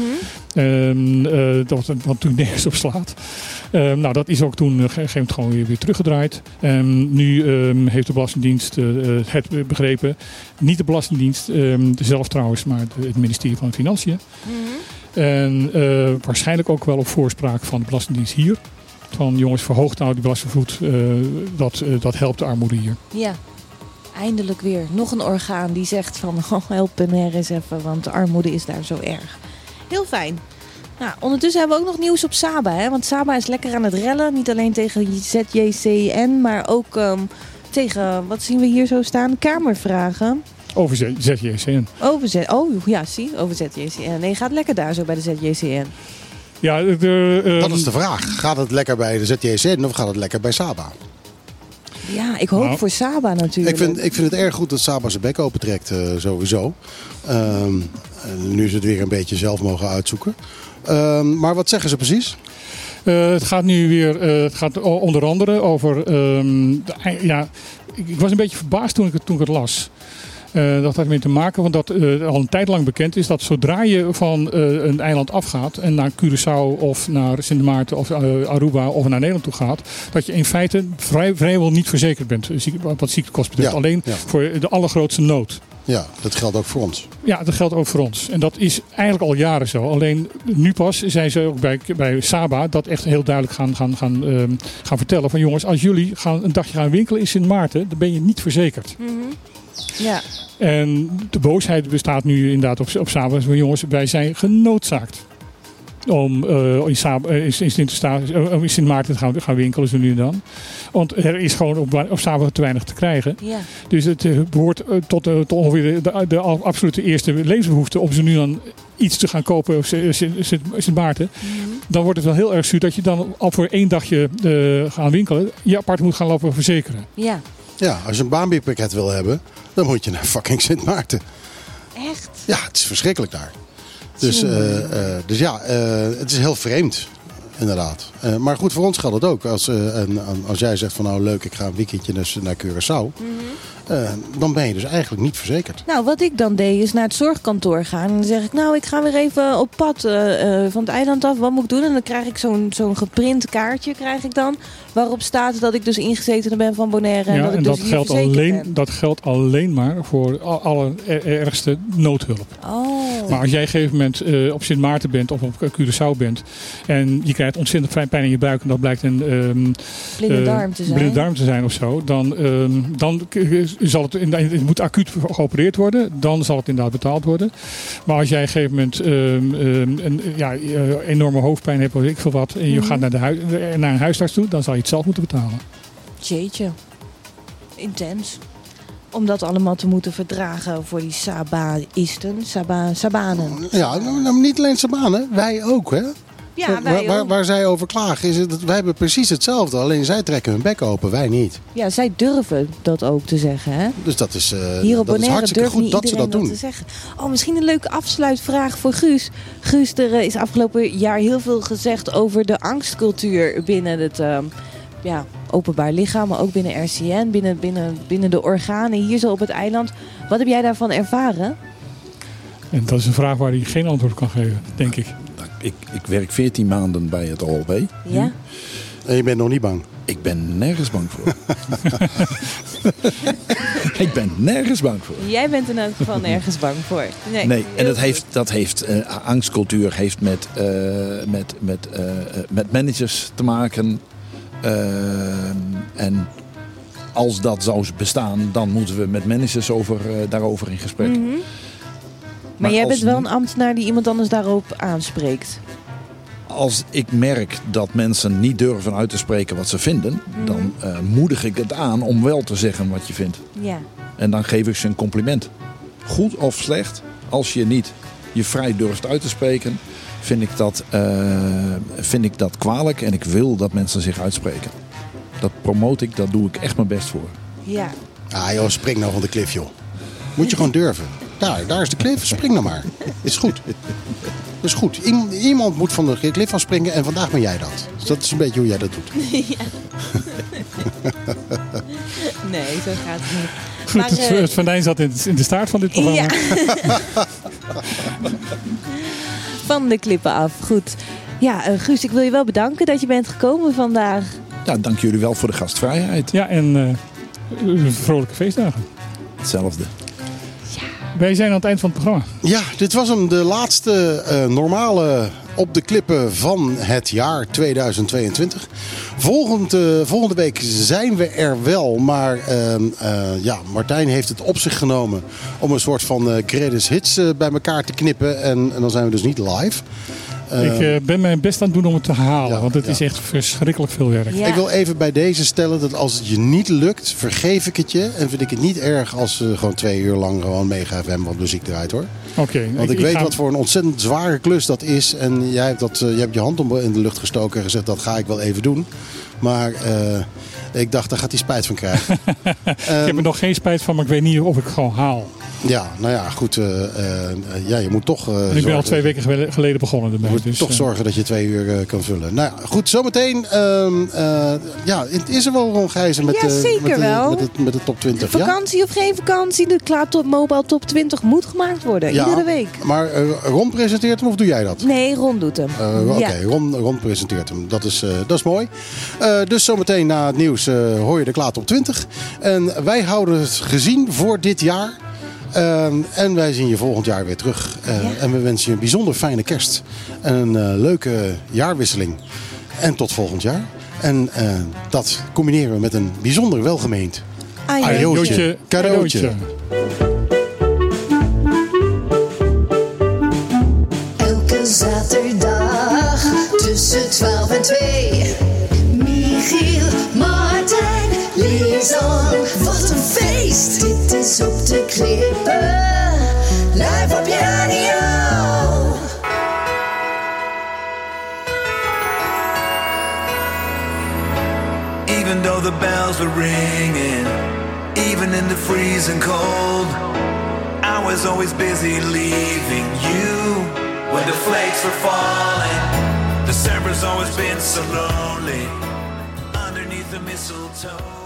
Ehm, eh, dat, wat toen nergens op slaat. Ehm, nou, dat is ook toen eh, gegeven moment gewoon weer, weer teruggedraaid. Ehm, nu ehm, heeft de Belastingdienst eh, eh, het begrepen. Niet de Belastingdienst zelf trouwens, maar het ministerie van Financiën. Mhm. En eh, waarschijnlijk ook wel op voorspraak van de Belastingdienst hier. Van jongens, verhoogt nou die belastingvloed. eh, dat, eh, dat helpt de armoede hier. Ja, eindelijk weer. Nog een orgaan die zegt van oh, help PNR eens even, want de armoede is daar zo erg. Heel fijn. Nou, ondertussen hebben we ook nog nieuws op Saba. Hè? Want Saba is lekker aan het rellen. Niet alleen tegen ZJCN, maar ook ehm, tegen, wat zien we hier zo staan? Kamervragen. Over ZJCN. Over Z oh ja, zie, over ZJCN. Nee, gaat lekker daar zo bij de ZJCN. Ja, de, ehm, Dat is de vraag. Gaat het lekker bij de ZJCN of gaat het lekker bij Saba? Ja, ik hoop Nou, voor Saba natuurlijk. Ik vind, ik vind het erg goed dat Saba zijn bek opentrekt, eh sowieso. Ehm, en nu ze het weer een beetje zelf mogen uitzoeken. Ehm, maar wat zeggen ze precies? Eh, het gaat nu weer, eh, het gaat onder andere over, ehm, de ja, ik, ik was een beetje verbaasd toen ik het, toen ik het las. Eh, dat had ermee te maken, want dat eh, al een tijd lang bekend is dat zodra je van eh, een eiland afgaat en naar Curaçao of naar Sint Maarten of eh, Aruba of naar Nederland toe gaat, dat je in feite vrij, vrijwel niet verzekerd bent, wat ziektekosten betreft. Ja, Alleen ja. voor de allergrootste nood. Ja, dat geldt ook voor ons. Ja, dat geldt ook voor ons. En dat is eigenlijk al jaren zo. Alleen nu pas zijn ze ook bij, bij Saba dat echt heel duidelijk gaan, gaan, gaan, ehm, gaan vertellen. Van jongens, als jullie gaan, een dagje gaan winkelen in Sint Maarten, dan ben je niet verzekerd. Ja, En de boosheid bestaat nu inderdaad op, op. Van jongens, wij zijn genoodzaakt om eh, in, Saba, eh, in, in, Sint eh, in Sint Maarten te gaan, gaan winkelen, zo nu en dan. Want er is gewoon op, op Saba te weinig te krijgen. ja. Dus het eh, behoort eh, tot, tot ongeveer de, de absolute eerste levensbehoefte om ze nu dan iets te gaan kopen op Sint- Maarten. Dan wordt het wel heel erg zuur dat je dan al voor één dagje gaan winkelen, je apart moet gaan lopen verzekeren. ja. Ja, als je een baanbierpakket wil hebben, dan moet je naar fucking Sint Maarten. Echt? Ja, het is verschrikkelijk daar. Dus, eh, eh, dus ja, eh, het is heel vreemd. Inderdaad. Maar goed, voor ons geldt het ook. Als, en, als jij zegt van nou leuk, ik ga een weekendje naar Curaçao. eh, dan ben je dus eigenlijk niet verzekerd. Nou, wat ik dan deed is naar het zorgkantoor gaan. En dan zeg ik, nou, ik ga weer even op pad van het eiland af. Wat moet ik doen? En dan krijg ik zo'n zo'n geprint kaartje, krijg ik dan. Waarop staat dat ik dus ingezeten ben van Bonaire. En ja, dat ik en dus dat geldt, alleen, ben. dat geldt alleen maar voor al- alle er- ergste noodhulp. Oh. Maar als jij op een gegeven moment eh, op Sint Maarten bent of op Curaçao bent en je krijgt ontzettend fijn pijn in je buik en dat blijkt een ehm, Blinde eh, darm te zijn. blinde darm te zijn of zo, dan, ehm, dan zal het, in- het moet acuut geopereerd worden, dan zal het inderdaad betaald worden. Maar als jij op een gegeven moment ehm, een ja, eh, enorme hoofdpijn hebt of ik veel wat en je Mhm. gaat naar, de naar een huisarts toe, dan zal je het zelf moeten betalen. Jeetje. Intens. Om dat allemaal te moeten verdragen voor die Sabaïsten, Saba, Sabanen. Ja, nou, nou, niet alleen Sabane, wij ook hè. Ja, waar, wij waar, waar zij over klagen, is het, dat wij hebben precies hetzelfde. Alleen zij trekken hun bek open, wij niet. ja, zij durven dat ook te zeggen, hè? Dus dat is, eh, Hier op dat is Bonaire hartstikke durft goed niet dat ze iedereen dat dat, doen. te zeggen. Oh, misschien een leuke afsluitvraag voor Guus. Guus, er is afgelopen jaar heel veel gezegd over de angstcultuur binnen het ehm, ja, openbaar lichaam, maar ook binnen RCN, binnen, binnen, binnen de organen hier zo op het eiland. Wat heb jij daarvan ervaren? En dat is een vraag waar hij geen antwoord kan geven, denk ik. Ik, ik werk 14 maanden bij het OLB. Ja? En je bent nog niet bang. Ik ben nergens bang voor. ik ben nergens bang voor. Jij bent in elk geval nergens bang voor. Nee, Nee, en dat heeft, dat heeft eh, angstcultuur heeft met, eh, met, met, eh, met managers te maken. Ehm, en als dat zou bestaan, dan moeten we met managers over, eh, daarover in gesprek. Mhm. Maar, Maar jij bent wel een ambtenaar die iemand anders daarop aanspreekt. Als ik merk dat mensen niet durven uit te spreken wat ze vinden, dan eh, moedig ik het aan om wel te zeggen wat je vindt. Ja. En dan geef ik ze een compliment. Goed of slecht, als je niet je vrij durft uit te spreken, vind ik dat, eh, vind ik dat kwalijk en ik wil dat mensen zich uitspreken. Dat promote ik, daar doe ik echt mijn best voor. Ja. Ah joh, spring nou van de klif joh. Moet je gewoon durven. Daar, daar is de klif. Spring nou maar. Is goed. Is goed. Iem- Iemand moet van de klif van springen en vandaag ben jij dat. Dus dat is een beetje hoe jij dat doet. Nee, zo gaat het niet. Goed, Maar, het, het venijn zat in, in de staart van dit programma. Ja. Van de klippen af. Goed. Ja, eh, Guus, ik wil je wel bedanken dat je bent gekomen vandaag. Ja, dank jullie wel voor de gastvrijheid. Ja, en eh, vrolijke feestdagen. Hetzelfde. Wij zijn aan het eind van het programma. Ja, dit was hem. De laatste eh, normale op de klippen van het jaar 2022. Volgend, eh, volgende week zijn we er wel. Maar ehm, eh, ja, Martijn heeft het op zich genomen om een soort van greatest hits bij elkaar te knippen. En, en dan zijn we dus niet live. Eh, ik eh, ben mijn best aan het doen om het te halen. Ja, want het ja. is echt verschrikkelijk veel werk. Ja. Ik wil even bij deze stellen dat als het je niet lukt, vergeef ik het je. En vind ik het niet erg als ze gewoon twee uur lang gewoon mega FM wat muziek draait hoor. Oké. Want ik, ik weet ga- wat voor een ontzettend zware klus dat is. En jij hebt, dat, eh, jij hebt je hand om- in de lucht gestoken en gezegd dat ga ik wel even doen. Maar eh, ik dacht, daar gaat hij spijt van krijgen. Ik heb er nog geen spijt van, maar ik weet niet of ik het gewoon haal. ja, nou ja, goed. eh, eh, ja, je moet toch... eh, En ik ben al twee weken gele- geleden begonnen Je ermee. moet Dus, toch zorgen dat je twee uur eh, kan vullen. Nou ja, goed, zometeen. ehm eh, ja, het is er wel Ron Gijzen met, Ja, eh, zeker met, wel. met, de, met de top 20. Ja? Vakantie of geen vakantie, de Klaar Top Mobile Top 20 moet gemaakt worden. Ja, Iedere week. Maar Ron presenteert hem of doe jij dat? Nee, Ron doet hem. Eh, Oké, Ja. Ron, Ron presenteert hem. Dat is, eh, dat is mooi. Eh, dus zometeen na het nieuws eh, hoor je de Klaat op 20. En wij houden het gezien voor dit jaar. Ehm, en wij zien je volgend jaar weer terug. Eh, En we wensen je een bijzonder fijne kerst. En een eh, leuke jaarwisseling. En tot volgend jaar. En eh, dat combineren we met een bijzonder welgemeend ajootje, Jootje, cadeautje. cadeautje. Elke zaterdag tussen 12 en 2. Martijn, Lisan. Wat een feest! Dit is op de klippen. Live op je radio. Even though the bells were ringing, even in the freezing cold, I was always busy leaving you when the flakes were falling. December's always been so lonely the mistletoe.